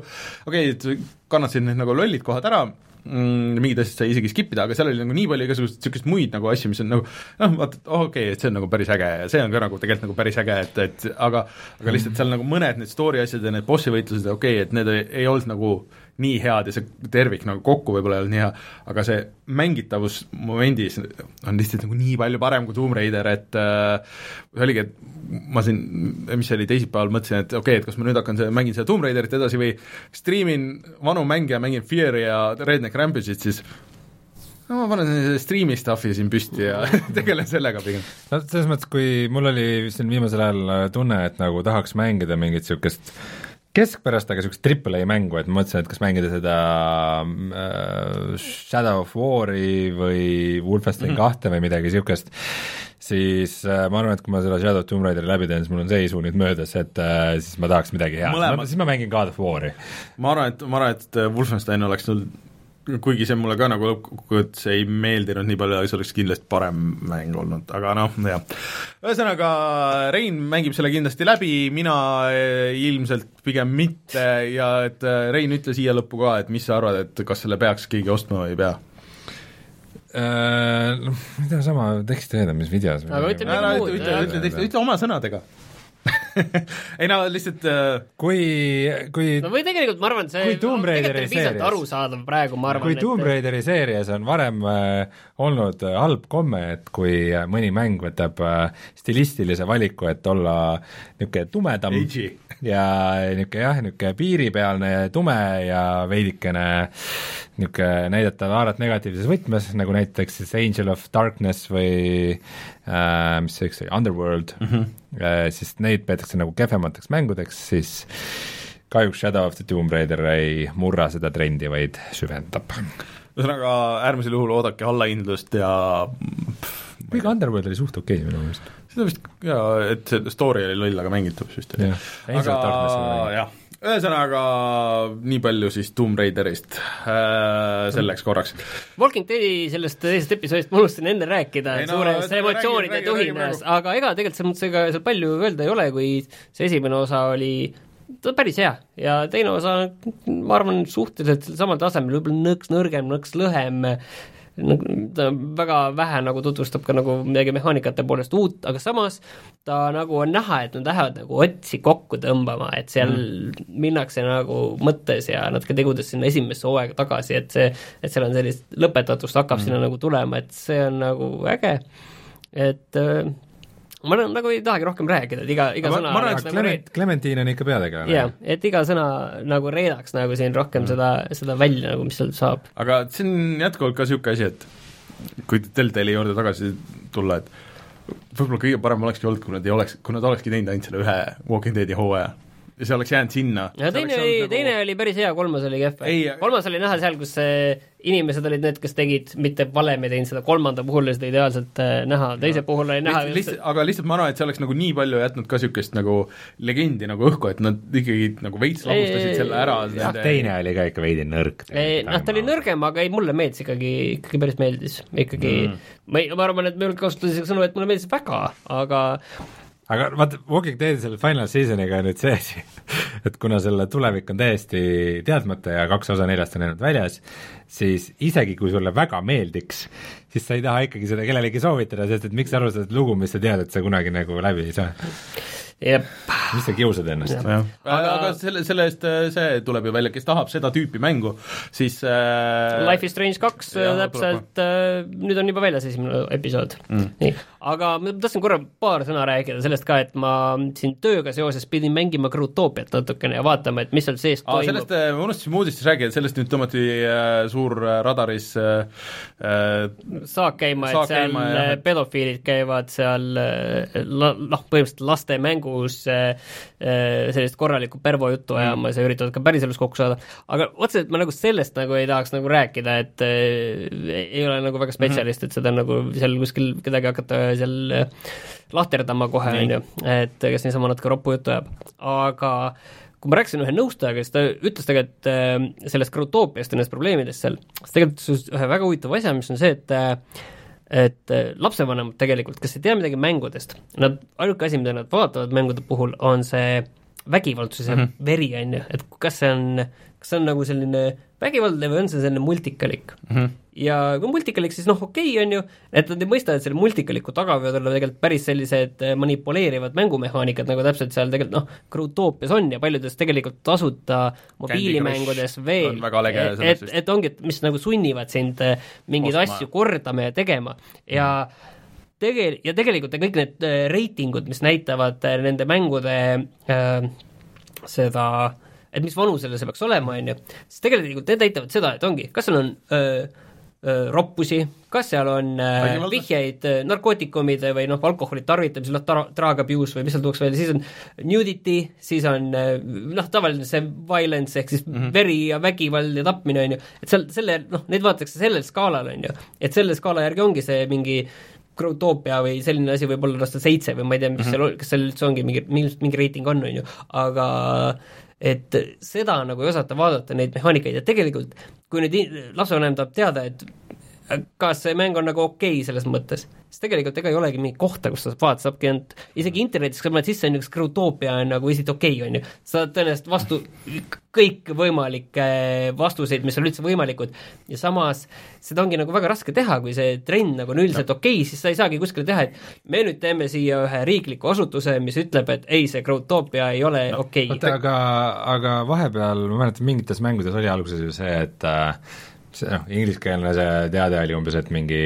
A: okei okay,, kannatasid need nagu lollid kohad ära, mm, mingid asjad sai isegi skip ida, aga seal oli nagu nii palju igasuguseid niisuguseid muid nagu asju, mis on nagu noh, vaata, okei okay,, et see on nagu päris äge ja see on ka nagu tegelikult nagu päris äge, et, et aga aga lihtsalt seal nagu mõned need story asjad ja need bossi võitlused, okei okay,, et need ei, ei olnud nagu nii head ja see tervik nagu kokku võib-olla ei olnud nii hea, aga see mängitavus momendis on lihtsalt nagu nii palju parem kui Tomb Raider, et äh, oligi, et ma siin, mis see oli, teisipäeval mõtlesin, et okei okay,, et kas ma nüüd hakkan mängin seda Tomb Raiderit edasi või striimin vanu mänge ja mängin Fear'i ja Redneck Rampage'it, siis no ma panen stream'i stuff'i siin püsti ja tegelen sellega pigem.
B: no selles mõttes, kui mul oli siin viimasel ajal tunne, et nagu tahaks mängida mingit niisugust keskpärast, aga niisugust triple A mängu, et ma mõtlesin, et kas mängida seda äh, Shadow of War'i või Wolfenstein mhm. kahte mm või midagi niisugust, siis äh, ma arvan, et kui ma selle Shadow Tomb Raideri läbi teen, siis mul on see isu nüüd möödas, et äh, siis ma tahaks midagi head, siis ma mängin God of War'i.
A: ma arvan, et, ma arvan, et Wolfenstein oleks sul kuigi see mulle ka nagu lõppkokkuvõttes ei meeldinud nii palju, see oleks kindlasti parem mäng olnud, aga noh, jah. ühesõnaga, Rein mängib selle kindlasti läbi, mina eh, ilmselt pigem mitte ja et eh, Rein, ütle siia lõppu ka, et mis sa arvad, et kas selle peaks keegi ostma või ei pea?
B: Äh, noh, mida sama teksti öelda, mis videos
C: aga ütle midagi muud.
A: ütle, ütle, ütle, ütle oma sõnadega ei no lihtsalt äh...
B: kui, kui
C: no või tegelikult ma arvan, see
B: kui Tomb Raideri seerias
C: arusaadav praegu, ma arvan,
B: kui Tomb Raideri seerias on varem äh, olnud äh, halb komme, et kui äh, mõni mäng võtab äh, stilistilise valiku, et olla niisugune tumedam
A: Agi.
B: Ja niisugune jah, niisugune piiripealne tume ja veidikene niisugune näidata aaret negatiivses võtmes, nagu näiteks siis Angel of Darkness või äh, mis see üks oli, Underworld mm, -hmm. äh, siis neid peetakse nagu kehvemateks mängudeks, siis kahjuks Shadow of the Tomb Raider ei murra seda trendi, vaid süvendab.
A: ühesõnaga, äärmisel juhul oodake allahindlust ja
B: kuigi Underworld oli suht okei okay, minu meelest.
A: Seda vist jaa, et see story oli loll, aga mängitav vist oli. aga jah ühesõnaga, nii palju siis Tomb Raiderist. Äh, selleks korraks.
C: Walking Deadi sellest teisest episoodist ma unustasin enne rääkida no, suures emotsioonide tuhinas, aga ega tegelikult selles mõttes ega seal palju öelda ei ole, kui see esimene osa oli ta on päris hea. Ja teine osa, ma arvan, suhteliselt samal tasemel, võib-olla nõks nõrgem, nõks lõhem. äh,, ta väga vähe nagu tutvustab ka nagu midagi mehaanikate poolest uut, aga samas ta nagu on näha, et nad lähevad nagu otsi kokku tõmbama, et seal mm. minnakse nagu mõttes ja natuke tegudes sinna esimesse hooaega tagasi, et see, et seal on sellist lõpetatust hakkab mm. sinna nagu tulema, et see on nagu äge, et äh, ma nagu ei tahagi rohkem rääkida, et iga, iga
B: ma,
C: sõna
B: ma arvan, et Clement, Clementiin on ikka peategelane.
C: jah, et iga sõna nagu reedaks nagu siin rohkem mm. seda, seda välja nagu, mis seal saab.
A: aga see on jätkuvalt ka niisugune asi, et kui Deltali juurde tagasi tulla, et võib-olla kõige parem olekski olnud, kui nad ei oleks, kui nad olekski teinud ainult selle ühe Walking Deadi hooaja ja see oleks jäänud sinna.
C: ja teine oli, nagu... teine oli päris hea, kolmas oli kehv. kolmas oli näha seal, kus inimesed olid need, kes tegid mitte valem ei teinud seda, kolmanda puhul oli seda ideaalselt äh, näha, teise puhul oli näha
A: lihtsalt, lihtsalt, aga lihtsalt ma arvan, et see oleks nagu nii palju jätnud ka niisugust nagu legendi nagu õhku, et nad ikkagi nagu veits lahustasid selle ära.
B: jah, teine oli ka ikka veidi nõrk.
C: noh, ta oli nõrgem, aga ei, mulle meeldis ikkagi, ikkagi päris meeldis, ikkagi mm. ma ei, ma arvan, et me kasutasin sõnu, et mulle meeldis väga, aga
B: aga vaata, Walking Deadi selle final season'iga on nüüd see asi, et kuna selle tulevik on täiesti teadmata ja kaks osa neljast on jäänud väljas, siis isegi kui sulle väga meeldiks, siis sa ei taha ikkagi seda kellelegi soovitada, sest et miks sa alustad lugu, mis sa tead, et sa kunagi nagu läbi ei saa?
C: Jep.
B: mis sa kiusad ennast?
A: aga, aga selle, selle eest äh, see tuleb ju välja, kes tahab seda tüüpi mängu, siis äh...
C: Life is Strange kaks äh, täpselt, äh, nüüd on juba väljas esimene episood. Mm.. Aga ma tahtsin korra paar sõna rääkida sellest ka, et ma siin tööga seoses pidin mängima Grutoopiat natukene ja vaatama, et mis seal sees
A: toimub. sellest äh, ma unustasin uudistes rääkida, sellest nüüd tõmmati äh, suur radaris äh,
C: saak käima, et seal käima, ja... pedofiilid käivad seal noh, põhimõtteliselt laste mängu mängus äh, äh, sellist korralikku pervo juttu mm. ajamas ja üritavad ka päriselus kokku saada, aga otseselt ma nagu sellest nagu ei tahaks nagu rääkida, et äh, ei ole nagu väga spetsialist, et seda nagu seal kuskil kedagi hakata seal äh, lahterdama kohe, on ju, et kes niisama natuke roppu juttu ajab, aga kui ma rääkisin ühe nõustajaga, siis ta ütles tegelikult äh, sellest Grotoopiast ja nendest probleemidest seal, siis tegelikult ütles ühe väga huvitava asja, mis on see, et äh, et äh, lapsevanemad tegelikult, kes ei tea midagi mängudest, nad, ainuke asi, mida nad vaatavad mängude puhul, on see vägivaldsus ja mm -hmm. veri, on ju, et kas see on, kas see on nagu selline vägivaldne või on see selline multikalik mm. -hmm. Ja kui multikalik, siis noh, okei okay, on ju, et nad ei mõista, et selle multikaliku taga võivad olla tegelikult päris sellised eh, manipuleerivad mängumehaanikad, nagu täpselt seal tegelikult noh, Growtopias on ja paljudes tegelikult tasuta mobiilimängudes veel, et, et, et ongi, et mis nagu sunnivad sind eh, mingeid Ostma. asju kordama ja tegema. Ja mm. tege-, ja tegelikult kõik need äh, reitingud, mis näitavad äh, nende mängude äh, seda et mis vanusele see peaks olema, on ju, siis tegelikult need näitavad seda, et ongi, kas seal on öö, roppusi, kas seal on öö, vihjeid narkootikumide või noh, alkoholi tarvitamisel, noh, tra-, drug abuse või mis seal tuuakse välja, siis on nudity, siis on noh, tavaline see violence ehk siis mm -hmm. veri ja vägivald ja tapmine, on ju, et seal selle, noh, neid vaadatakse sellel skaalal, on ju, et selle skaala järgi ongi see mingi Growtopia või selline asi võib olla aasta seitse või ma ei tea, mis mm -hmm. seal, kas seal üldse ongi mingi, mingi reiting on, on ju, aga et seda nagu ei osata vaadata, neid mehaanikaid. Ja tegelikult kui nüüd lapsevanem tahab teada, et kas see mäng on nagu okei okay selles mõttes, siis tegelikult ega ei olegi mingit kohta, kus sa saad vaadata, saabki ainult, isegi internetis, kui sa paned sisse niisugust Growtopia on nagu is it okei okay,, on ju, sa saad tõenäoliselt vastu kõikvõimalikke vastuseid, mis on üldse võimalikud, ja samas seda ongi nagu väga raske teha, kui see trend nagu on üldiselt okei okay,, siis sa ei saagi kuskile teha, et me nüüd teeme siia ühe riikliku asutuse, mis ütleb, et ei, see Growtopia ei ole no, okei. Okay..
B: oota, aga, aga vahepeal, ma mäletan, mingites mängudes oli alguses ju see, et äh, see noh, ingliskeelne see teade oli umbes, et mingi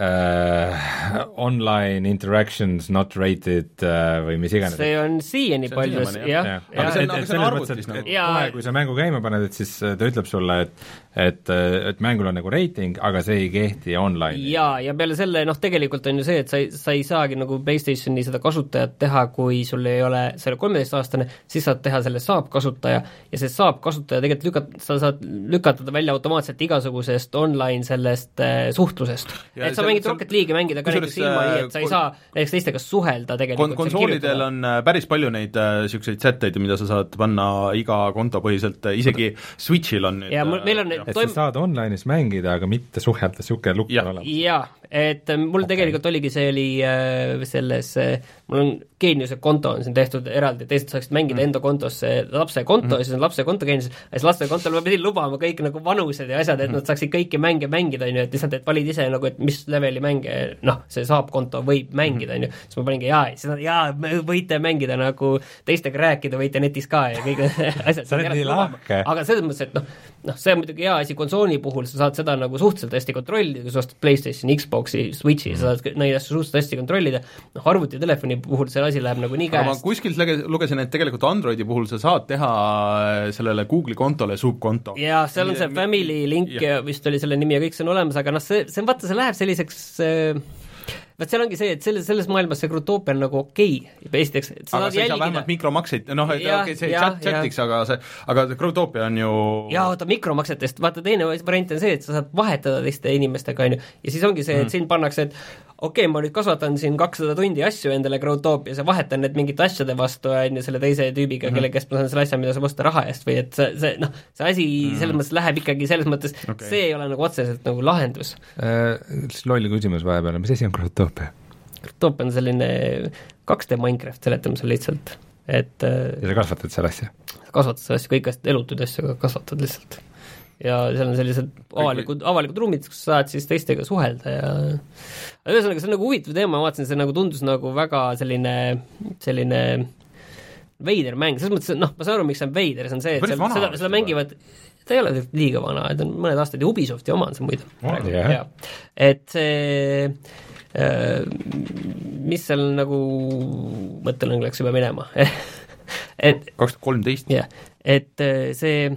B: uh, online interactions not rated uh, või mis iganes.
C: see on siiani paljus, jah.
A: aga see on, aga see on arvutis
B: nagu. kohe, kui sa mängu käima paned, et siis ta ütleb sulle, et et, et mängul on nagu reiting, aga see ei kehti online'is.
C: jaa, ja peale selle noh, tegelikult on ju see, et sa ei, sa ei saagi nagu PlayStationi seda kasutajat teha, kui sul ei ole, sa ei ole kolmeteistaastane, siis saad teha selle saab kasutaja ja see saab kasutaja tegelikult lükat-, sa saad lükata ta välja automaatselt igasugusest online sellest äh, suhtlusest. et sa mängid Rocket League'i mängida ka näiteks ilma nii, et sa ei saa näiteks teistega suhelda tegelikult
A: kon-, konsoolidel on äh, päris palju neid niisuguseid äh, sätteid, mida sa saad panna iga konto põhiselt, isegi Switchil on nüüd
C: ja mul, meil on
B: et sa saad online'is mängida, aga mitte suhelda, niisugune lukk on olemas.
C: jaa, et äh, mul okay. tegelikult oligi, see oli äh, selles äh,, mul on Geeniuse konto on siin tehtud eraldi, teised saaksid mängida mm. enda kontosse lapse konto mm. ja siis on lapse konto Geeniuses, ja siis laste kontol ma pidin lubama kõik nagu vanused ja asjad, et mm. nad saaksid kõiki mänge mängida, on ju, et lihtsalt, et valid ise nagu, et mis leveli mänge noh, see saab konto võib mängida, on ju, siis ma paningi jaa, siis nad jaa, võite mängida nagu teistega rääkida, võite netis ka ja kõik asjad
B: sa oled nii lahke.
C: aga selles mõttes, et noh, noh, see on muidugi hea asi konsooli puhul, sa saad seda nagu suhteliselt hästi kontrollida, kui sa ostad PlayStationi, Xbox'i, Switch'i mm., sa saad neid asju suhteliselt hästi kontrollida, noh arvuti telefoni puhul see asi läheb nagu nii käest.
A: ma kuskilt lugesin, et tegelikult Androidi puhul sa saad teha äh, sellele Google'i kontole subkonto.
C: jaa, seal on see Family link ja vist oli selle nimi ja kõik see on olemas, aga noh, see, see on vaata, see läheb selliseks äh, vot seal ongi see, et selles, selles maailmas see Grutopia on nagu okei okay., esiteks
A: aga sa ei saa vähemalt mikromakseid, noh, et okei okay,, see ja, chat, chatiks, aga see, aga Grutopia on ju
C: jaa, oota, mikromaksetest, vaata teine variant on see, et sa saad vahetada teiste inimestega, on ju, ja siis ongi see, et mm. sind pannakse, et okei okay,, ma nüüd kasvatan siin kakssada tundi asju endale Growtopias ja vahetan need mingite asjade vastu, on ju, selle teise tüübiga mm, -hmm. kelle käest ma saan selle asja, mida saab osta raha eest või et see, see noh, see asi mm -hmm. selles mõttes läheb ikkagi selles mõttes okay., see ei ole nagu otseselt nagu lahendus
B: äh,. loll küsimus vahepeal, mis asi on Growtopia?
C: Growtopia on selline 2D Minecraft, seletame selle lihtsalt, et
B: äh, ja sa kasvatad seal asju?
C: kasvatad seal asju, kõik asjad, elutuid asju kasvatad lihtsalt ja seal on sellised avalikud, avalikud ruumid, kus sa saad siis teistega suhelda ja ühesõnaga, see on nagu huvitav teema, ma vaatasin, see nagu tundus nagu väga selline, selline veider mäng, selles mõttes, et noh, ma saan aru, miks see on veider, see on see, et seal, seda, seda mängivad ta ei ole liiga vana, et on mõned aastad ja Ubisofti oma on see muide.
B: Oh,.
C: et see äh, mis seal nagu, mõttelõng läks juba minema?
A: Et kaks tuhat kolmteist.
C: jah, et äh, see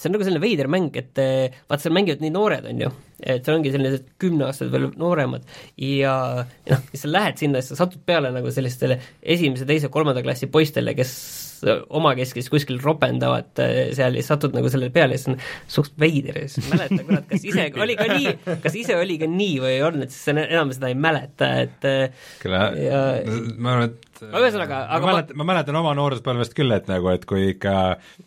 C: see on nagu selline veider mäng, et eh, vaata, seal mängivad nii noored, on ju, et seal ongi sellised kümneaastased veel nooremad. Ja noh, sa lähed sinna, siis sa satud peale nagu sellistele esimese, teise, kolmanda klassi poistele, kes omakeskis kuskil ropendavad eh, seal ja satud nagu sellele peale ja siis on suht veider ja siis mäleta, kurat, kas ise oli ka nii, kas ise oli ka nii või ei olnud, siis enam seda ei mäleta, et
B: eh, küll ja... ma arvan, et
C: Aga ühesõnaga, aga
B: ma mäletan, ma mäletan oma nooruspõlvest küll, et nagu, et kui ikka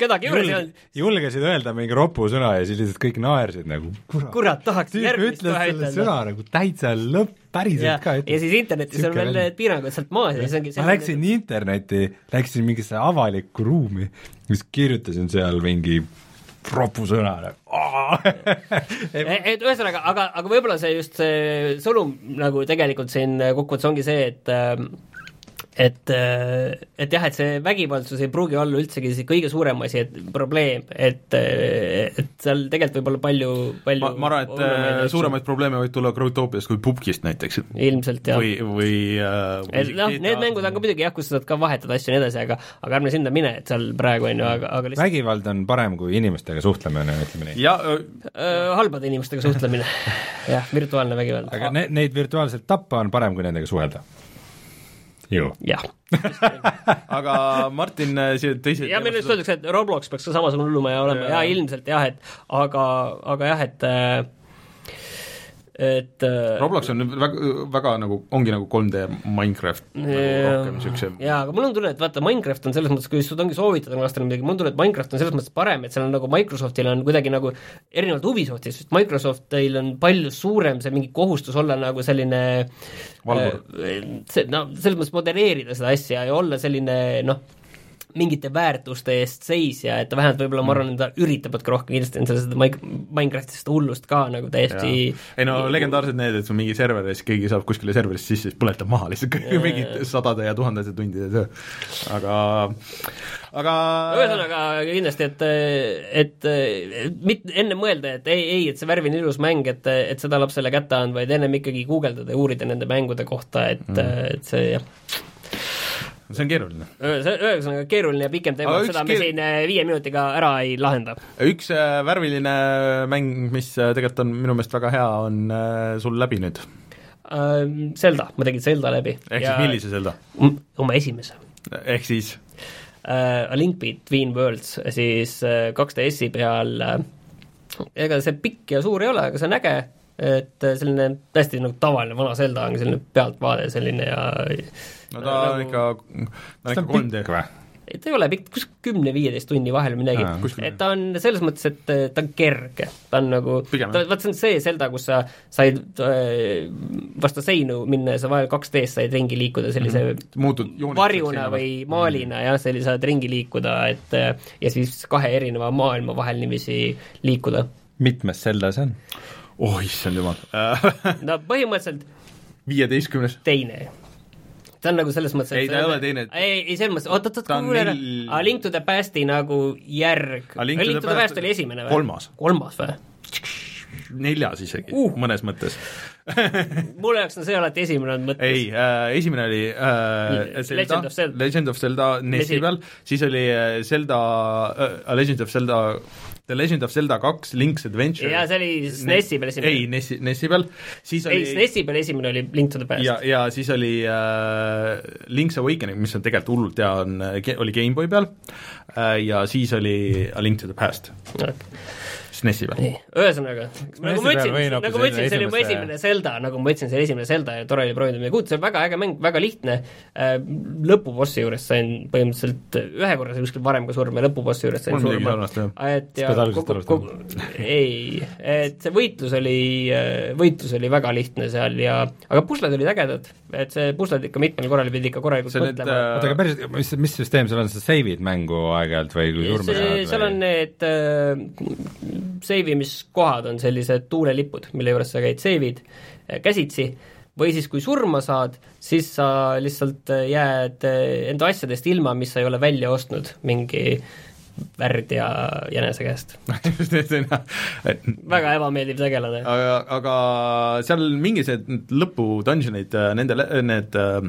C: kedagi juures ei olnud,
B: julgesid öelda mingi ropu sõna ja siis lihtsalt kõik naersid nagu kurat,
C: kurat, tahaks järgmist kohe
B: selle
C: ütelda
B: sõna nagu täitsa lõpp,
C: ja
B: päriselt ka,
C: ja siis internetis on
B: Sihuke
C: veel need piirangud sealt maas ja siis ongi
B: ma läksin internetti, läksin mingisse avalikku ruumi, siis kirjutasin seal mingi ropusõna
C: et ühesõnaga, aga, aga võib-olla see just see sõnum nagu tegelikult siin kokkuvõttes ongi see, et äh, et, et jah, et see vägivaldsus ei pruugi olla üldsegi see kõige suurem asi, et probleem, et, et seal tegelikult võib olla palju, palju
A: ma, ma arvan, et äh, suuremaid probleeme võib tulla Growtopiast kui pubgist näiteks.
C: ilmselt jah
A: või, või äh,
C: et noh, need mängud on ka muidugi jah, kus sa saad ka vahetada asju ja nii edasi, aga aga ärme sinna mine, et seal praegu on ju, aga, aga lihtsalt
B: vägivald on parem kui inimestega suhtlemine, ütleme nii.
A: ja öö,
C: äh, halbade inimestega suhtlemine, jah, virtuaalne vägivald.
B: aga ne-, neid virtuaalselt tappa on parem kui nendega suhelda. ju.
C: jah,
A: aga Martin äh, siia teise
C: ja meil just öeldakse, et Roblox peaks ka samasugune hullumaja olema. Ja, ja ilmselt jah, et aga, aga jah, et äh, et äh,
A: Roblox on väga, väga nagu, ongi nagu 3D Minecraft nagu rohkem niisuguse
C: jaa, aga mul on tunne, et vaata, Minecraft on selles mõttes, kui sul ongi soovitada lastele midagi, mul on tunne, et Minecraft on selles mõttes parem, et seal on nagu Microsoftil on kuidagi nagu erinevalt Ubisoftist, sest Microsoftil on palju suurem see mingi kohustus olla nagu selline
A: Valvur.
C: äh, see, no selles mõttes modereerida seda asja ja olla selline noh, mingite väärtuste eest seisja, et ta vähemalt võib-olla ma arvan, et ta üritabki rohkem, kindlasti on seal seda Mike- Minecraftist hullust ka nagu täiesti
A: ei no legendaarsed need, et sul mingi server ja siis keegi saab kuskile serverisse sisse, siis põletab maha lihtsalt kõik mingid sadade ja tuhandete tundide töö. aga, aga
C: ühesõnaga kindlasti, et, et, et mitte enne mõelda, et ei, ei, et see värviline ilus mäng, et, et seda lapsele kätte anda, vaid ennem ikkagi guugeldada ja uurida nende mängude kohta, et mm., et see jah,
A: see on keeruline.
C: ühesõnaga keeruline ja pikem teema seda me siin äh, viie minutiga ära ei lahenda.
A: üks äh, värviline mäng, mis äh, tegelikult on minu meelest väga hea, on sul läbi nüüd.
C: Zelda, ma tegin Zelda läbi.
A: ehk siis millise Zelda?
C: oma esimese
A: ehk siis
C: uh, A Link Between Worlds, siis uh, 2DS-i peal uh, ega see pikk ja suur ei ole, aga see on äge, et uh, selline täiesti nagu tavaline vana Zelda on selline pealtvaade selline ja
A: no ta on
C: Nagu-
A: ikka, ta on ikka 3D.
B: või?
C: ei, ta ei ole pikk, kuskil kümne-viieteist tunni vahel midagi et ta on selles mõttes, et äh, ta on kerge, ta on nagu, vaat see on see Zelda, kus sa said äh, vastu seinu minna ja sa vahel 2D-s said ringi liikuda sellise -hmm.
A: muutud
C: varjuna või maalina jah, sa saad ringi liikuda, et äh, ja siis kahe erineva maailma vahel niiviisi liikuda.
B: mitmes Zelda see on?
A: Oh issand jumal.
C: no põhimõtteliselt
A: viieteistkümnes.
C: teine ta on nagu selles mõttes,
A: Ei, ta ei ole teine.
C: ei, ei selles mõttes, oot, oot, oot,
A: Ta on
C: kuule
A: nel-,
C: A Link to the Past'i nagu järg,
A: A Link to the Past
C: oli esimene või?
A: kolmas.
C: kolmas või?
A: neljas isegi
C: Uh.
A: mõnes mõttes.
C: mul jaoks on see alati esimene olnud mõttes.
A: ei äh,, esimene oli äh, Zelda,
C: Legend of Zelda.
A: Legend of Zelda NES-i peal, siis oli äh, Zelda äh,, Legend of Zelda, The Legend of Zelda kaks, Link's Adventure.
C: ja see oli SNES-i peal esimene.
A: ei, NES-i, NES-i peal, siis
C: ei,
A: oli
C: SNES-i peal esimene oli Link to the Past.
A: ja, ja siis oli äh, Link's Awakening, mis on tegelikult hullult hea, on, oli GameBoy peal äh, ja siis oli A Link to the Past, SNES-i peal.
C: ühesõnaga, nagu ma ütlesin, nagu
B: hoopis
C: ma ütlesin, see oli mu esimene Zelda, nagu ma ütlesin, see oli esimene Zelda ja tore oli proovida midagi uut, see on väga äge mäng, väga lihtne. Äh,, lõpubossi juures sain põhimõtteliselt ühe korra sai kuskil varem ka surma ja lõpubossi juures sain surma. et ja kogu, kogu, ei, et see võitlus oli, võitlus oli väga lihtne seal ja aga pusled olid ägedad, et see pusled ikka mitmel korral pidi ikka korralikult mõtlema.
A: äh,
B: oota, aga päris, mis, mis süsteem sul on, sa save'id mängu aeg-ajalt või kui surma
C: see,
B: saad
C: seal on need äh, save imiskohad on sellised tuulelipud, mille juures sa käid save'id äh, käsitsi või siis, kui surma saad, siis sa lihtsalt äh, jääd äh, enda asjadest ilma, mis sa ei ole välja ostnud mingi värdja jänese käest. väga ebameeldiv tegelane.
A: aga, aga seal mingisugused lõpu dungeonid, nende, need äh,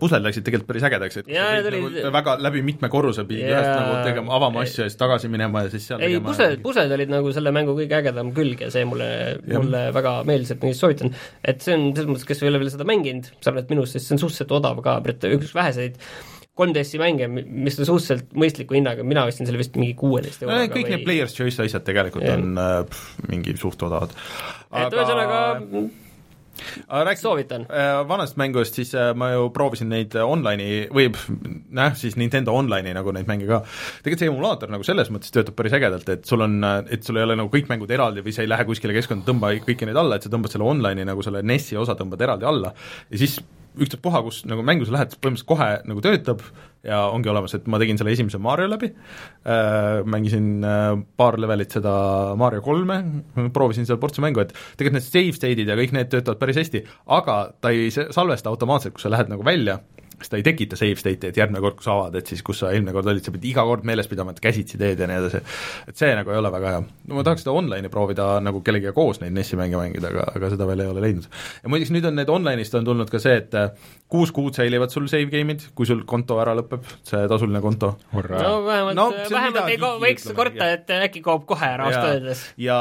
A: pusled läksid tegelikult päris ägedaks, et
C: Jaa,
A: sa pidid nagu väga läbi mitme korruse pidid
C: Jaa.
A: ühest nagu tegema, avama asju ja siis tagasi minema ja siis seal
C: ei,
A: tegema
C: pused, pused olid nagu selle mängu kõige ägedam külg ja see mulle, mulle väga meeldis, et ma just soovitan. et see on selles mõttes, kes ei ole veel seda mänginud, sa oled minust, siis see on suhteliselt odav ka, üks väheseid 3DS-i mänge, mis on suhteliselt mõistliku hinnaga, mina ostsin selle vist mingi kuueteist
A: no,
C: euroga
A: kõik need Player's Choice asjad tegelikult
C: Jah.
A: on äh, pff, mingi suht odavad.
C: et ühesõnaga
A: rääkides
C: Soovitan.
A: äh, vanast mängust, siis äh, ma ju proovisin neid äh, online'i või noh, siis Nintendo Online'i nagu neid mänge ka. tegelikult see emulaator nagu selles mõttes töötab päris ägedalt, et sul on, et sul ei ole nagu kõik mängud eraldi või sa ei lähe kuskile keskkonda, tõmba kõiki neid alla, et sa tõmbad selle online'i nagu selle NES-i osa tõmbad eraldi alla ja siis ükstaspuha, kus nagu mängu sa lähed, põhimõtteliselt kohe nagu töötab ja ongi olemas, et ma tegin selle esimese Mario läbi. Äh,, mängisin äh, paar levelit seda Mario kolme, proovisin seal portsu mängu, et tegelikult need save state'id ja kõik need töötavad päris hästi, aga ta ei salvesta automaatselt, kui sa lähed nagu välja, ta ei tekita save state'i, et järgmine kord, kui sa avad, et siis kus sa eelmine kord olid, sa pead iga kord meeles pidama, et käsitsi teed ja nii edasi. et see nagu ei ole väga hea. no ma tahaks seda online'i proovida nagu kellegagi koos neid NES-i mänge mängida, aga, aga seda veel ei ole leidnud. ja muideks nüüd on need online'ist on tulnud ka see, et kuus kuud säilivad sul save game'id, kui sul konto ära lõpeb, see tasuline konto.
C: no vähemalt
A: No
C: vähemalt ei ko- võiks korta, et äkki kaob kohe ära ausalt
A: ja,
C: öeldes.
A: ja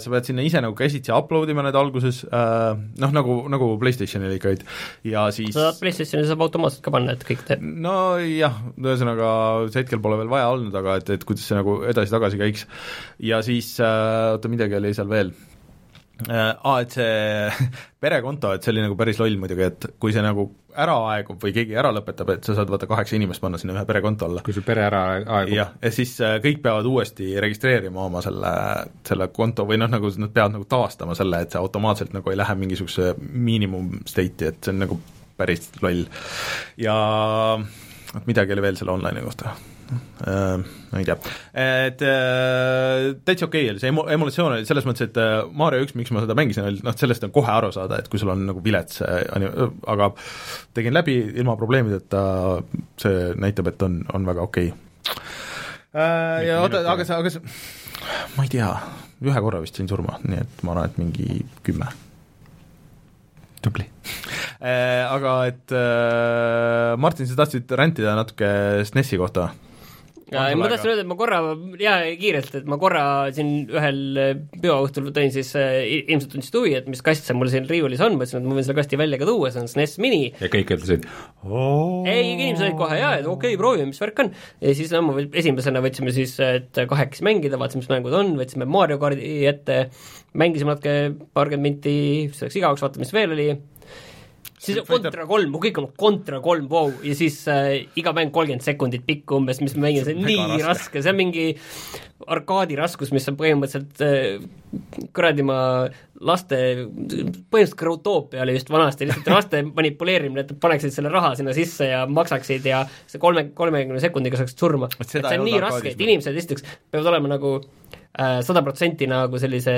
A: sa pead sinna ise nagu käsitsi upload ima need alguses äh, noh, nagu, nagu PlayStationil ikka olid ja siis
C: sa saad PlayStationi saab automaatselt ka panna, et kõik teeb.
A: nojah, ühesõnaga see hetkel pole veel vaja olnud, aga et, et kuidas see nagu edasi-tagasi käiks ja siis äh, oota, midagi oli seal veel aa, et see perekonto, et see oli nagu päris loll muidugi, et kui see nagu ära aegub või keegi ära lõpetab, et sa saad vaata kaheksa inimest panna sinna ühe perekonto alla.
B: kui sul pere ära aegub,
A: jah, ja siis äh, kõik peavad uuesti registreerima oma selle, selle konto või noh, nagu nad peavad nagu taastama selle, et see automaatselt nagu ei lähe mingisuguse miinimum state'i, et see on nagu päris loll. ja midagi oli veel selle online'i kohta äh, ma ei tea, et äh, täitsa okei okay oli see emu-, emulatsioon oli selles mõttes, et äh, Mario üks, miks ma seda mängisin, oli noh, sellest on kohe aru saada, et kui sul on nagu vilets see ani-, aga tegin läbi ilma probleemideta, see näitab, et on, on väga okei okay. äh,. ja oota, aga sa, aga sa, ma ei tea, ühe korra vist sain surma, nii et ma arvan, et mingi kümme.
B: tubli.
A: Äh, aga et äh, Martin, sa tahtsid rändida natuke SNES-i kohta?
C: Ja ma tahtsin öelda, et ma korra, jaa, kiirelt, et ma korra siin ühel äh, peoõhtul tõin siis äh,, ilmselt tundsid huvi, et mis kast see mul siin riiulis on, mõtlesin, et ma võin selle kasti välja ka tuua, see on SNES Mini.
B: ja kõik ütlesid oo.
C: ei, inimesed olid kohe jaa, et okei okay,, proovime, mis värk on. ja siis no, ma esimesena võtsime siis, et kahekesi mängida, vaatasime, mis mängud on, võtsime Mario kaardi ette, mängisime natuke paarkümmend minti, siis läks igavaks, vaatame, mis veel oli siis
A: Fighter-
C: Contra kolm, kõik on Contra kolm, vau, ja siis äh, iga mäng kolmkümmend sekundit pikk umbes, mis ma mängin, see on
A: on
C: nii raske,
A: raske.
C: see on mingi arkaadi raskus, mis on põhimõtteliselt äh, kuradi ma laste, põhimõtteliselt Growtopia oli just vanasti, lihtsalt laste manipuleerimine, et paneksid selle raha sinna sisse ja maksaksid ja see kolme, kolmekümne sekundiga saaksid surma. et see on nii raske, et inimesed esiteks peavad olema nagu sada protsenti nagu sellise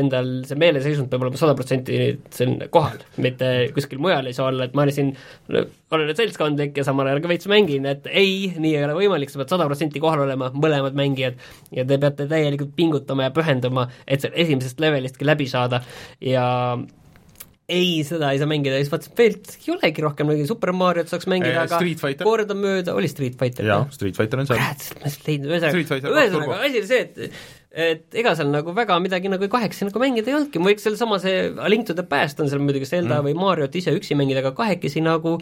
C: endal, see meeleseisund peab olema sada protsenti siin kohal, mitte kuskil mujal ei saa olla, et ma olen siin, olen seltskondlik ja samal ajal ka veits mängin, et ei, nii ei ole võimalik, sa pead sada protsenti kohal olema, mõlemad mängijad, ja te peate täielikult pingutama ja pühenduma, et seal esimesest levelistki läbi saada ja ei, seda ei saa mängida siis vaatasin, veel ei olegi rohkem mingi Super Mariot saaks mängida äh,, aga
A: Street Fighter.
C: kordamööda oli Street Fighter
A: jaa, Street Fighter on seal.
C: ühesõnaga asi oli see, et et ega seal nagu väga midagi nagu kahekesi nagu mängida ei olnudki, ma võiks sellesama see A Link to the Past on seal muidugi Zelda mm. või Mariot ise üksi mängida, aga kahekesi nagu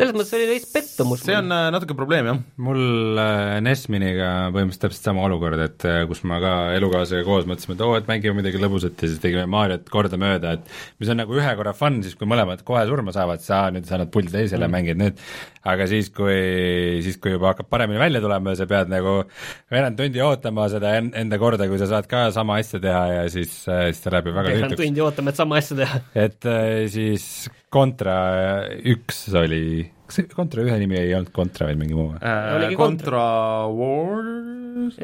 C: selles mõttes oli veits pettumus.
A: see on äh, natuke probleem jah,
B: mul äh, NES Miniga põhimõtteliselt täpselt sama olukord, et äh, kus ma ka elukaaslasega koos mõtlesime, et oo, et mängime midagi lõbusat ja siis tegime Mariot kordamööda, et mis on nagu ühe korra fun, siis kui mõlemad kohe surma saavad, aa, nüüd sa annad puldi teisele mm., mängid nüüd. aga siis, kui, siis kui juba hakkab paremini välja tulema ja sa pead nagu veerand tundi ootama seda en- enda korda, kui sa saad ka sama asja teha ja siis, siis ta läheb ju väga
C: veerand tundi ootame, et sama asja teha.
B: et siis Contra üks oli, kas see Contra ühe nimi ei olnud Contra, vaid mingi muu või?
A: äh,
C: Oligi
A: Contra Wars,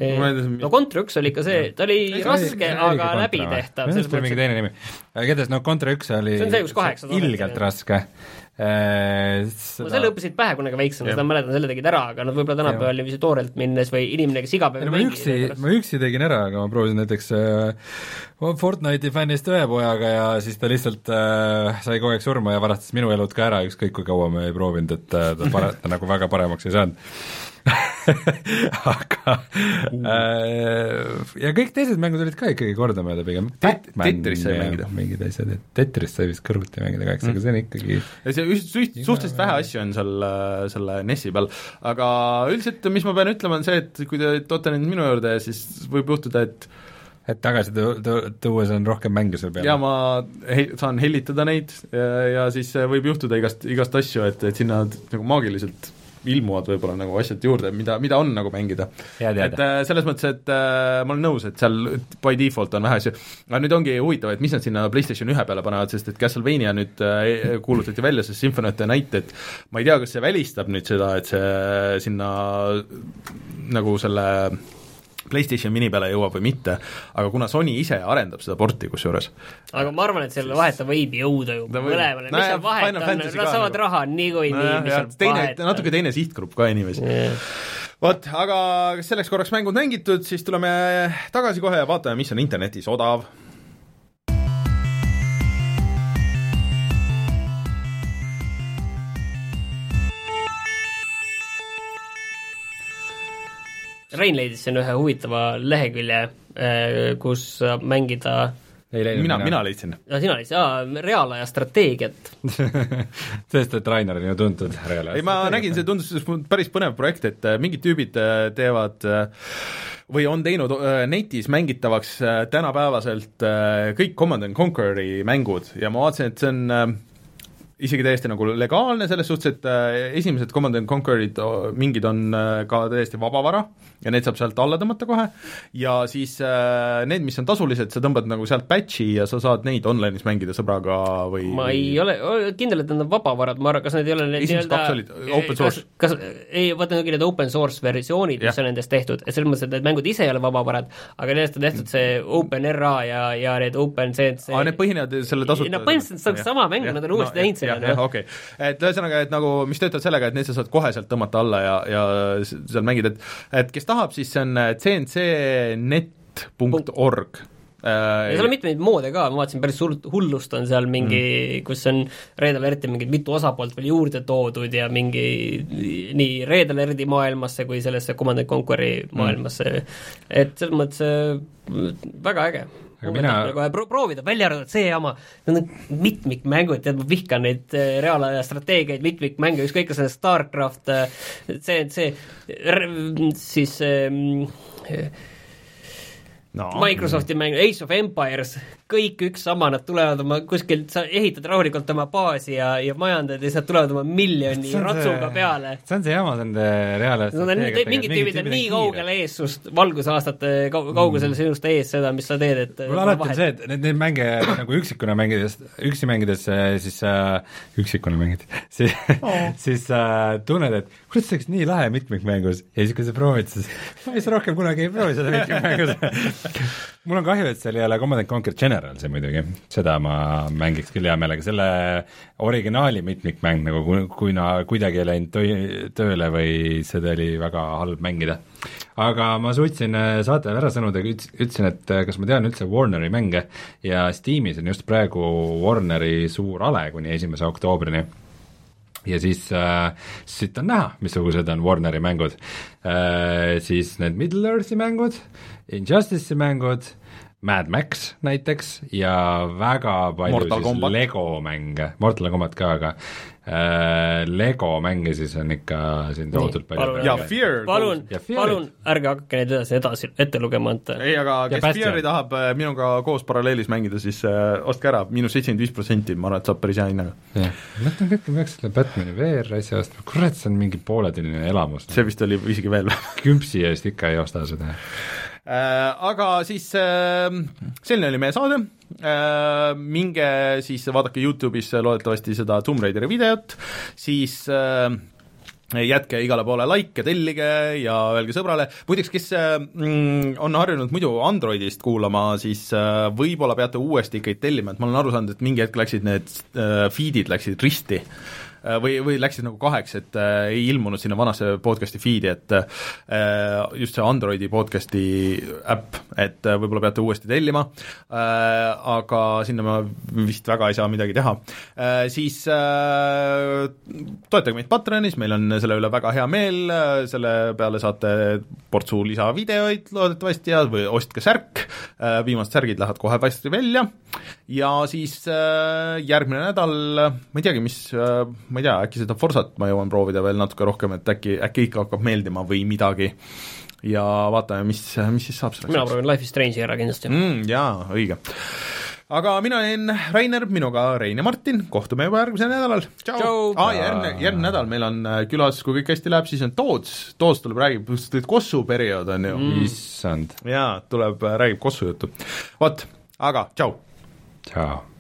C: no Contra üks oli ikka see, ta oli
B: See
C: raske, aga läbitehtav.
B: minu arust oli mingi teine nimi. igatahes no Contra üks oli
C: See on see, kus kaheksa
B: ilgelt raske. Äh,
C: no selle õppisid pähe kunagi väiksena, seda ma mäletan, selle tegid ära, aga nad võib-olla tänapäeval niiviisi toorelt minnes või inimene, kes iga päev
B: no ma üksi, ma üksi tegin ära, aga ma proovisin näiteks äh, Fortnite'i fännist ühe pojaga ja siis ta lihtsalt äh, sai kogu aeg surma ja varastas minu elud ka ära, ükskõik kui kaua me ei proovinud, et äh, ta pare-, ta nagu väga paremaks ei saanud. aga äh, ja kõik teised mängud olid ka ikkagi kordamööda pigem.
A: Tet- Tetris sai mängida.
B: mingid asjad, et Tetris sai vist kõrvuti mängida kaheksa, aga see on ikkagi
A: ja see üht- suht- suhteliselt vähe asju on seal äh, selle NES-i peal, aga üldiselt mis ma pean ütlema, on see, et kui te toote nüüd minu juurde, siis võib juhtuda, et
B: et tagasi tu-, tu-, tuues on rohkem mänge sul peal?
A: ja ma he-, saan hellitada neid ja, ja siis võib juhtuda igast, igast asju, et, et sinna nagu maagiliselt ilmuvad võib-olla nagu asjad juurde, mida, mida on nagu mängida. et äh, selles mõttes, et äh, ma olen nõus, et seal by default on vähe asju, aga nüüd ongi huvitav, et mis nad sinna PlayStation ühe peale panevad, sest et Castlevania nüüd äh, kuulutati välja, see Symphony of the Night, et ma ei tea, kas see välistab nüüd seda, et see sinna nagu selle PlayStation mini peale jõuab või mitte, aga kuna Sony ise arendab seda porti kusjuures
C: aga ma arvan, et selle vaheta võib jõuda ju mõlemale, mis seal vahet on, nad saavad nagu. raha niikuinii mis seal
A: teine, vahet on. natuke teine sihtgrupp ka inimesi yeah. vot, aga selleks korraks mängud mängitud, siis tuleme tagasi kohe ja vaatame, mis on internetis odav
C: Rein leidis siin ühe huvitava lehekülje, äh, kus saab mängida
A: ei leidnud mina, mina. leidsin.
C: no sina leidsid, aa, reaalaja strateegiat.
B: Sest, et Rainer on ju tuntud reaalaja
A: ei, ma nägin, see tundus päris põnev projekt, et äh, mingid tüübid äh, teevad või on teinud netis mängitavaks tänapäevaselt kõik Command and Conquer'i mängud. Ja ma vaatasin, et see on isegi täiesti nagu legaalne selles suhtes, et esimesed Command and Conquer'id mingid on ka täiesti vabavara ja need saab sealt alla tõmmata kohe, ja siis äh, need, mis on tasulised, sa tõmbad nagu sealt patch'i ja sa saad neid online'is mängida sõbraga või
C: ma ei ole kindel, et need on vabavarad, ma arvan, kas need ei ole need
A: nii-öelda open source.
C: kas, ei, vaata need on open source versioonid, mis on nendest tehtud, et selles mõttes, et need mängud ise ei ole vabavarad, aga nendest on tehtud see OpenRA ja, ja need Open CNC
A: aa, need põhinevad selle tasuta
C: no põhimõtteliselt see on sama mäng, nad on uuesti teinud selle.
A: jah, okei. et ühesõnaga, et nagu mis töötab sellega, et need sa saad kohe sealt tõmmata alla ja, ja seal mängida, et et kes tahab, siis see on cncnet.org
C: ja seal on mitmeid moode ka, ma vaatasin, päris suurt hullust on seal mingi mm., kus on Red Alerti mingid mitu osapoolt veel juurde toodud ja mingi nii Red Alerti maailmasse kui sellesse Command and Conquer'i mm. maailmasse mm., et selles mõttes äh, väga äge
B: aga mina
C: kohe pro-, proovida, välja arvatud see jama, need on mitmikmängud, tead, ma vihkan neid äh, reaalaja strateegiaid, mitmikmänge, ükskõik kas see on StarCraft, see, see, siis äh, no. Microsofti mäng Age of Empires, kõik üks sama, nad tulevad oma kuskilt, sa ehitad rahulikult oma baasi ja, ja majandad ja nad tulevad oma miljoni ratsuga see, peale.
B: see on see jama nende reaalne
C: no, mingid tüübid on nii kaugel ees sust, valgusaastate kaugusel mm. sinust ees seda, mis sa teed, et
B: mul alati on see, et neid, neid mänge nagu üksikuna mängides, üksi mängides siis äh, üksikuna mängid, siis oh., siis äh, tunned, et kurat, see oleks nii lahe mitmikmängus ja siis, kui sa proovid, siis ma vist rohkem kunagi ei proovi seda mitmikmängus mul on kahju, et seal ei ole Command Conquer General see muidugi, seda ma mängiks küll hea meelega, selle originaali mitmikmäng nagu kuna kuidagi ei läinud töö, tööle või seda oli väga halb mängida. aga ma suutsin äh, saate ära sõnuda, ütlesin, et äh, kas ma tean üldse Warneri mänge ja Steamis on just praegu Warneri suur ale kuni esimese oktoobrini ja siis äh,, siit on näha, missugused on Warneri mängud äh,. Siis need Middle Earthi mängud äh,, Injustice'i mängud, Mad Max näiteks ja väga palju Mortal siis Combat. Lego mänge, Mortal Combat ka, aga äh, Lego mänge siis on ikka siin tohutult palju.
A: ja Fear.
C: palun, palun ärge hakake neid edasi, edasi ette lugema, et
A: ei, aga kes Bastion. Fear'i tahab äh, minuga koos paralleelis mängida, siis äh, ostke ära, miinus seitsekümmend viis protsenti, ma arvan, et saab päris hea hinnaga.
B: jah, mõtlen kõik, ma peaks selle Batman'i VR-asja ostma, kurat, see on mingi pooletunnine elamus.
A: see vist oli isegi veel
B: kümpsi eest ikka ei osta seda
A: aga siis äh, selline oli meie saade, äh, minge siis vaadake Youtube'is loodetavasti seda Tomb Raideri videot, siis jätke igale poole like ja tellige ja öelge sõbrale, muideks, kes mm, on harjunud muidu Androidist kuulama, siis võib-olla peate uuesti ikkagi tellima, et ma olen aru saanud, et mingi hetk läksid need feed'id läksid risti. Äh, või, või läksid nagu kaheks, et äh, ei ilmunud sinna vanasse podcast'i feed'i, et äh, just see Androidi podcast'i äpp, et äh, võib-olla peate uuesti tellima. Äh,, aga sinna ma vist väga ei saa midagi teha. Äh,. Siis äh, toetage meid Patreonis, meil on selle üle väga hea meel, selle peale saate portsu lisavideoid loodetavasti ja, või ostke särk. Äh,, viimased särgid lähevad kohe varsti välja. äh,, ja siis äh, järgmine nädal, ma ei teagi, mis äh,, ma ei tea, äkki seda Forsat ma jõuan proovida veel natuke rohkem, et äkki, äkki ikka hakkab meeldima või midagi. ja vaatame, mis, mis siis saab selleks.
C: mina proovin Life is Strange'i ära kindlasti
A: mm,. Jaa, õige aga mina olen Rainer, minuga Rein ja Martin, kohtume juba järgmisel nädalal, tšau! aa, järgmine, järgmine nädal meil on äh, külas, kui kõik hästi läheb, siis on Toots, Toots tuleb, räägib, Kossu periood on ju
B: mm.. issand.
A: jaa, tuleb, räägib Kossu juttu. vot, aga tšau!
B: Tšau!